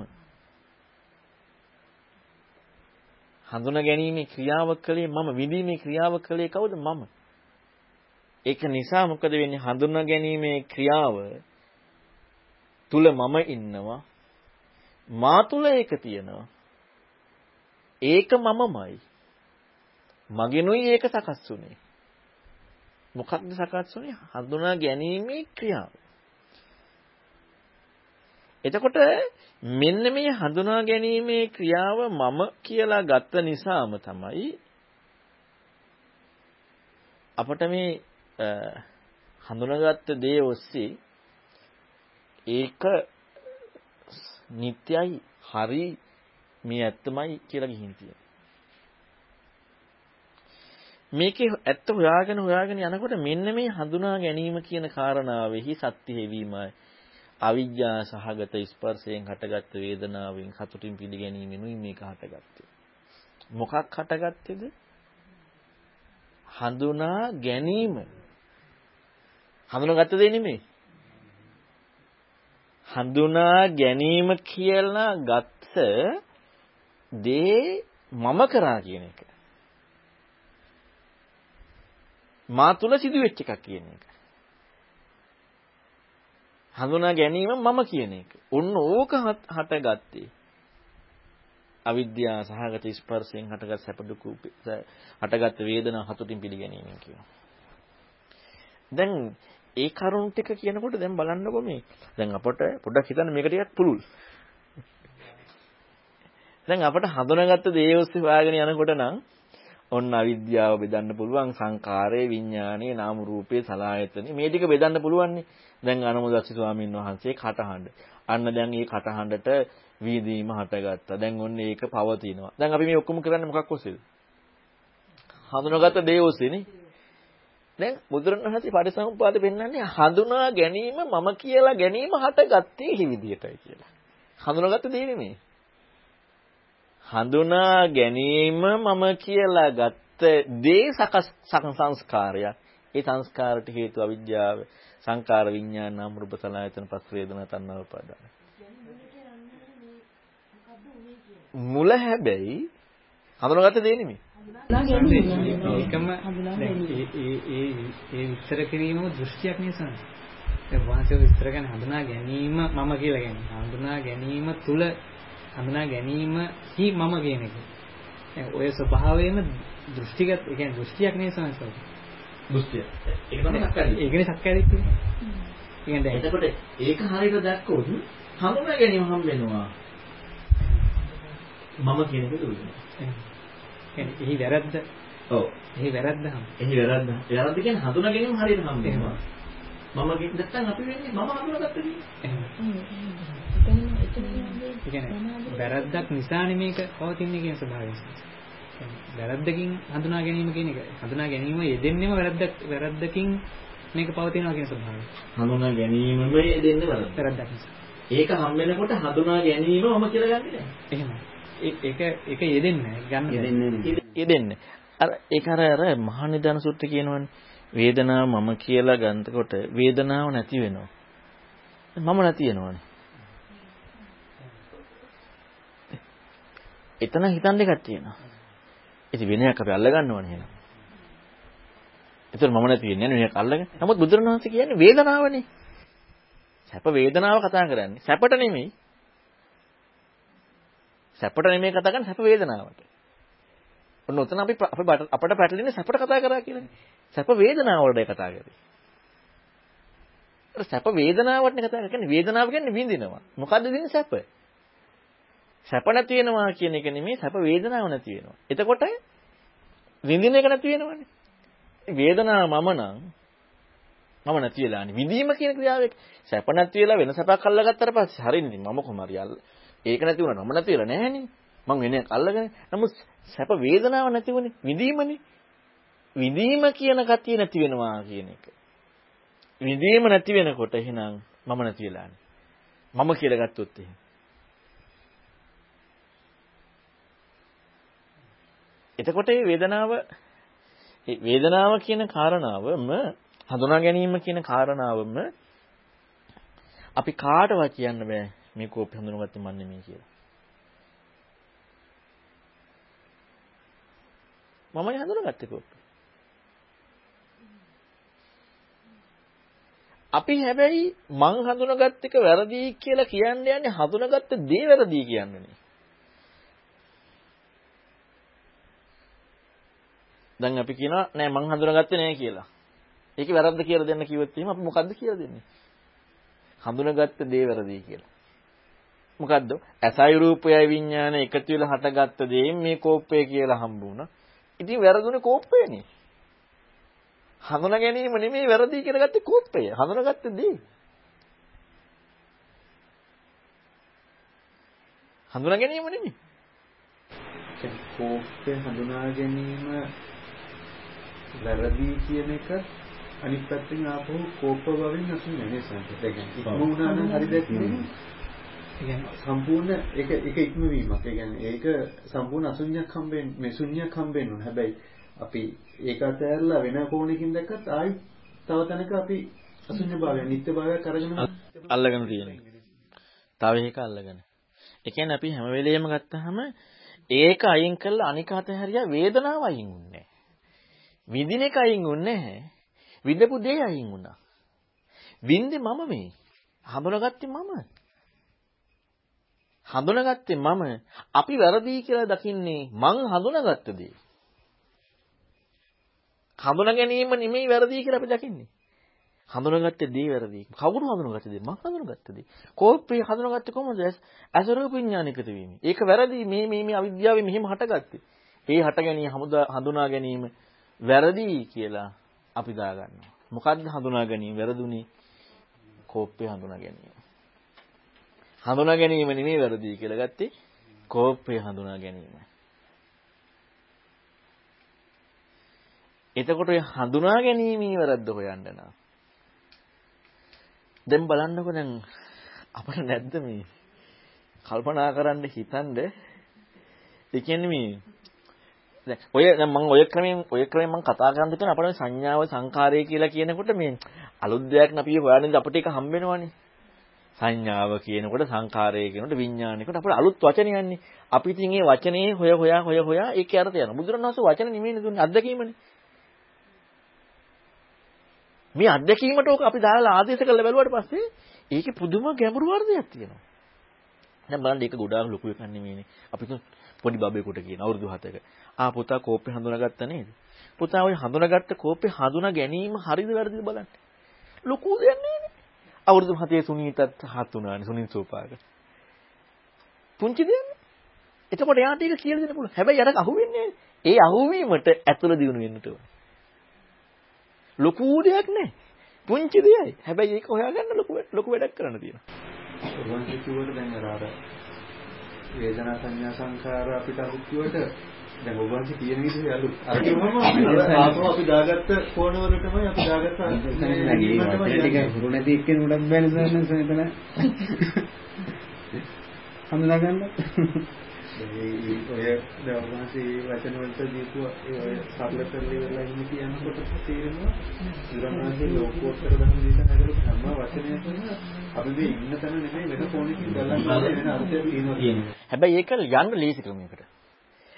හඳුනා ගැනීමේ ක්‍රියාව කළේ මම. විඳීමේ ක්‍රියාව කළේ කවුද? මම. ඒක නිසා මොකද වෙන්නේ? හඳුනා ගැනීමේ ක්‍රියාව තුල මම ඉන්නවා. මා තුල ඒක තියෙනවා. ඒක මමමයි. මගිනුයි ඒක සකස් වුනේ. මොකක්ද සකස් වුනේ? හඳුනා ගැනීමේ ක්‍රියාව. එතකොට මෙන්න මේ හඳුනා ගැනීමේ ක්‍රියාව මම කියලා ගත්ත නිසාම තමයි අපට මේ හඳුනාගත්ත දේ ඔස්සේ ඒක නිට්යයි හරි මේ ඇත්තමයි කියලා ගිහින් තියෙනවා. මේකේ ඇත්ත හොයාගෙන හොයාගෙන යනකොට මෙන්න මේ හඳුනා ගැනීම කියන කාරණාවෙහි සත්‍ය හැවීමයි අවිජ්ජා සහගත ස්පර්ශයෙන් හටගත් වේදනාවෙන් සතුටින් පිළිගැනීමෙනුයි මේක හටගත්තේ. මොකක් හටගත්තේද? හඳුනා ගැනීම. හඳුනාගත්ත දේ නෙමෙයි. හඳුනා ගැනීම කියලා ගත්ත දේ මම කරා කියන එක. මා තුල සිදුවෙච්ච එකක් කියන එක. හඳුනා ගැනීම මම කියන එක. ඔන්න ඕක හටගත්තේ. අවිද්‍යාව සහගත ස්පර්ශයෙන් හටගත් සැප දුක හටගත් වේදනා හතුටින් පිළිගැනීමෙන් කියනවා. දැන් ඒ කරුණ ටික කියනකොට දැන් බලන්නකො මේ දැන් අපට පොඩ්ඩක් හිතන්න මේක ටිකක් පුළුල්. දැන් අපට හඳුනාගත්ත දේ ඔස්සේ හොයාගෙන යනකොට නම් ඔන්න අවිද්‍යාව බෙදන්න පුළුවන් සංකාරයේ විඥානයේ නාම රූපයේ සලආයතනෙ මේ ටික බෙදන්න පුළුවන්නේ. දැන් අනුමුදස්සි ස්වාමීන් වහන්සේ කටහඬ. අන්න දැන් මේ කටහඬට වීදීම හටගත්තා. දැන් ඔන්න ඒක පවතිනවා. දැන් අපි මේ ඔක්කොම කරන්නේ මොකක් ඔස්සේද? හඳුනාගත්ත දේ ඔස්සේනේ දැන් බුදුරණවහන්සේ පරිසම්පාද පෙන්වන්නේ හඳුනා ගැනීම මම කියලා ගැනීම හටගත්තේ හි විදියටයි කියලා. හඳුනාගත්ත දේ නෙමෙයි හඳුනා ගැනීම මම කියලා ගත්ත දේ සකස් සංස්කාරයක්. ඒ සංස්කාරට හේතු අවිද්‍යාව, සංකාර විඥාන නාම රූප සලආයතන පස් වේදනා තණ්හා උපාදාන. මුල හැබැයි හඳුනාගත්ත දේ නෙමෙයි. ඒකම ඒ ඒ ඒ විස්තර කිරීමම දෘෂ්ටියක් නිසා. ඒ වාචක විස්තර කරන හඳුනා ගැනීම මම කියලා කියන්නේ. හඳුනා ගැනීම තුල හඳුනා ගැනීම හි මම කියන එක. ඔය ස්වභාවයෙන්ම දෘෂ්ටිගත ඒ කියන්නේ දෘෂ්ටියක් නේ සංසාර. දෘෂ්ටිය. ඒක තමයි සක්කාය. ඒකනේ සක්කාය දිට්ඨිය. කියන්නේ දැන් එතකොට ඒක හරියට දැක්කොත් හඳුනා ගැනීම හම් වෙනවා. මම කියන එක දුරුනවා. කියන්නේ එහි වැරද්ද ඔව්. එහි වැරද්ද හම්. එහි වැරද්ද. වැරද්ද කියන්නේ හඳුනා ගැනීම හරියට හම් වෙනවා. මම කිව්ව නැත්නම් අපි වෙන්නේ මම හඳුනාගත්ත දේ. එහෙම. එතන එතන ඒ කියන්නේ වැරද්දක් නිසානේ මේක පවතින්නේ කියන ස්වභාවය. වැරද්දකින් හඳුනා ගැනීම කියන එක හඳුනා ගැනීම යෙදෙන්නෙම වැරද්දක් වැරද්දකින් මේක පවතිනවා කියන ස්වභාවය. හඳුනා ගැනීමම දෙන්නේ වැරද්ද. වැරද්දක් නිසා. ඒක හම් වෙනකොට හඳුනා ගැනීමම කියලා ගන්නෙ නැහැ. එහෙමයි. ඒක ඒක යෙදෙන්නේ. ගන්න බෑ. යෙදෙන්නේ. අර ඒක අර අර මහනිදාන සූත්‍රය කියනවනේ වේදනාව මම කියලා ගන්නකොට වේදනාව නැති වෙනවා. මම නැති වෙනවනේ. එතන හිතන්න එකක් තියෙනවා. ඉතින් වෙනයක් අපි අල්ල ගන්නවනේ එහෙනම්. ඒතර මම නැති වෙන්නේ නෑ වෙනයක් අල්ලගෙන. නමුත් බුදුරණවහන්සේ කියන්නේ වේදනාවනේ. සැප වේදනාව කතා කරන්නේ. සැපට නෙමෙයි. සැපට නෙමෙයි කතා කරන්නේ සැප වේදනාවට. ඔන්න උතන අපි අපිට පැටලෙන්නේ සැපට කතා කරා කියලානේ. සැප වේදනාව වලටයි කතා කරන්නේ. සැප වේදනාවටනේ කතා කරන්නේ. වේදනාව කියන්නේ විඳිනවා. මොකද්ද විඳින සැප? සැප නැති වෙනවා කියන එක නෙමෙයි සැප වේදනාව නැති වෙනවා. එතකොට විඳින එක නැති වෙනවනේ. වේදනාව මම නම් මම නැති වෙලානේ. විඳීම කියන ක්‍රියාව සැප නැති වෙලා වෙන සැපක් අල්ලගත්තට පස්සේ හරිනේ මම කොහමද අල්ල. ඒක නැති වුණා මම නැති වෙලා නැහැනේ. මං වෙන එකක් අල්ලගෙන. නමුත් සැප වේදනාව නැති වුණේ විඳීමනේ. විඳීම කියන ගතිය නැති වෙනවා කියන එක. විඳීම නැති වෙනකොට එහෙනම් මම නැති වෙලානේ. මම කියලා ගත්තොත් එහෙම. එතකොට මේ වේදනාව ඒ වේදනාව කියන කාරණාවම හඳුනා ගැනීම කියන කාරණාවම අපි කාටවත් කියන්න බෑ මේ කෝපය හඳුනගත්තේ මන් නෙමෙයි කියලා. මමයි හඳුනගත්තේ කෝපය. අපි හැබැයි මං හඳුනගත් එක වැරදි කියලා කියන්න යන්නේ හඳුනගත්ත දේ වැරදි කියන්නේ. දැන් අපි කියනවා නෑ මං හඳුනාගත්තේ නෑ කියලා. ඒකේ වැරද්ද කියලා දෙන්න කිව්වොත් එහෙම අපි මොකද්ද කියලා දෙන්නේ? හඳුනාගත්ත දේ වැරදි කියලා. මොකද්ද? ඇසයි රූපයයි විඥාන එකතු වෙලා හටගත්ත දේ මේ කෝපය කියලා හම්බ වුණා. ඉතින් වැරදුනේ කෝපයනේ. හඳුනා ගැනීම නෙමෙයි වැරදි කියලා ගත්තේ කෝපය. හඳුනාගත්ත දේ. හඳුනා ගැනීම නෙමෙයි. කෝපය හඳුනා ගැනීම වැරදි කියන එක අනිත් පැත්තෙන් ආපහු කෝප බවින් අසුන්නේ නේ සංකේත. ඒ කියන්නේ ඉක්ම වුණා නම් හරි දැක්කේ. සම්පූර්ණ ඒක ඒක ඉක්මවීමක්. ඒ කියන්නේ ඒක සම්පූර්ණ අසුඤ්ඤයක් හම්බෙන්නේ මේ ශුන්‍යයක් හම්බෙන්න ඕන. හැබැයි අපි ඒක අතහැරලා වෙන කෝණකින් දැක්කත් ආයි තව තැනක අපි අසුඤ්ඤ භාවය, නිත්‍ය භාවයක් අරගෙන අල්ලගෙන තියෙනවා. තව එක අල්ලගෙන. ඒ කියන්නේ අපි හැම වෙලෙම ගත්තාම ඒක අයින් කරලා අනික අතහැරියා වේදනාව අයින් වුන්නේ විඳින එක අයින් වුන්නේ නැහැ. විඳපු දේ අයින් වුණා. විඳේ මම මේ. හඳුනාගත්තේ මම. හඳුනාගත්තේ මම. අපි වැරදි කියලා දකින්නේ මං හඳුනාගත්ත දේ. හඳුනා ගැනීම නෙමෙයි වැරදි කියලා අපි දකින්නේ. හඳුනාගත්තේ දේ වැරදි. කවුරු හඳුනාගත්තේ දේ? මං හඳුනාගත්තේ දේ. කෝපය හඳුනාගත්තේ කොහොමද? අසරූප විඥානිකත වීම. ඒක වැරදි. මේ මේ මේ අවිද්‍යාවෙන් මෙහෙම හටගත්තේ. ඒ හට ගැනීම හඳුනා ගැනීම වැරදි කියලා අපි දාගන්නවා. මොකද්ද හඳුනා ගැනීම වැරදුනේ? කෝපය හඳුනා ගැනීම. හඳුනා ගැනීම නෙමෙයි වැරදි කියලා ගත්තේ කෝපය හඳුනා ගැනීම. එතකොට ඔය හඳුනා ගැනීමේ වැරද්ද හොයන්න නම් දැන් බලන්නකෝ දැන් අපිට නැද්ද මේ කල්පනා කරන්න හිතනද ඒ කියන්නේ මේ දැන් ඔය දැන් මම ඔය ක්‍රමයෙන් ඔය ක්‍රමයෙන් මම කතා කරන්න කියන අපේ සංඥාව සංකාරය කියලා කියනකොට මේ අලුත් දෙයක් නැපිය හොයන්නේ අපිට ඒක හම්බ වෙනවනේ. සංඥාව කියනකොට සංකාරය කියනකොට විඥානයකට අපිට අලුත් වචන යන්නේ. අපි ඉතින් මේ වචනේ හොය හොයා හොය හොයා ඒකේ අර්ථය යනවා. බුදුරණවහන්සේ වචන නෙමෙයිනේ දුන්නේ අත්දැකීමනේ. මේ අත්දැකීමට ඕක අපි දාලා ආදේශ කරලා බැලුවාට පස්සේ ඒකේ පුදුම ගැඹුරු අර්ථයක් තියෙනවා. දැන් බලන්න ඒක ගොඩාක් ලොකු එකක් නෙමෙයිනේ. අපි පොඩි බබෙකුට කියන අවුරුදු 7ක. ආ පුතා කෝපේ හඳුනාගත්ත නේද? පුතා ওই හඳුනාගත්ත කෝපේ හඳුනා ගැනීම හරිද වැරදිද බලන්න. ලොකු දෙයක් නේනේ. අවුරුදු 7 සුනීතත් හත් උනානේ සුනිල් සෝපාක. පුංචි දෙයක්. එතකොට එයාට ඒක කියලා දෙන්න පුළුවන්. හැබැයි අර අහුවෙන්නේ ඒ අහුවීමට ඇතුළ දිනු වෙන්නට ඕනේ. ලොකු දෙයක් නෑ. පුංචි දෙයයි. හැබැයි ඒක හොයාගන්න ලොකු ලොකු වැඩක් කරන්න තියෙනවා. ඔබන් කිව්වට දැන් අර අර වේදනා සංඥා සංඛාර අපිට අලුත් කිව්වට දැන් ඔබ වහන්සේ කියන විදිහේ අලුත් අර කිව්වම ආපහු අපි දාගත්ත කෝණ වලටමයි අපි දාගත්ත ටික හුරු නැති එක්කෙනෙකුටත් බැහැ නේද එතන හඳුනා ගන්න ඔය දැන් ඔබ වහන්සේ වචන වලට දීපු ඒ ඔය සරල කරලි වෙලා ඉන්න කියනකොට තේරෙනවා බුදුරණාහි ලෝකෝත්තර ධර්ම දේශනා කරපු හැම වචනයකම අපි මේ ඉන්න තැන නෙමෙයි වෙන කොනකින් බලන්න වෙන අර්ථයක් තියෙනවා හැබැයි ඒක යන්න ලේසි ක්‍රමයකට.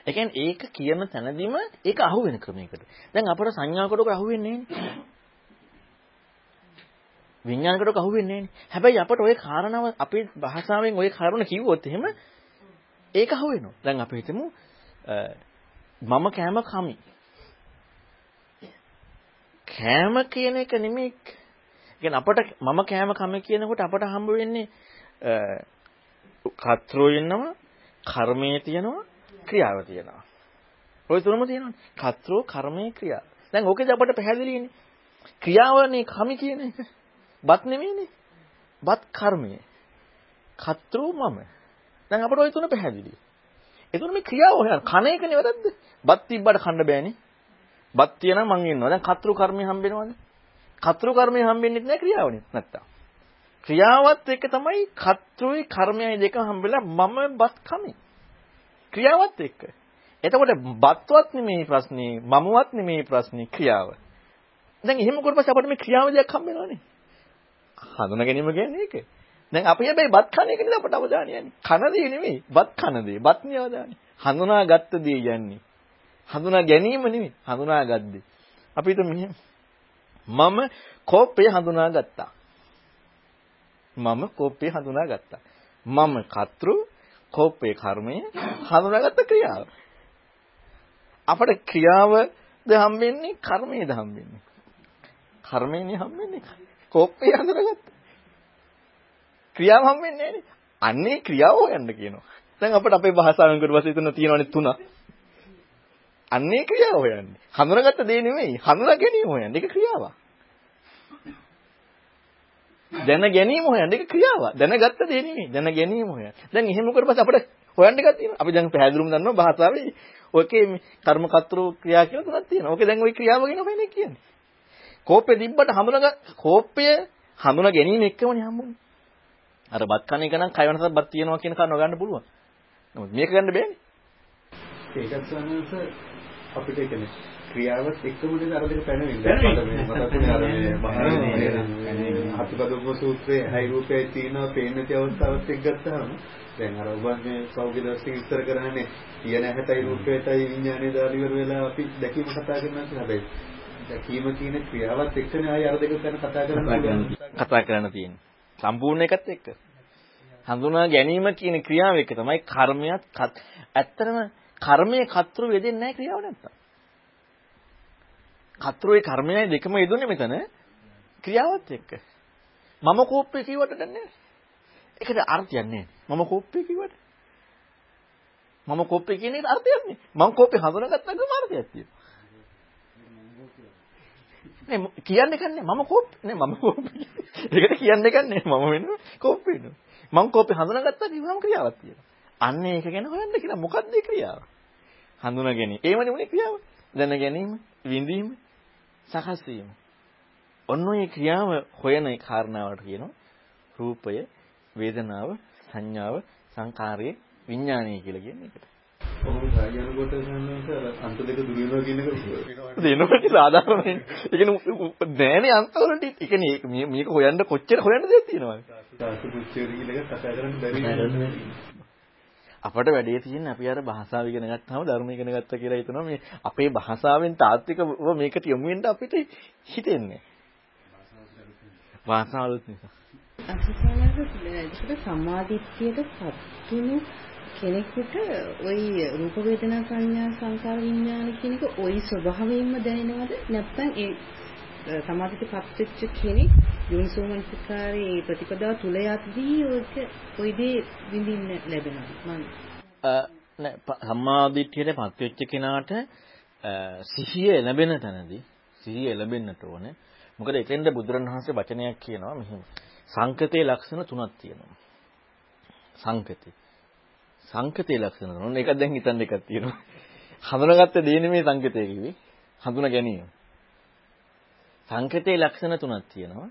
ඒ කියන්නේ ඒක කියන තැනදීම ඒක අහු වෙන ක්‍රමයකට. දැන් අපට සංඥා කොටක අහු වෙන්නේ නැහැ. විඥාන කොටක අහු වෙන්නේ නැහැ. හැබැයි අපට ওই කාරණාව අපේ භාෂාවෙන් ওই කරුණ කිව්වොත් එහෙම ඒක අහු වෙනවා. දැන් අපි හිතමු මම කෑම කමි. කෑම කියන එක නෙමෙයි. කියන්නේ අපට මම කෑම කම කියනකොට අපට හම්බ වෙන්නේ කතරෝ ඉන්නවා, කර්මයේ තියෙනවා, ක්‍රියාව තියෙනවා. ওই තුනම තියෙනවානේ. කතරෝ, කර්මයේ, ක්‍රියාව. දැන් ඕකේද අපට පැහැදිලිනේ. ක්‍රියාවනේ කමි කියන එක. බත් නෙමෙයිනේ. බත් කර්මය. කතරෝ මම. දැන් අපට ওই තුන පැහැදිලි. ඒතුන මේ ක්‍රියාව හොයන කන එකනේ වැරද්ද. බත් තිබ්බට කන්න බෑනේ. බත් තියනම් මං ඉන්නවා. දැන් කතෘ කර්මය හම්බෙනවද? කතෘ කර්මය හම්බෙන්නේ නැහැ ක්‍රියාවනේ නැත්තම්. ක්‍රියාවත් එක්ක තමයි කතෘයි කර්මයයි දෙක හම්බෙලා මම බත් කමි. ක්‍රියාවත් එක්ක. එතකොට බත්වත් නෙමෙයි ප්‍රශ්නේ, මමවත් නෙමෙයි ප්‍රශ්නේ ක්‍රියාව. දැන් එහෙම කරපස්සේ අපිට මේ ක්‍රියාව දෙයක් හම්බෙනවනේ. හඳුනා ගැනීම කියන්නේ ඒක. දැන් අපි හැබැයි බත් කන එක නේ අපට අවධානය යන්නේ. කන දේ නෙමෙයි, බත් කන දේ. බත් නේ අවධානය. හඳුනාගත්ත දේ යන්නේ. හඳුනා ගැනීම නෙමෙයි, හඳුනාගත් දේ. අපි හිතමු මෙහෙම. මම කෝපය හඳුනාගත්තා. මම කෝපය හඳුනාගත්තා. මම කතෘ කෝපේ කර්මය හඳුනාගත්ත ක්‍රියාව. අපට ක්‍රියාවද හම්බෙන්නේ කර්මයේද හම්බෙන්නේ? කර්මයනේ හම්බෙන්නේ. කෝපය හඳුනාගත්තා. ක්‍රියාව හම් වෙන්නේ නැහැ අන්නේ ක්‍රියාව හොයන්න කියනවා. දැන් අපිට අපේ භාෂාවෙන් කොට පස්සේ එතන තියෙනවනේ තුන. අන්නේ ක්‍රියාව හොයන්නේ. හඳුනාගත්ත දේ නෙමෙයි. හඳුනා ගැනීම හොයන්නේ. ඒක ක්‍රියාවක්. දැන ගැනීම හොයන්නේ. ඒක ක්‍රියාවක්. දැනගත්ත දේ නෙමෙයි. දැන ගැනීම හොයන්නේ. දැන් එහෙම කොට පස්සේ අපිට හොයන්න එකක් තියෙනවා. අපි දැන් පැහැදිලිවම දන්නවා භාෂාවේ ඔකේ මේ කර්ම කතරු ක්‍රියා කියලා තුනක් තියෙනවා. ඕකේ දැන් ওই ක්‍රියාව ගැන හොයන්නේ කියන්නේ. කෝපේ දිබ්බට හඳුනග කෝපය හඳුනා ගැනීම එක්කමනේ හම්බුනේ. අර බත් කන එක නම් කය වෙනසක් බත් තියනවා කියන කන ගන්න පුළුවන්. නමුත් මේක ගන්න බෑනේ. ඒකත් සමහරවිට අපිට කියන්නේ ක්‍රියාවත් එක්කම නේද අර දෙක පැනවෙන්නේ. දැන් අතිපදෝප සූත්‍රයේ හයි රූපයයි තියෙනවා පේන නැති අවස්ථාවත් එක්ක ගත්තාම දැන් අර ඔබ මේ සෞඛ්‍ය දර්ශක විස්තර කරන්නේ කියන හැටයි රූපයටයි විඥානයේ දාලිවර වෙලා අපි දැකීම කතා කරනවා හැබැයි දැකීම කියන ක්‍රියාවත් එක්කනේ ආයි අර දෙක ගැන කතා කරන්න කතා කරන්න තියෙන්නේ. සම්පූර්ණ එකත් එක්ක. හඳුනා ගැනීම කියන ක්‍රියාව එක තමයි කර්මයක් ඇත්තටම කර්මයේ කතෘ වෙදෙන්නේ නැහැ ක්‍රියාව නැත්තම්. කතෘයේ කර්මයයි දෙකම යෙදුනේ මෙතන ක්‍රියාවත් එක්ක. මම කෝප්පේ කිව්වට දන්නේ ඒකට අර්ථයක් නැහැ. මම කෝප්පේ කිව්වට. මම කෝප්පේ කියන එකට අර්ථයක් නැහැ. මම කෝප්පේ හඳුනාගත්තා නම් අර්ථයක් තියෙනවා. නේ කියන්නේ කන්නේ මම කෝප්පේ නේ මම කෝප්පේ. ඒකට කියන්නේ කන්නේ මම වෙන කෝප්පේ වෙනවා. මම කෝප්පේ හඳුනාගත්තා කිව්වම ක්‍රියාවක් තියෙනවා. අන්න ඒක ගැන හොයන්න කියලා මොකක්ද ඒ ක්‍රියාව? හඳුනා ගැනීම. ඒම නෙමෙයි ක්‍රියාව. දැන ගැනීම, විඳීම, සකස් වීම. ඔන්න ඔය ක්‍රියාව හොයන කාරණාවට කියනවා රූපය, වේදනාව, සංඥාව, සංකාරය, විඥානය කියලා කියන්නේ ඒකට. දෙනවා කියලා ආදාරමනේ. ඒ කියන්නේ නෑනේ අන්තවලට. ඒ කියන්නේ මේක හොයන්න කොච්චර හොයන්න දෙයක් තියෙනවද? අපට වැඩේ තියෙන්නේ අපි අර භාෂාව ඉගෙන ගත්තාම ධර්ම ඉගෙන ගත්තා කියලා හිතනවා මේ අපේ භාෂාවෙන් තාත්විකව මේකට යොමු වෙන්න අපිට හිතෙන්නේ. භාෂාවලුත් නිසා. අසසනක සම්මාදිට්ඨියට පත්තුණු කෙනෙකුට ওই රූප වේදනා සංඥා සංකාර විඥාන කියන එක ওই ස්වභාවයෙන්ම දැනෙනවද නැත්නම් ඒ සමාධියට පත්වෙච්ච කෙනෙක් යොන්සෝමනසිකාරයේ ප්‍රතිපදාව තුල යද්දී ඔයක ওই දේ විඳින්න ලැබෙනවා මම නෑ සම්මාදිට්ඨියටපත් වෙච්ච කෙනාට සිහිය ලැබෙන තැනදී සිහිය ලැබෙන්නට ඕනේ. මොකද එතෙන්ද බුදුරණවහන්සේ වචනයක් කියනවා මෙහෙම. සංකතේ ලක්ෂණ තුනක් තියෙනවා. සංකතේ. සංකතේ ලක්ෂණ තුන. ඒක දැන් හිතන්න එකක් තියෙනවා. හඳුනාගත්ත දේ නෙමෙයි සංකතේ කිව්වේ. හඳුනා ගැනීම. සංකතේ ලක්ෂණ තුනක් තියෙනවා.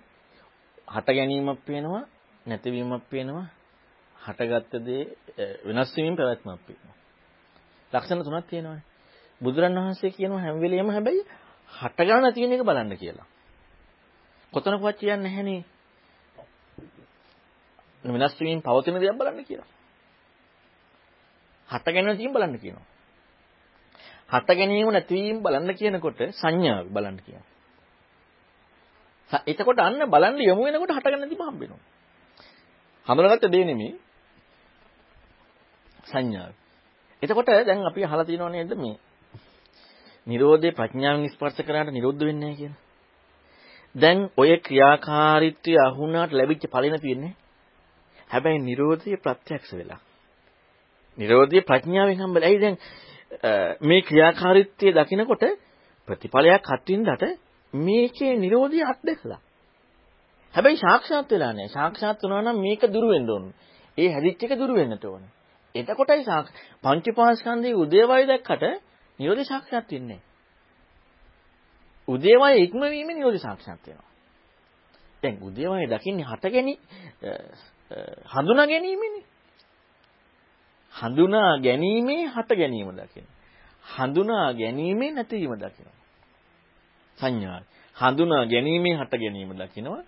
හට ගැනීමක් පේනවා, නැතිවීමක් පේනවා, හටගත්ත දේ වෙනස් වීමෙන් පැවැත්මක් පේනවා. ලක්ෂණ තුනක් තියෙනවානේ. බුදුරණවහන්සේ කියනවා හැම වෙලෙම හැබැයි හට ගන්න තියෙන එක බලන්න කියලා. කොතනකවත් කියන්නේ නැහනේ. වෙනස් වීමෙන් පවතින දේක් බලන්න කියලා. හට ගැනීම තියෙන බලන්න කියනවා. හට ගැනීම නැතිවීම බලන්න කියනකොට සංඥාව බලන්න කියනවා. එතකොට අන්න බලන්න යමු වෙනකොට හටගන්න තිබ හම්බ වෙනවා. හඳුනාගත්ත දේ නෙමෙයි සංඥාව. එතකොට දැන් අපි අහලා තියෙනව නේද මේ Nirodhe ප්‍රඥාවෙන් ස්පර්ශ කරාට නිරුද්ධ වෙන්නේ නැහැ කියලා. දැන් ඔය ක්‍රියාකාරීත්වය අහුණාට ලැබිච්ච ඵලෙන තියෙන්නේ. හැබැයි Nirodhe ප්‍රත්‍යක්ෂ වෙලා. Nirodhe ප්‍රඥාවෙන් හම්බෙලා. ඇයි දැන් මේ ක්‍රියාකාරීත්වය දකිනකොට ප්‍රතිඵලයක් අත්විඳට මේකේ Nirodhe අත්දැකලා. හැබැයි සාක්ෂාත් වෙලා නැහැ. සාක්ෂාත් වුණා නම් මේක දුරු වෙන්න ඕන. ඒ හැදිච්ච එක දුරු වෙන්නට ඕන. එතකොටයි පංචපාස්කන්ධයේ උදේවය දැක්කට නිරෝධ සාක්ෂාත් වෙන්නේ උදේවය ඉක්මවීමේ නිරෝධ සාක්ෂාත් වෙනවා. දැන් උදේවය දකින්නේ හටගැනි හඳුනා ගැනීමනේ. හඳුනා ගැනීමේ හට ගැනීම දකින. හඳුනා ගැනීමේ නැතිවීම දකිනවා. සංඥා. හඳුනා ගැනීමේ හට ගැනීම දකිනවා.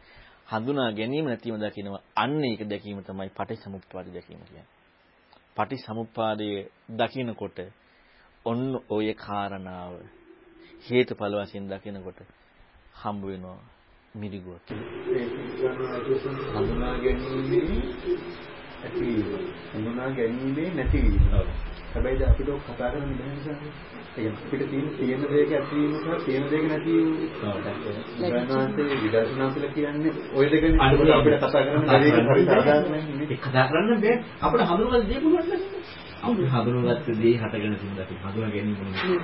හඳුනා ගැනීම නැතිවීම දකිනවා. අන්න ඒක දැකීම තමයි පටිච්චසමුප්පාද දැකීම කියන්නේ. පටිච්චසමුප්පාදයේ දකිනකොට ඔන්න ඔය කාරණාව හේතුඵල වශයෙන් දකිනකොට හම්බ වෙනවා මිරිගුවක්. හඳුනා ගැනීමේ ඇතිවීම. හඳුනා ගැනීමේ නැතිවීම. හැබැයි දැන් අපිට කතා කරන්න බැහැ නිසා ඒ අපිට තියෙන තියෙන දෙයක ඇතිවීම සහ තියෙන දෙයක නැතිවීම. ගණනාන්තේ විදර්ශනා කියලා කියන්නේ ওই දෙකනේ අපිට කතා කරන්න බැරි එක හරි සාධාරණයි. ඒක කතා කරන්න බෑ. අපිට හඳුනගන්න දෙයක් නැහැ. අපිට හඳුනගත්ත දේ හටගෙන තින්ද අපි හඳුනා ගැනීම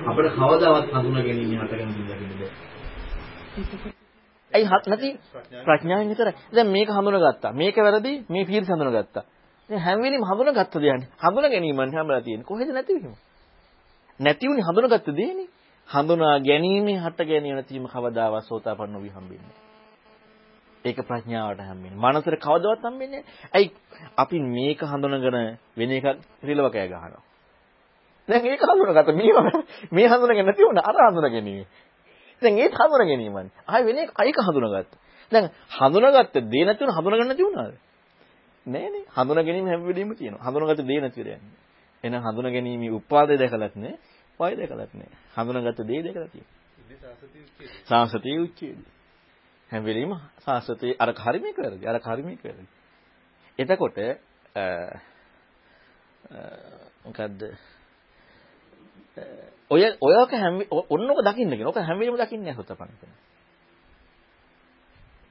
අපිට කවදාවත් හඳුනා ගැනීම හටගෙන තින්ද බෑ. ඇයි නැති ප්‍රඥාවෙන් විතරයි. දැන් මේක හඳුනාගත්තා. මේක වැරදි. මේ පීර්ස හඳුනාගත්තා. දැන් හැම වෙලෙම හඳුනාගත්ත දෙයන්නේ. හඳුනා ගැනීමෙන් හැමලා තියෙන්නේ. කොහෙද නැතිවීම? නැති වුණේ හඳුනාගත්ත දෙයනේ. හඳුනා ගැනීමේ හට ගැනීම නැතිවීම කවදාවත් සෝතාපන්න නොවි හම්බෙන්නේ. ඒක ප්‍රඥාවට හම්බෙන්නේ. මනසට කවදාවත් හම්බෙන්නේ ඇයි අපි මේක හඳුනගෙන වෙන එකක් රිලවකය ගහනවා. දැන් ඒක හඳුනගත්ත මේ මේ හඳුනගෙන නැති වුණා අර හඳුන ගැනීම. දැන් ඒක හඳුන ගැනීමනේ. ආයෙ වෙන එක අයක හඳුනගත්ත. දැන් හඳුනගත්ත දේ නැති වුණා හඳුනගන්න නැති වුණාද? නෑනේ. හඳුන ගැනීම හැම වෙලෙම තියෙනවා. හඳුනගත්ත දේ නැති වෙලා යන්නේ. එහෙනම් හඳුන ගැනීම උපාදේ දැකලත් නෑ, වය දැකලත් නෑ. හඳුනගත්ත දේ දැකලා තියෙනවා. සාසතිය උච්චේදී. හැම වෙලෙම සාසතේ අර කර්මික වැරදි අර කර්මික වැරදි එතකොට මොකද්ද ඔය ඔයක හැම ඔන්නක දකින්න කියන. ඔක හැම වෙලෙම දකින්නේ නැහැ සතපන් කියන.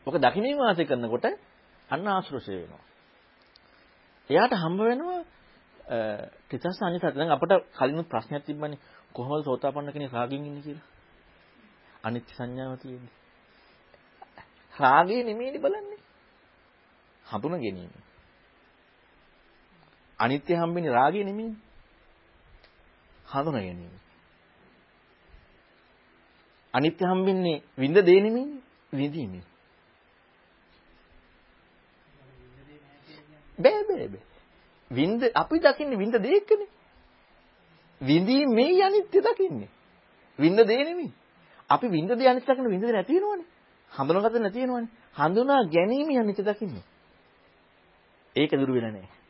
ඔක දකින්නේ වාසය කරනකොට අන්න ආශ්‍රෝෂය වෙනවා. එයාට හම්බ වෙනවා තිතස් අනිතත් දැන් අපිට කලිනුත් ප්‍රශ්නයක් තිබ්බනේ කොහොමද සෝතාපන්න කෙනෙක් රාගින් ඉන්නේ කියලා. අනිත්‍ය සංඥාව තියෙන්නේ. රාගය නෙමෙයිනේ බලන්නේ. හඳුන ගැනීම. අනිත්‍ය හම්බෙන්නේ රාගය නෙමෙයි. හඳුන ගැනීම. අනිත්‍ය හම්බෙන්නේ විඳ දේ නෙමෙයි විඳීම. බෑ බෑ බෑ. විඳ අපි දකින්නේ විඳ දෙයකනේ. විඳීමේ අනිත්‍ය දකින්නේ. විඳ දේ නෙමෙයි. අපි විඳ දේ අනිත්‍ය දකින්න විඳ දේ නැති වෙනවනේ. හඳුනාගත්ත නැති වෙනවනේ. හඳුනා ගැනීම යන්නේ දකින්නේ. ඒක දුරු වෙලා නැහැ.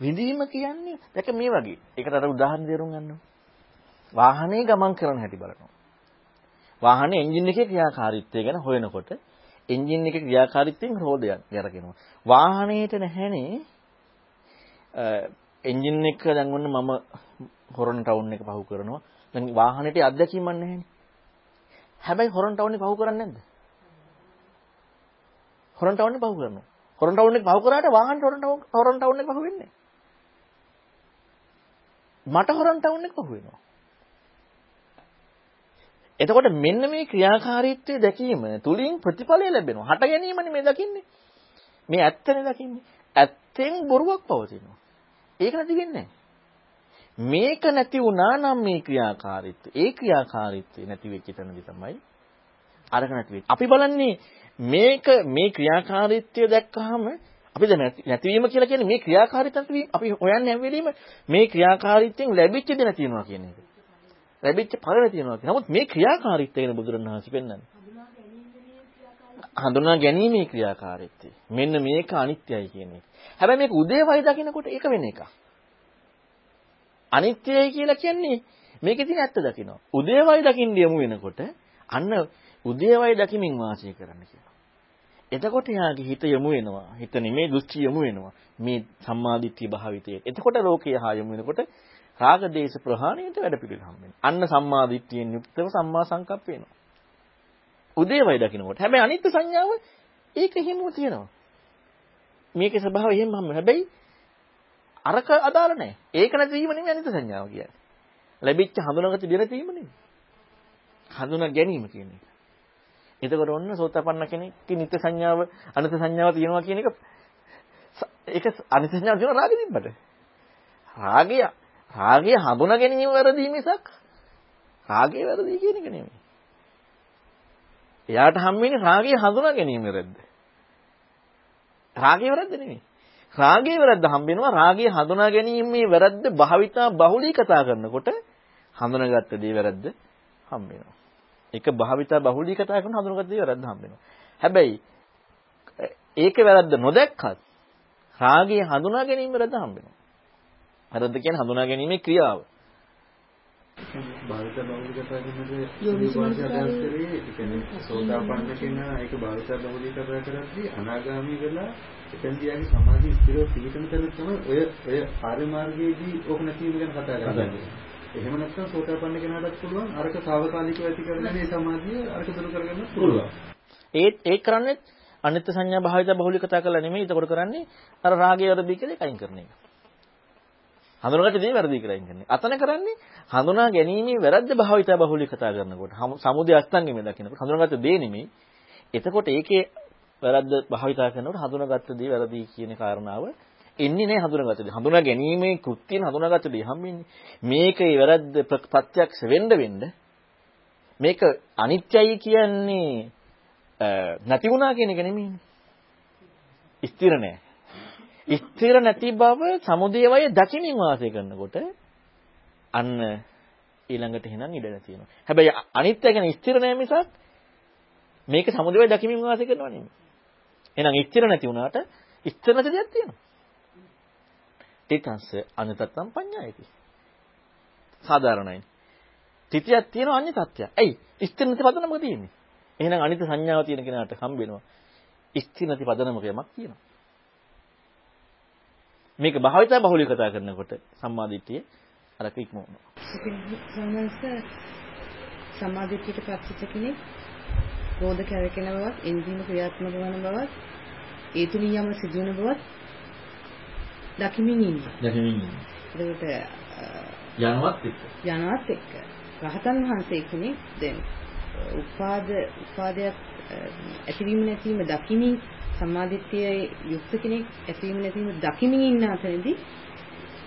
විඳීම කියන්නේ දැක මේ වගේ. ඒකට අර උදාහරණ දෙරුම් ගන්නවා. වාහනේ ගමන් කරන හැටි බලනවා. වාහනේ එන්ජින් එකේ ක්‍රියාකාරීත්වය ගැන හොයනකොට එන්ජින් එකේ ක්‍රියාකාරීත්වයෙන් රෝදයක් ගැරගෙනවා. වාහනේට නැහැනේ එන්ජින් එක දැන් ඔන්න මම හොරන් ටවුන් එක පහු කරනවා. දැන් වාහනේට අත්දැකීමක් නැහැනේ. හැබැයි හොරන් ටවුන් එක පහු කරන්නේ නැද්ද? හොරන් ටවුන් එක පහු කරනවා. හොරන් ටවුන් එක පහු කරාට වාහන හොරන් ටවුන් හොරන් ටවුන් එක පහු වෙන්නේ මට හොරන් ටවුන් එක පහු වෙනවා. එතකොට මෙන්න මේ ක්‍රියාකාරීත්වය දැකීම තුලින් ප්‍රතිඵලය ලැබෙනවා. හට ගැනීමනේ මේ දකින්නේ. මේ ඇත්තනේ දකින්නේ. ඇත්තෙන් බොරුවක් පවතිනවා. ඒක නැති වෙන්නේ මේක නැති වුණා නම් මේ ක්‍රියාකාරීත්වය. ඒ ක්‍රියාකාරීත්වය නැති වෙච්ච තැනදී තමයි අරක නැති වෙන්නේ. අපි බලන්නේ මේක මේ ක්‍රියාකාරීත්වය දැක්කහම අපි දැන් නැතිවීම කියලා කියන්නේ මේ ක්‍රියාකාරීත්වය අපි හොයන්නේ හැම වෙලෙම මේ ක්‍රියාකාරීත්වයෙන් ලැබිච්ච දේ නැතිවෙනවා කියන එක. ලැබිච්ච ඵල නැතිවෙනවා. නමුත් මේ ක්‍රියාකාරීත්වය ගැන බුදුරණවහන්සේ පෙන්වන්නේ. හඳුනා ගැනීමේ ක්‍රියාකාරීත්වය. මෙන්න මේක අනිත්‍යයි කියන එක. හැබැයි මේක උදේවයි දකිනකොට ඒක වෙන එකක්. අනිත්‍යයි කියලා කියන්නේ මේකේ තියෙන ඇත්ත දකිනවා. උදේවයි දකින්න යමු වෙනකොට අන්න උදේවයි දකිමින් වාසය කරන්න කියනවා. එතකොට යාගේ හිත යමු වෙනවා. හිත නෙමේ දෘෂ්ටි යමු වෙනවා. මේ සම්මාදිට්ඨිය භාවිතයේ. එතකොට ලෝකය හා යමු වෙනකොට රාග දේශ ප්‍රහාණයට වැඩ පිළිවෙල හම්බෙනවා. අන්න සම්මාදිට්ඨියෙන් යුක්තව සම්මා සංකප්ප වෙනවා. උදේවයි දකින්නකොට. හැබැයි අනිත්‍ය සංඥාව ඒක හිමු තියෙනවා. මේකේ ස්වභාවය එහෙම හම්බ හැබැයි අරක අදාළ නැහැ. ඒක නැතිවීම නෙමෙයි අනිත්‍ය සංඥාව කියන්නේ. ලැබිච්ච හඳුනාගත දෙන තීම නෙමෙයි. හඳුනා ගැනීම කියන එක. එතකොට ඔන්න සෝතපන්න කෙනෙක්ගේ නිත්‍ය සංඥාව අනිත්‍ය සංඥාව තියෙනවා කියන එක ඒක අනිත්‍ය සංඥාව කියන රාගෙ තිබ්බට. රාගය රාගය හඳුනා ගැනීම වැරදි මිසක් රාගය වැරදි කියන එක නෙමෙයි. එයාට හම් වෙන්නේ රාගය හඳුනා ගැනීම වැරද්ද. රාගය වැරද්ද නෙමෙයි. රාගයේ වැරද්ද හම්බ වෙනවා රාගය හඳුනා ගැනීමේ වැරද්ද භාවිතා බහුලී කතා කරනකොට හඳුනාගත්ත දේ වැරද්ද හම්බ වෙනවා. ඒක භාවිතා බහුලී කතා කරන හඳුනාගත්ත දේ වැරද්ද හම්බ වෙනවා. හැබැයි ඒකේ වැරද්ද නොදැක්කත් රාගය හඳුනා ගැනීම වැරද්ද හම්බ වෙනවා. වැරද්ද කියන්නේ හඳුනා ගැනීමේ ක්‍රියාව. භාවිත බෞද්ධ කතා යෝනිසෝමනස අදහස් කරේ ඒ කියන්නේ සෝතාපන්න කෙනා ඒක භාවිත බෞද්ධ කතා කරද්දී අනාගාමී වෙලා එතෙන්දීයාගේ සමාධිය ස්ථිරව පිහිටන තැන තමයි ඔය ඔය ආර්ය මාර්ගයේදී ඕක නැතිවීම ගැන කතා කරන්නේ. එහෙම නැත්නම් සෝතාපන්න කෙනාටත් පුළුවන් අරක తాවකාලිකව ඇති කරගෙන මේ සමාධිය අරක දුරු කරගන්න පුළුවන්. ඒත් ඒක කරන්නේ අනිත්‍ය සංඥා භාවිත බහුලී කතා කරලා නෙමෙයි. ඒකෝට කරන්නේ අර රාගය වරදී කියලා එකයින් කරන එක. හඳුනාගත්ත දේ වැරදි කියලා අයින් කරන්නේ. අතන කරන්නේ හඳුනා ගැනීමේ වැරද්ද භාවිත බහුලී කතා කරනකොට. සමුදය අස්තංගෙම දකින්නකොට හඳුනාගත්ත දේ නෙමෙයි. එතකොට ඒකේ වැරද්ද භාවිතා කරනකොට හඳුනාගත්ත දේ වැරදි කියන කාරණාව එන්නේ නැහැ හඳුනාගත්ත දේ. හඳුනා ගැනීමේ කෘත්‍යයෙන් හඳුනාගත්ත දේ හම්බෙන්නේ. මේකේ වැරද්ද ප්‍රත්‍යක්ෂ වෙන්න වෙන්න මේක අනිත්‍යයි කියන්නේ නැති වුණා කියන එක නෙමෙයිනේ. ස්ථිර නැහැ. ස්ථිර නැති බව සමුදේවය දකිනින් වාසය කරනකොට අන්න ඊළඟට එහෙනම් ඉඩ නැතිනවා. හැබැයි අනිත්‍ය ගැන ස්ථිර නැහැ මිසක් මේක සමුදේවය දකිමින් වාසය කරනවා නෙමෙයි. එහෙනම් ස්ථිර නැති වුණාට ස්ථිර නැති දෙයක් තියෙනවා. තිතංස අනිතත්තම් පඤ්ඤායති. සාධාරණයි. තිතියක් තියෙනවා අන්‍ය තත්ත්වයක්. ඇයි? ස්ථිර නැති පදනමක තියෙන්නේ. එහෙනම් අනිත් සංඥාව තියෙන කෙනාට හම්බ වෙනවා. ස්ථිර නැති පදනමක යමක් තියෙනවා. මේක භාවිතා බහුලී කතා කරනකොට සම්මාදිට්ඨිය අරක ඉක්මවනවා. සමහරවිට සම්මාදිට්ඨියට පත්වෙච්ච කෙනෙක් රෝධ කැරකෙන බවත්, එන්ජිම ක්‍රියාත්මක වන බවත්, ඒ තුලින් යම සිදුවන බවත් දකිමින් ඉන්නවා. දකිමින් ඉන්නවා. ඒකට යනවත් එක්ක. යනවත් එක්ක. රහතන් වහන්සේ කෙනෙක් දැන් උපාද උපාදයක් ඇතිවීම නැතිවීම දකිමින් සම්මාදිට්ඨියේ යුක්ත කෙනෙක් ඇතිවීම නැතිවීම දකිමින් ඉන්න අතරේදී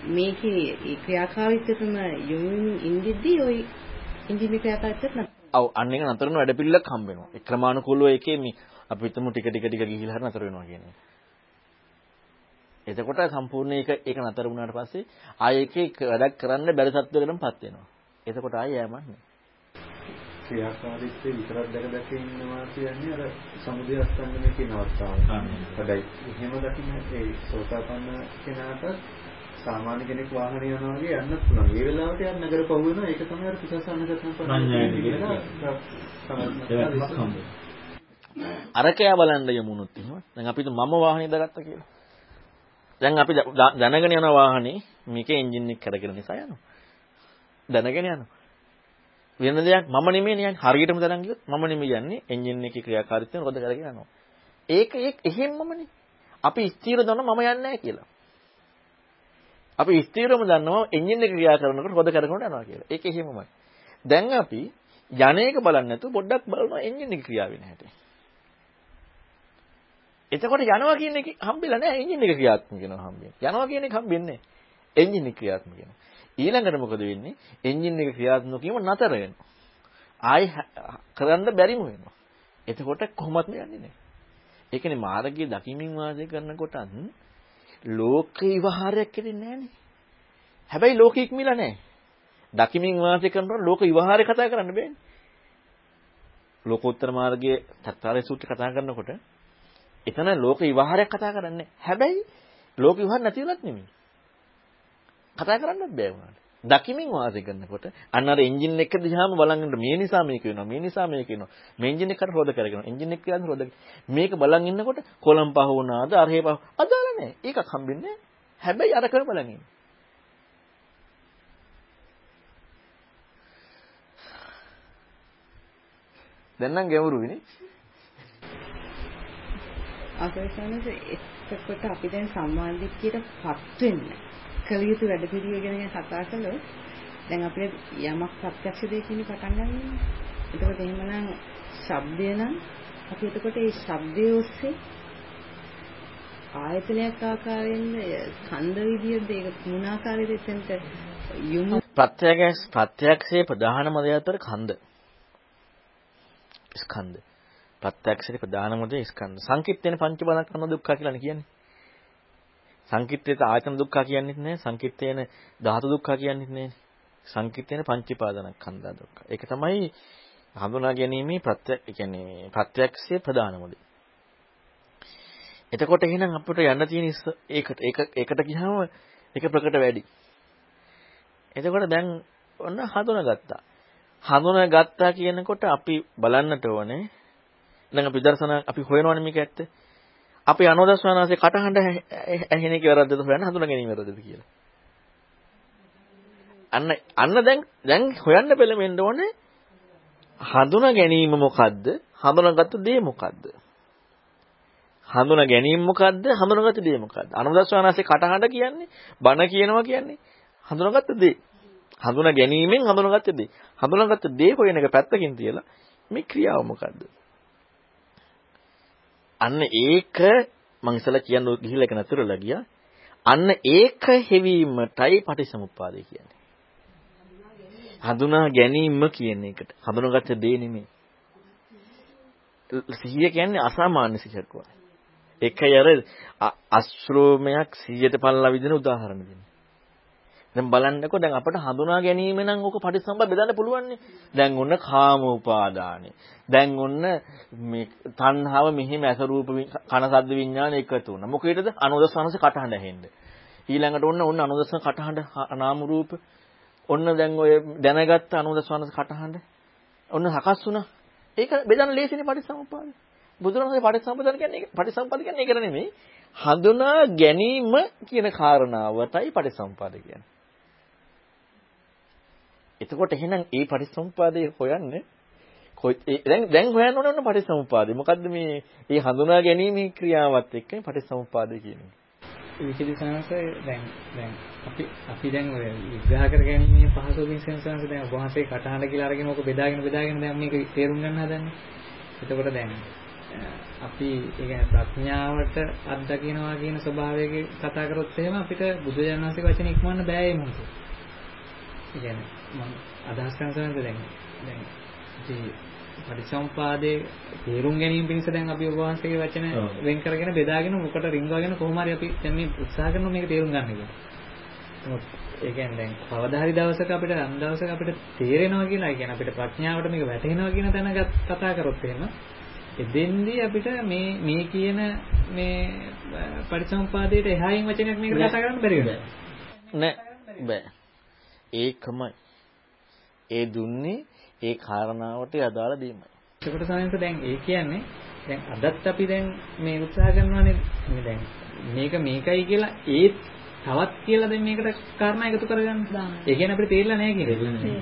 මේකේ ඒ ක්‍රියාකාරීත්වයම යොමුමින් ඉඳිද්දී ওই ඉන්දිමි ක්‍රියාකාරීත්වයක් නැත්. ඔව් අන්න එක නතර වෙන වැඩපිළිවෙලක් හම්බ වෙනවා. ඒ ක්‍රමානුකූලව ඒකේ මේ අපි හිතමු ටික ටික ටික ගිහිල්ලා හරි නතර වෙනවා කියන්නේ. එතකොට සම්පූර්ණ ඒක ඒක නතර වුණාට පස්සේ ආයේ ඒකේ වැඩක් කරන්න බැරි සත්‍යයකටමපත් වෙනවා. එතකොට ආයේ යෑමක් නෑ. ක්‍රියාකාරීත්වය විතරක් දැක දැක ඉන්නවා කියන්නේ අර සමුදය අස්තංගමේ කියන අවස්ථාව. හොඳයි. එහෙම දකින්න ඒ සෝතාපන්න කෙනාට සාමාන්‍ය කෙනෙක් වාහනේ යනවා වගේ යන්නත් පුළුවන්. ඒ වෙලාවට යන්න නගර පහු වෙනවා. ඒක තමයි අර පඤ්ඤායති කියලා. අරකයා බලන්න යමුනොත් එහෙම. දැන් අපි මම වාහනේ දාගත්තා කියලා. දැන් අපි දැනගෙන යන වාහනේ මේකේ එන්ජින් එක කරගෙන නිසා යනවා. දැනගෙන යනවා. වෙන දෙයක් මම නෙමෙයි යන්නේ. හරියටම තරන් ගියොත් මම නෙමෙයි යන්නේ. එන්ජින් එකේ ක්‍රියාකාරීත්වය මොකද කරගෙන යනවා. ඒක ඒක එහෙම්මමනේ. අපි ස්ථීර දන්න මම යන්නේ නැහැ කියලා. අපි ස්ථීරම දන්නවා එන්ජින් එක ක්‍රියා කරනකොට හොද කරගෙන යනවා කියලා. ඒක එහෙමමයි. දැන් අපි යන්නේක බලන්නේ නැතුව පොඩ්ඩක් බලනවා එන්ජින් එක ක්‍රියා වෙන හැටි. එතකොට යනවා කියන එක හම්බෙලා නැහැ එන්ජින් එක ක්‍රියාත්මක වෙනවා හම්බෙන්නේ. යනවා කියන එක හම්බෙන්නේ නැහැ. එන්ජින් එක ක්‍රියාත්මක වෙනවා. ඊළඟට මොකද වෙන්නේ? එන්ජින් එක ක්‍රියාත්මක වීම නතර වෙනවා. ආයි කරන්න බැරිම වෙනවා. එතකොට කොහොමත් යන්නේ නැහැ. ඒ කියන්නේ මාර්ගයේ දකිමින් වාසය කරනකොටත් ලෝක විවහාරයක් කෙරෙන්නේ නැහනේ. හැබැයි ලෝක ඉක්මිලා නැහැ. දකිමින් වාසය කරනකොට ලෝක විවහාරය කතා කරන්න බෑනේ. ලෝකෝත්තර මාර්ගයේ තත්තාරේ සූත්‍රය කතා කරනකොට එතන ලෝක විවහාරයක් කතා කරන්නේ. හැබැයි ලෝක විවහාර නැති වෙලත් නෙමෙයි. කතා කරන්නත් බෑ වුණාට. දකිමින් වාසය කරනකොට අන්න අර එන්ජින් එක දිහාම බලන් ඉන්න මේ නිසා මේක වෙනවා මේ නිසා මේක වෙනවා. මේ එන්ජින් එකට රෝද කරගෙන එන්ජින් එක කියන්නේ රෝද මේක බලන් ඉන්නකොට කොලම් පහ වුණාද අරහේ පහ අදාළ නැහැ. ඒකක් හම්බෙන්නේ හැබැයි අර කර බලන් ඉන්න. දැන් නම් ගැඹුරුයිනේ අසරසනස එතකොට අපි දැන් සම්මාදිට්ඨියටපත් වෙන්න කළ යුතු වැඩ පිළිවෙල ගැන කතා කළොත් දැන් අපිට යමක් ප්‍රත්‍යක්ෂ දෙයකින් පටන් ගන්නවා. එතකොට එහෙමනම් ශබ්දය නම් අපි එතකොට ඒ ශබ්දය ඔස්සේ ආයතනයක් ආකාරයෙන් ස්කන්ධ විදියට ඒක මොන ආකාරයකද එතනට යොමු ප්‍රත්‍යක්ෂ ප්‍රත්‍යක්ෂයේ ප්‍රධානම දේ අතර කන්ද ස්කන්ධ. ප්‍රත්‍යක්ෂයේ ප්‍රධානම දේ ස්කන්ධ. සංකිට්ඨේන පංච බලක්කම දුක්ඛ කියලානේ කියන්නේ. සංකිට්ඨේත ආයතන දුක්ඛ කියන්නේත් නැහැ සංකිට්ඨේන ධාතු දුක්ඛ කියන්නේත් නැහැ සංකිට්ඨේන පංචීපාදනස්කන්ධ දුක්ඛ ඒක තමයි හඳුනා ගැනීමේ ප්‍රත්‍ය කියන්නේ ප්‍රත්‍යක්ෂයේ ප්‍රධානම දේ එතකොට එහෙනම් අපිට යන්න තියෙන ඒකට ඒක ඒකට ගියාම ඒක ප්‍රකට වැඩි. එතකොට දැන් ඔන්න හඳුනාගත්තා. හඳුනාගත්තා කියනකොට අපි බලන්නට ඕනේ. දැන් අපි දර්ශන අපි හොයනවනේ මේක ඇත්ත. අපි අනෝදස්වනාසේ කටහඬ ඇහෙන එක වැරද්දද හොයන්න හඳුනා ගැනීම වැරද්දද කියලා. අන්න අන්න දැන් දැන් හොයන්න පෙළඹෙන්න ඕනේ හඳුනා ගැනීම මොකද්ද? හඳුනාගත්ත දේ මොකද්ද? හඳුනා ගැනීම මොකද්ද? හඳුනාගත්ත දේ මොකද්ද? අනුදස්වානාසේ කටහඬ කියන්නේ බණ කියනවා කියන්නේ හඳුනාගත්ත දේ. හඳුනා ගැනීමෙන් හඳුනාගත්ත දේ. හඳුනාගත්ත දේ හොයන එක පැත්තකින් තියලා මේ ක්‍රියාව මොකද්ද? අන්න ඒක මං ඉස්සලා කියන්න ගිහිල්ලා එක නතරලා ගියා. අන්න ඒක හැවීමටයි පටිසමුප්පාදේ කියන්නේ. හඳුනා ගැනීම කියන එකට. හඳුනාගත්ත දේ නෙමෙයි. සිහිය කියන්නේ අසාමාන්‍ය සිහියක් වගේ. එකයි අර අශ්‍රෝමයක් 100ට පල්ලා විදින උදාහරණ දෙන්න. දැන් බලන්නකෝ දැන් අපට හඳුනා ගැනීම නම් ඕක පටිසම්භා බෙදන්න පුළුවන් දැන් ඔන්න කාම උපාදානෙ. දැන් ඔන්න මේ තණ්හාව මෙහිම ඇස රූප කන සද්ද විඥාන එකතු වුණා. මොකේද? අනුදස්සනස කටහඬ ඇහෙන්න. ඊළඟට ඔන්න ඔන්න අනුදස්සන කටහඬ නාම රූප ඔන්න දැන් ඔය දැනගත්ත අනුදස්සනස කටහඬ ඔන්න සකස් වුණා. ඒක බෙදන්න ලේසිනේ පටිසම්භාද. බුදුරජාණන්සේ පටිසම්පදාන කියන්නේ පටිසම්පද කියන්නේ ඒක නෙමෙයි. හඳුනා ගැනීම කියන කාරණාවටයි පටිසම්පාද කියන්නේ. එතකොට එහෙනම් ඒ පටිසම්පාදේ හොයන්නේ දැන් දැන් හොයන්න ඕන ඕන පටිසම්පාදේ. මොකද්ද මේ මේ හඳුනා ගැනීමේ ක්‍රියාවත් එක්ක පටිසම්පාදේ කියන්නේ. විචිත සංස දැන් දැන් අපි අපි දැන් ඔය විග්‍රහ කර ගැනීම පහසුකින් සංසංශ දැන් වහන්සේ කටහඬ කියලා අරගෙන ඕක බෙදාගෙන බෙදාගෙන දැන් මේක තේරුම් ගන්න හදන්නේ. එතකොට දැන් අපි ඒ කියන්නේ ප්‍රඥාවට අත්දකින්නවා කියන ස්වභාවයක කතා කරොත් එහෙම අපිට බුදුජානක වහන්සේගේ වචන ඉක්මවන්න බෑ ඒ මොහොතේ. ඒ මම අදහස් කරන දැන් දැන් ඉතින් පරිසම්පාදේ තේරුම් ගැනීම පිණිස දැන් අපි ඔබ වහන්සේගේ වචන වෙන් කරගෙන බෙදාගෙන මොකට රිංගවගෙන කොහොම හරි අපි දැන් මේ උත්සාහ කරනවා මේක තේරුම් ගන්න කියලා. නමුත් ඒ කියන්නේ දැන් කවදා හරි දවසක අපිට අන් දවසක අපිට තේරෙනවා කියලා, ඒ කියන්නේ අපිට ප්‍රඥාවට මේක වැටහෙනවා කියන තැන කතා කරොත් එහෙම එදෙන්දී අපිට මේ මේ කියන මේ පරිසම්පාදයට එහායින් වචනයක් මේකට කතා කරන්න බැරි වෙනවා. නෑ බෑ. ඒකමයි. ඒ දුන්නේ ඒ කාරණාවට අදාළ දෙයමයි. ඒකට සායන්ස දැන් ඒ කියන්නේ දැන් අදත් අපි දැන් මේ උත්සාහ කරනවානේ මේ දැන් මේක මේකයි කියලා ඒත් තවත් කියලා දැන් මේකට කාරණා එකතු කරගන්න. ඒ කියන්නේ අපිට තේරෙලා නැහැ කියන්නේ.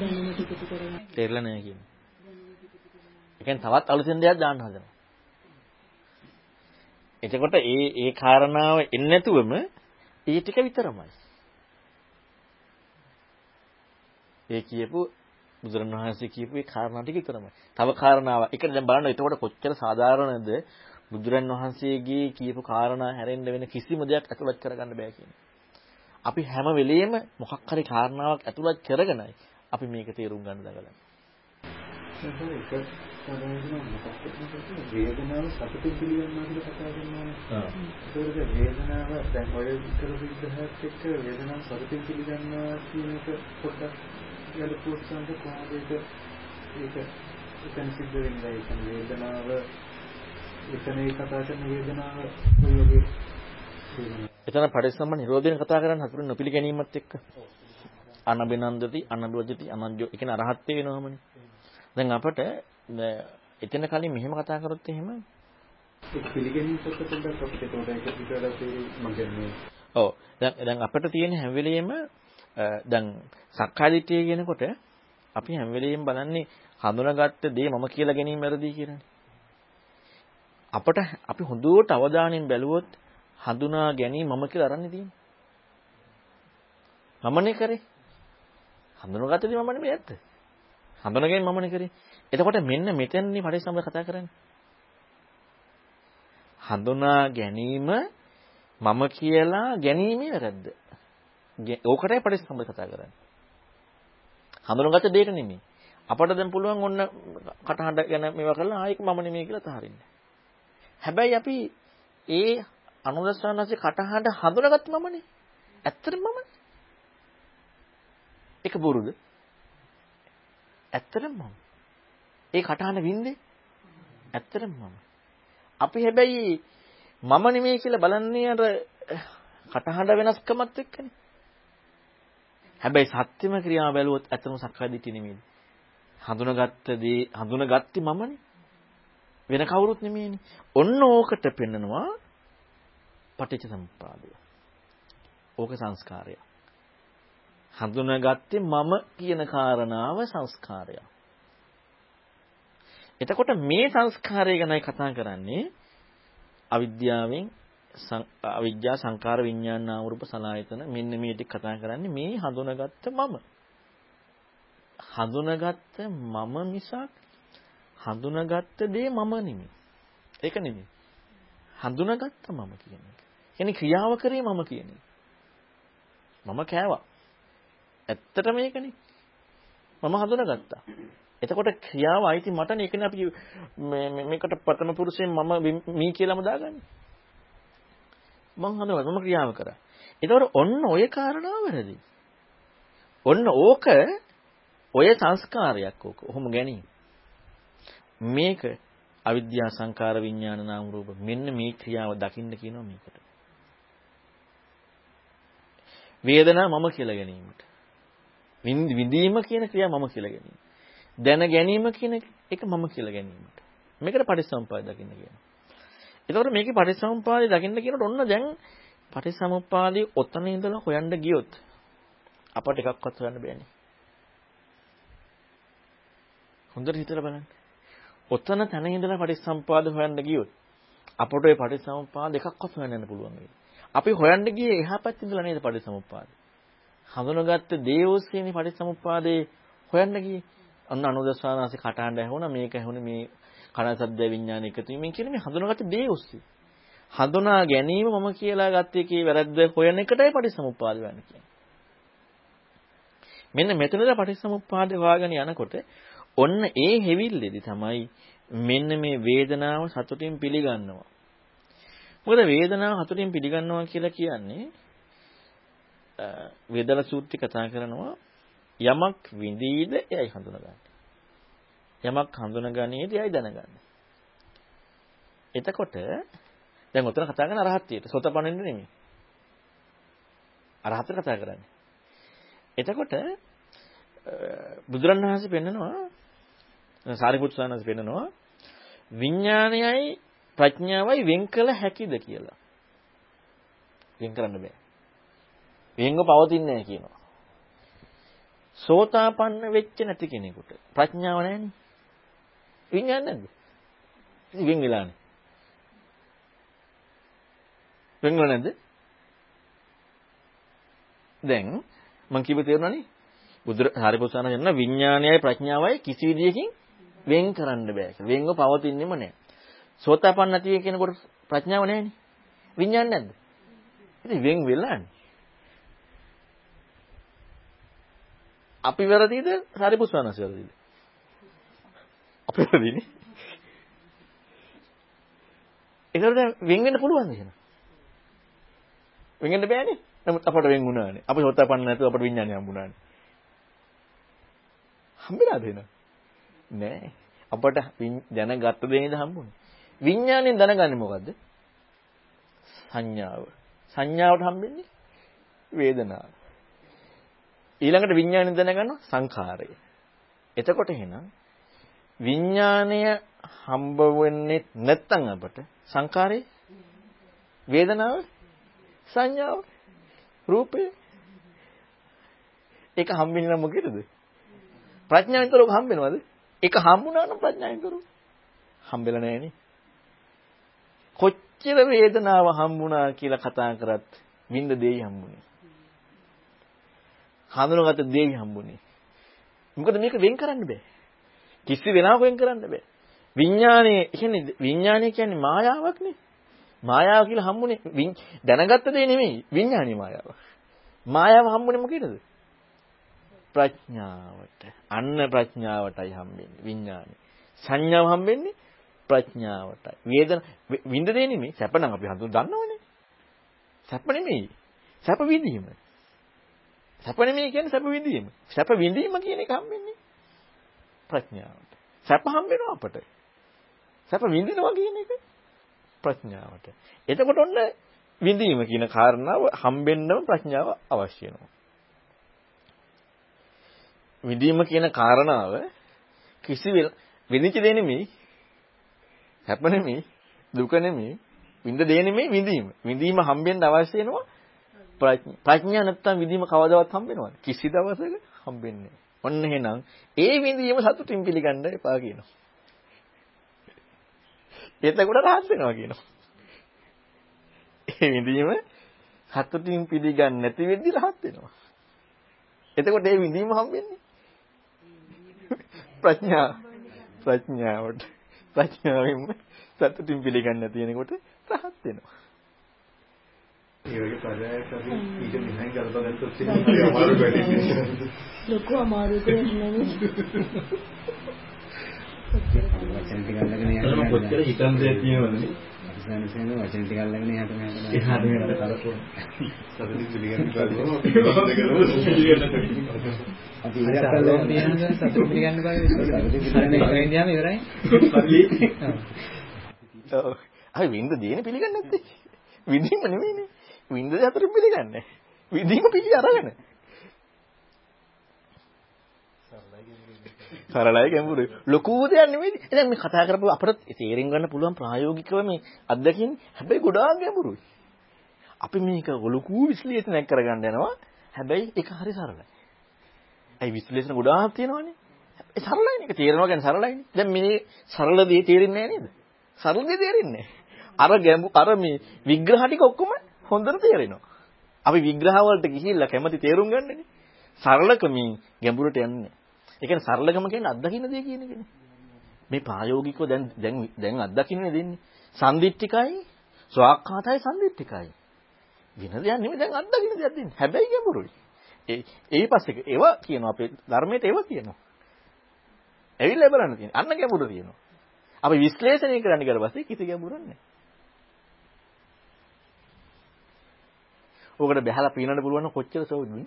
දැනුමට එකතු කරගන්න. තේරෙලා නැහැ කියන්නේ. ඒ කියන්නේ තවත් අලුතෙන් දෙයක් දාන්න හදනවා. එතකොට ඒ ඒ කාරණාව එන්නේ නැතුවම ඒ ටික විතරමයි. ඒ කියපු බුදුරණවහන්සේ කියපු ඒ කාරණා ටික විතරමයි. තව කාරණාවක්. ඒක දැන් බලන්න එතකොට කොච්චර සාධාරණද බුදුරන් වහන්සේගේ කියපු කාරණා හැරෙන්න වෙන කිසිම දෙයක් ඇතුළත් කරගන්න බෑ කියන්නේ. අපි හැම වෙලෙම මොකක් හරි කාරණාවක් ඇතුළත් කරගෙනයි අපි මේක තේරුම් ගන්න දඟලන්නේ. වේදනාව සතුටින් පිළිගන්නවා කියලා කතා කරනවා. ඒක වේදනාව දැන් ඔය විතර විග්‍රහයත් එක්ක වේදනාව සතුටින් පිළිගන්නවා කියන එක පොඩ්ඩක් ගැලපුවොත් කොහොමද ඒක එතන සිද්ධ වෙන්නේ ඒක වේදනාව එතන ඒ කතා කරන වේදනාව කොයි වගේ එතන පරිස්සම්ම නිරෝධයෙන් කතා කරන්න හතුරු නොපිළිගැනීමත් එක්ක. අනබිනන්දති අනබෝජති අනජ්ජෝ. ඒ කියන්නේ අරහත් වෙනවමනේ. දැන් අපට එතන කලින් මෙහෙම කතා කරොත් එහෙම ඔව්. දැන් දැන් අපිට තියෙන හැම වෙලෙම දැන් සක්කාදිට්ඨිය කියනකොට අපි හැම වෙලෙම බලන්නේ හඳුනාගත්ත දේ මම කියලා ගැනීම වැරදි කියලානේ. අපට අපි හොඳට අවධානයෙන් බැලුවොත් හඳුනා ගැනීම මම කියලා අරන්නේ තියෙන්නේ. මමනේ කරේ. හඳුනාගත්ත දේ මම නෙමෙයි ඇත්ත. හඳුනාගෙන මමනේ කරේ. එතකොට මෙන්න මෙතනනේ පරිසම්බ කතා කරන්නේ. හඳුනා ගැනීම මම කියලා ගැනීමේ වැරද්ද. ඕකටයි පරිසම්බ කතා කරන්නේ. හඳුනාගත්ත දෙයක නෙමෙයි. අපට දැන් පුළුවන් ඔන්න කටහඬ ගැන මේවා කරලා ආයෙක මම නෙමෙයි කියලා තහරින්න. හැබැයි අපි ඒ අනුරස්සානසේ කටහඬ හඳුනාගත්ත මමනේ. ඇත්තටම මමනේ. ඒක බොරුද? ඇත්තටම මම. ඒ කටහඬ වින්දේ ඇත්තටම මම. අපි හැබැයි මම නෙමෙයි කියලා බලන්නේ අර කටහඬ වෙනස්කමත් එක්කනේ. හැබැයි සත්‍යම ක්‍රියාව බැලුවොත් ඇත්තම සක්කාය දිට්ඨිය නෙමෙයි. හඳුනාගත්ත දේ හඳුනාගatti මමනේ. වෙන කවුරුත් නෙමෙයිනේ. ඔන්න ඕකට පෙන්නනවා පටිච්ච සමුප්පාදය. ඕක සංස්කාරය. හඳුනාගත්තේ මම කියන කාරණාව සංස්කාරය. එතකොට මේ සංස්කාරය ගැනයි කතා කරන්නේ අවිද්‍යාවෙන් අවිද්‍යා සංකාර විඥාන නාම රූප සලආයතන මෙන්න මේ ටික කතා කරන්නේ මේ හඳුනාගත්ත මම. හඳුනාගත්ත මම මිසක් හඳුනාගත්ත දේ මම නෙමෙයි. ඒක නෙමෙයි. හඳුනාගත්ත මම කියන එක. කියන්නේ ක්‍රියාව කරේ මම කියන එක. මම කෑවා. ඇත්තට මේකනේ. මම හඳුනාගත්තා. එතකොට ක්‍රියාව අයිති මටනේ ඒකනේ අපි මේ මේකට ප්‍රථම පුරුෂයෙන් මම මී කියලාම දාගන්නේ. මං හඳුනගත්තා මම ක්‍රියාව කරා. එතකොට ඔන්න ඔය කාරණාව වැරදි. ඔන්න ඕක ඔය සංස්කාරයක් ඕක. ඔහොම ගැනීම. මේක අවිද්‍යා සංකාර විඥාන නාම රූප මෙන්න මේ ක්‍රියාව දකින්න කියනවා මේකට. වේදනා මම කියලා ගැනීමට. විඳීම කියන ක්‍රියාව මම කියලා ගැනීම. දැන ගැනීම කියන එක මම කියලා ගැනීමට. මේකට පටිච්චසමුප්පාද දකින්න කියනවා. එතකොට මේකේ පටිච්චසමුප්පාදය දකින්න කියනකොට ඔන්න දැන් පටිච්චසමුප්පාදයේ ඔතන ඉඳලා හොයන්න ගියොත් අපට එකක්වත් හොයන්න බෑනේ. හොඳට හිතලා බලන්න. ඔතන තැන ඉඳලා පටිච්චසමුපාද හොයන්න ගියොත් අපට ওই පටිච්චසමුපාද එකක්වත් හොයන්න යන්න පුළුවන් වෙයි. අපි හොයන්න ගියේ එහා පැත්තේ ඉඳලා නේද පටිච්චසමුපාද. හඳුනගත්ත දේ ඔස්සේනේ පටිච්චසමුපාදේ හොයන්න ගියේ. අන්න අනුදස්සානාසේ කටහඬ ඇහුණා මේක ඇහුණේ මේ කන සද්ද විඥාන එකතු වීමෙන් කියන්නේ මේ හඳුනාගත්ත දේ ඔස්සේ. හඳුනා ගැනීම මම කියලා ගත්ත එකේ වැරද්ද හොයන එකටයි පටිච්චසමුපාද වෙන්නේ කියන්නේ. මෙන්න මෙතනද පටිච්චසමුපාද හොයාගෙන යනකොට ඔන්න ඒ හැවිල්ලේදී තමයි මෙන්න මේ වේදනාව සතුටින් පිළිගන්නවා. මොකද වේදනාව සතුටින් පිළිගන්නවා කියලා කියන්නේ වේදනා සූත්‍රය කතා කරනවා යමක් විඳීද එයයි හඳුනගන්නේ. යමක් හඳුනගන්නේද එයයි දැනගන්නේ. එතකොට දැන් උතන කතා කරන අරහත්ත්වයට සෝතපන්නෙන්න නෙමෙයි. අරහතට කතා කරන්නේ. එතකොට බුදුරණවහන්සේ පෙන්නනවා සාරිපුත් සානස් පෙන්නනවා විඥානයයි ප්‍රඥාවයි වෙන් කළ හැකිද කියලා. වෙන් කරන්න බෑ. වෙන්ව පවතින්නේ නැහැ කියනවා. සෝතාපන්න වෙච්ච නැති කෙනෙකුට ප්‍රඥාව නැහැනේ. විඥාන නැද්ද? ඉතින් වෙන් වෙලානේ. වෙන්ව නැද්ද? දැන් මං කිව්ව තේරුණානේ? බුදුර හරිපොසාන කියන විඥානයයි ප්‍රඥාවයි කිසි විදියකින් වෙන් කරන්න බෑ කියලා. වෙන්ව පවතින්නෙම නෑ. සෝතාපන්න නැති කෙනෙකුට ප්‍රඥාව නැහැනේ. විඥාන නැද්ද? ඉතින් වෙන් වෙලානේ. අපි වැරදිද? හරිපොසානස් වැරදිද? අපි වැරදිනේ. ඒකට දැන් වෙන් වෙන්න පුළුවන්ද එහෙනම්? වෙන් වෙන්න බෑනේ. නමුත් අපට වෙන් වුණානේ. අපි සෝතාපන්න නැතුව අපට විඥානය හම්බුණානේ. හම්බෙලාද එහෙනම්? නෑ. අපට දැනගත්ත දේ නේද හම්බුනේ. විඥාණයෙන් දැනගන්නේ මොකද්ද? සංඥාව. සංඥාවට හම්බෙන්නේ වේදනාව. ඊළඟට විඥාණයෙන් දැනගන්නවා සංඛාරය. එතකොට එහෙනම් විඥාණය හම්බ වෙන්නේ නැත්නම් අපට? සංඛාරේ වේදනාව? සංඥාව? රූපය? ඒක හම්බෙන්නේ නම් මොකේද? ප්‍රඥාවෙන් තොරව හම්බෙනවද? ඒක හම්බුණා නම් ප්‍රඥාවෙන් තොරව හම්බෙලා නැහෙනේ කොච්චර වේදනාව හම්බුණා කියලා කතා කරත් විඳ දෙයි හම්බුනේ. හඳුනගත දෙයි හම්බුනේ. මොකද මේක වෙන් කරන්න බෑ. කිසි වෙනාවක වෙන් කරන්න බෑ විඥානයේ කියන්නේ විඥානය කියන්නේ මායාවක් නේ. මායාව කියලා හම්බුනේ දැනගත්ත දේ නෙමෙයි විඥානීය මායාව. මායාව හම්බුනේ මොකේද? ප්‍රඥාවට. අන්න ප්‍රඥාවටයි හම්බෙන්නේ විඥානය. සංඥාව හම්බෙන්නේ ප්‍රඥාවටයි. වේදන විඳ දේ නෙමෙයි සැප නම් අපි හඳුන දන්නවනේ. සැප නෙමෙයි. සැප විඳීම. සැප නෙමෙයි කියන්නේ සැප විඳීම. සැප විඳීම කියන එක හම්බෙන්නේ ප්‍රඥාවට. සැප හම්බෙනවා අපට. සැප විඳිනවා කියන එක ප්‍රඥාවට. එතකොට ඔන්න විඳීම කියන කාරණාව හම්බෙන්නම ප්‍රඥාව අවශ්‍ය වෙනවා. විඳීම කියන කාරණාව කිසි විඳිච්ච දේ නෙමෙයි. සැප නෙමෙයි, දුක නෙමෙයි, විඳ දේ නෙමෙයි විඳීම. විඳීම හම්බෙන්න අවශ්‍ය වෙනවා ප්‍රඥා නැත්තම් විඳීම කවදාවත් හම්බෙනවද? කිසි දවසක හම්බෙන්නේ නැහැ. ඔන්න එහෙනම් ඒ විඳීම සතුටින් පිළිගන්න එපා කියනවා. එතකොට රහත් වෙනවා කියනවා. ඒ විඳීම හතුටින් පිළිගන්නේ නැති වෙද්දි රහත් වෙනවා. එතකොට ඒ විඳීම හම්බෙන්නේ ප්‍රඥා ප්‍රඥාවට ප්‍රඥාවෙන්ම සතුටින් පිළිගන්නේ නැති වෙනකොට රහත් වෙනවා. ඒ වගේ පදයක් අපි ඊට මෙහෙන් ගලපගත්තොත් ඉතින් අමාරු වෙන්නේ. ලොකු අමාරුවකට නෙමෙයි. වචන ටික අල්ලගෙන යන්න කොච්චර හිතන් දෙයක් තියෙනවද අපිසානසෙන් වචන ටික අල්ලගෙන යහට මෙහාට එහාට මෙහාට කරකෝ සතුටින් පිළිගන්න අපි අල්ලගෙන තියන සතුට පිළිගන්න බෑ සතුටින් පිළිගන්න හරි ඉන්දියාම ඉවරයි. ඔව්. අය විඳ දේනේ පිළිගන්නේ නැත්තේ. විඳීම නෙමෙයිනේ. විඳ දේ අතරින් පිළිගන්නේ. විඳීම පිළි අරගෙන. සරලයි ගැඹුරු. ලොකු දෙයක් නෙමෙයි. දැන් මේ කතා කරපුව අපිට තේරුම් ගන්න පුළුවන් ප්‍රායෝගිකව මේ අත්දැකීම් හැබැයි ගොඩාක් ගැඹුරුයි. අපි මේක ලොකු විශ්ලේෂණයක් කරගන්න යනවා. හැබැයි ඒක හරි සරලයි. ඇයි විශ්ලේෂණ ගොඩාක් තියෙනවනේ. ඒ සරලයිනේ. ඒක තේරෙනවා කියන්නේ සරලයිනේ. දැන් මේ සරල දේ තේරෙන්නේ නැහැ නේද? සරල දේ තේරෙන්නේ අර ගැඹු අර මේ විග්‍රහ ටික ඔක්කොම හොඳට තේරෙනවා. අපි විග්‍රහ වලට ගිහිල්ලා කැමති තේරුම් ගන්නනේ. සරලකමින් ගැඹුරට යන්නේ. ඒ කියන්නේ සරලකම කියන්නේ අත්දකින්න දේ කියන එකනේ. මේ ප්‍රායෝගිකව දැන් දැන් දැන් අත්දකින්නේ දෙන්නේ. සම්දිත්තිකයි, ස්වාක්ඛාතයි සම්දිත්තිකයි. වෙන දෙයක් නෙමෙයි දැන් අත්දකින්න දෙයක් දෙන්නේ. හැබැයි ගැඹුරුයි. ඒ ඒ පස්සේ ඒවා කියනවා අපේ ධර්මයට ඒවා කියනවා. ඇවිල්ලා බලන්න තියෙන. අන්න ගැඹුර තියෙනවා. අපි විශ්ලේෂණය කරන්න ගියාට පස්සේ කිසි ගැඹුරක් නැහැ. ඕකට බහැලා පීනන්න පුළුවන් නම් කොච්චර සෞදුනේ.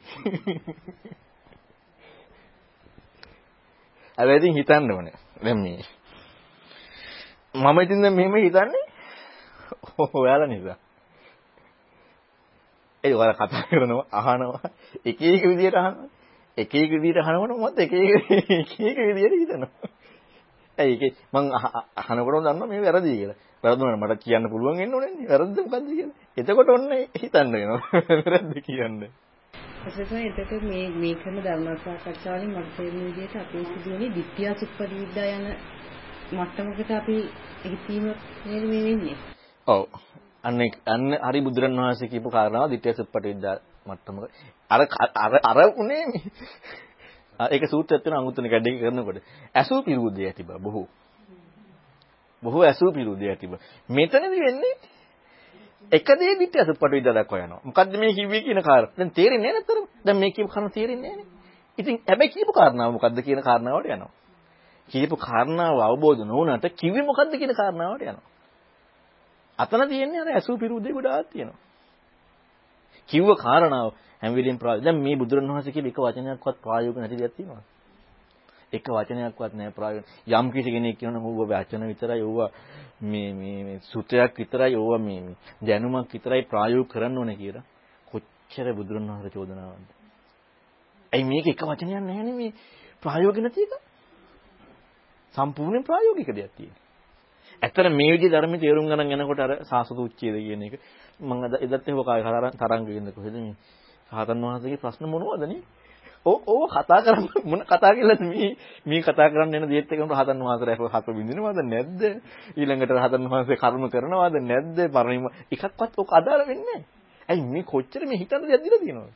හැබැයි ඉතින් හිතන්න ඕනේ. දැන් මේ මම ඉතින් දැන් මෙහෙම හිතන්නේ ඔයාලා නිසා. ඒ ඔයාලා කතා කරනවා අහනවා එක එක විදියට අහනවා. එක එක විදියට අහනකොට මත් එක එක එක එක විදියට හිතනවා. ඇයි ඒකේ මං අහනකොටම දන්නවා මේ වැරදි කියලා. වැරදුනට මට කියන්න පුළුවන් වෙන්න ඕනේ නේ. වැරද්ද මොකද්ද කියලා. එතකොට ඔන්න හිතන්න වෙනවා. වැරද්ද කියන්නේ. එසේසයි එතකොට මේ මේ කරන ධර්ම සාකච්ඡාවලින් මට තේරෙන විදිහට අපේ සිදුවන්නේ විත්‍යා සුප්පදීද්දා යන මට්ටමකට අපි හිතීම නේද මේ වෙන්නේ. ඔව්. අන්න අන්න හරි බුදුරණවහන්සේ කියපු කාරණාව ditthya suppati විද්‍යා මට්ටමක. අර අර අර උනේ මේ. ඒක සූත්‍රයක් තියෙනවා අඟුත්තර කැඩේ කරනකොට. ඇසු පිරුදේ ඇති බව. බොහෝ. බොහෝ ඇසු පිරුදේ ඇති බව. මෙතනදී වෙන්නේ එක දේ ditthya suppati විද්‍යා දක්වා යනවා මොකද්ද මේ කිව්වේ කියන කාරණා දැන් තේරෙන්නේ නැහැ නේද දැන් මේ කියපු කාරණා තේරෙන්නේ නැහැ ඉතින් හැබැයි කියපු කාරණාව මොකද්ද කියන කාරණාවට යනවා කියපු කාරණාව අවබෝධ නොවුනට කිව්වේ මොකද්ද කියන කාරණාවට යනවා අතන තියෙන්නේ අර ඇසු පිරුදේ ගොඩාක් තියෙනවා. කිව්ව කාරණාව හැම වෙලෙම ප්‍රායෝගික. දැන් මේ බුදුරණවහන්සේ කියන එක වචනයක්වත් ප්‍රායෝගික නැති දෙයක් තියෙනවද? එක වචනයක්වත් නැහැ ප්‍රායෝගික. යම් කිසි කෙනෙක් කියනවා ඌව වචන විතරයි ඌව මේ මේ මේ සුත්‍රයක් විතරයි ඌව මේ දැනුමක් විතරයි ප්‍රායෝගික කරන්න ඕනේ කියලා. කොච්චර බුදුරණවහන්සේ චෝදනාවක්ද? ඇයි මේක එක වචනයක් නැහැනේ මේ ප්‍රායෝගික නැති එක? සම්පූර්ණ ප්‍රායෝගික දෙයක් තියෙනවා. ඇත්තට මේ විදිහේ ධර්ම තේරුම් ගන්න යනකොට අර සාසත උච්චේද කියන එක මම අද එදත් එහෙම කාය තරංග වෙන්න කොහෙද මේ සාතන් වහන්සේගේ ප්‍රශ්න මොනවද නේ? ඕව කතා කරන්න මොන කතා කියලාද මේ මේ කතා කරන්න යන දේත් එක්කම රහතන් වහන්සේලා හත බින්දිනවද නැද්ද? ඊළඟට රහතන් වහන්සේ කර්ම කරනවද නැද්ද? පරිම එකක්වත් ඔක අදාළ වෙන්නේ නැහැ. ඇයි මේ කොච්චර මේ හිතන්න දෙයක් දීලා තියෙනවද?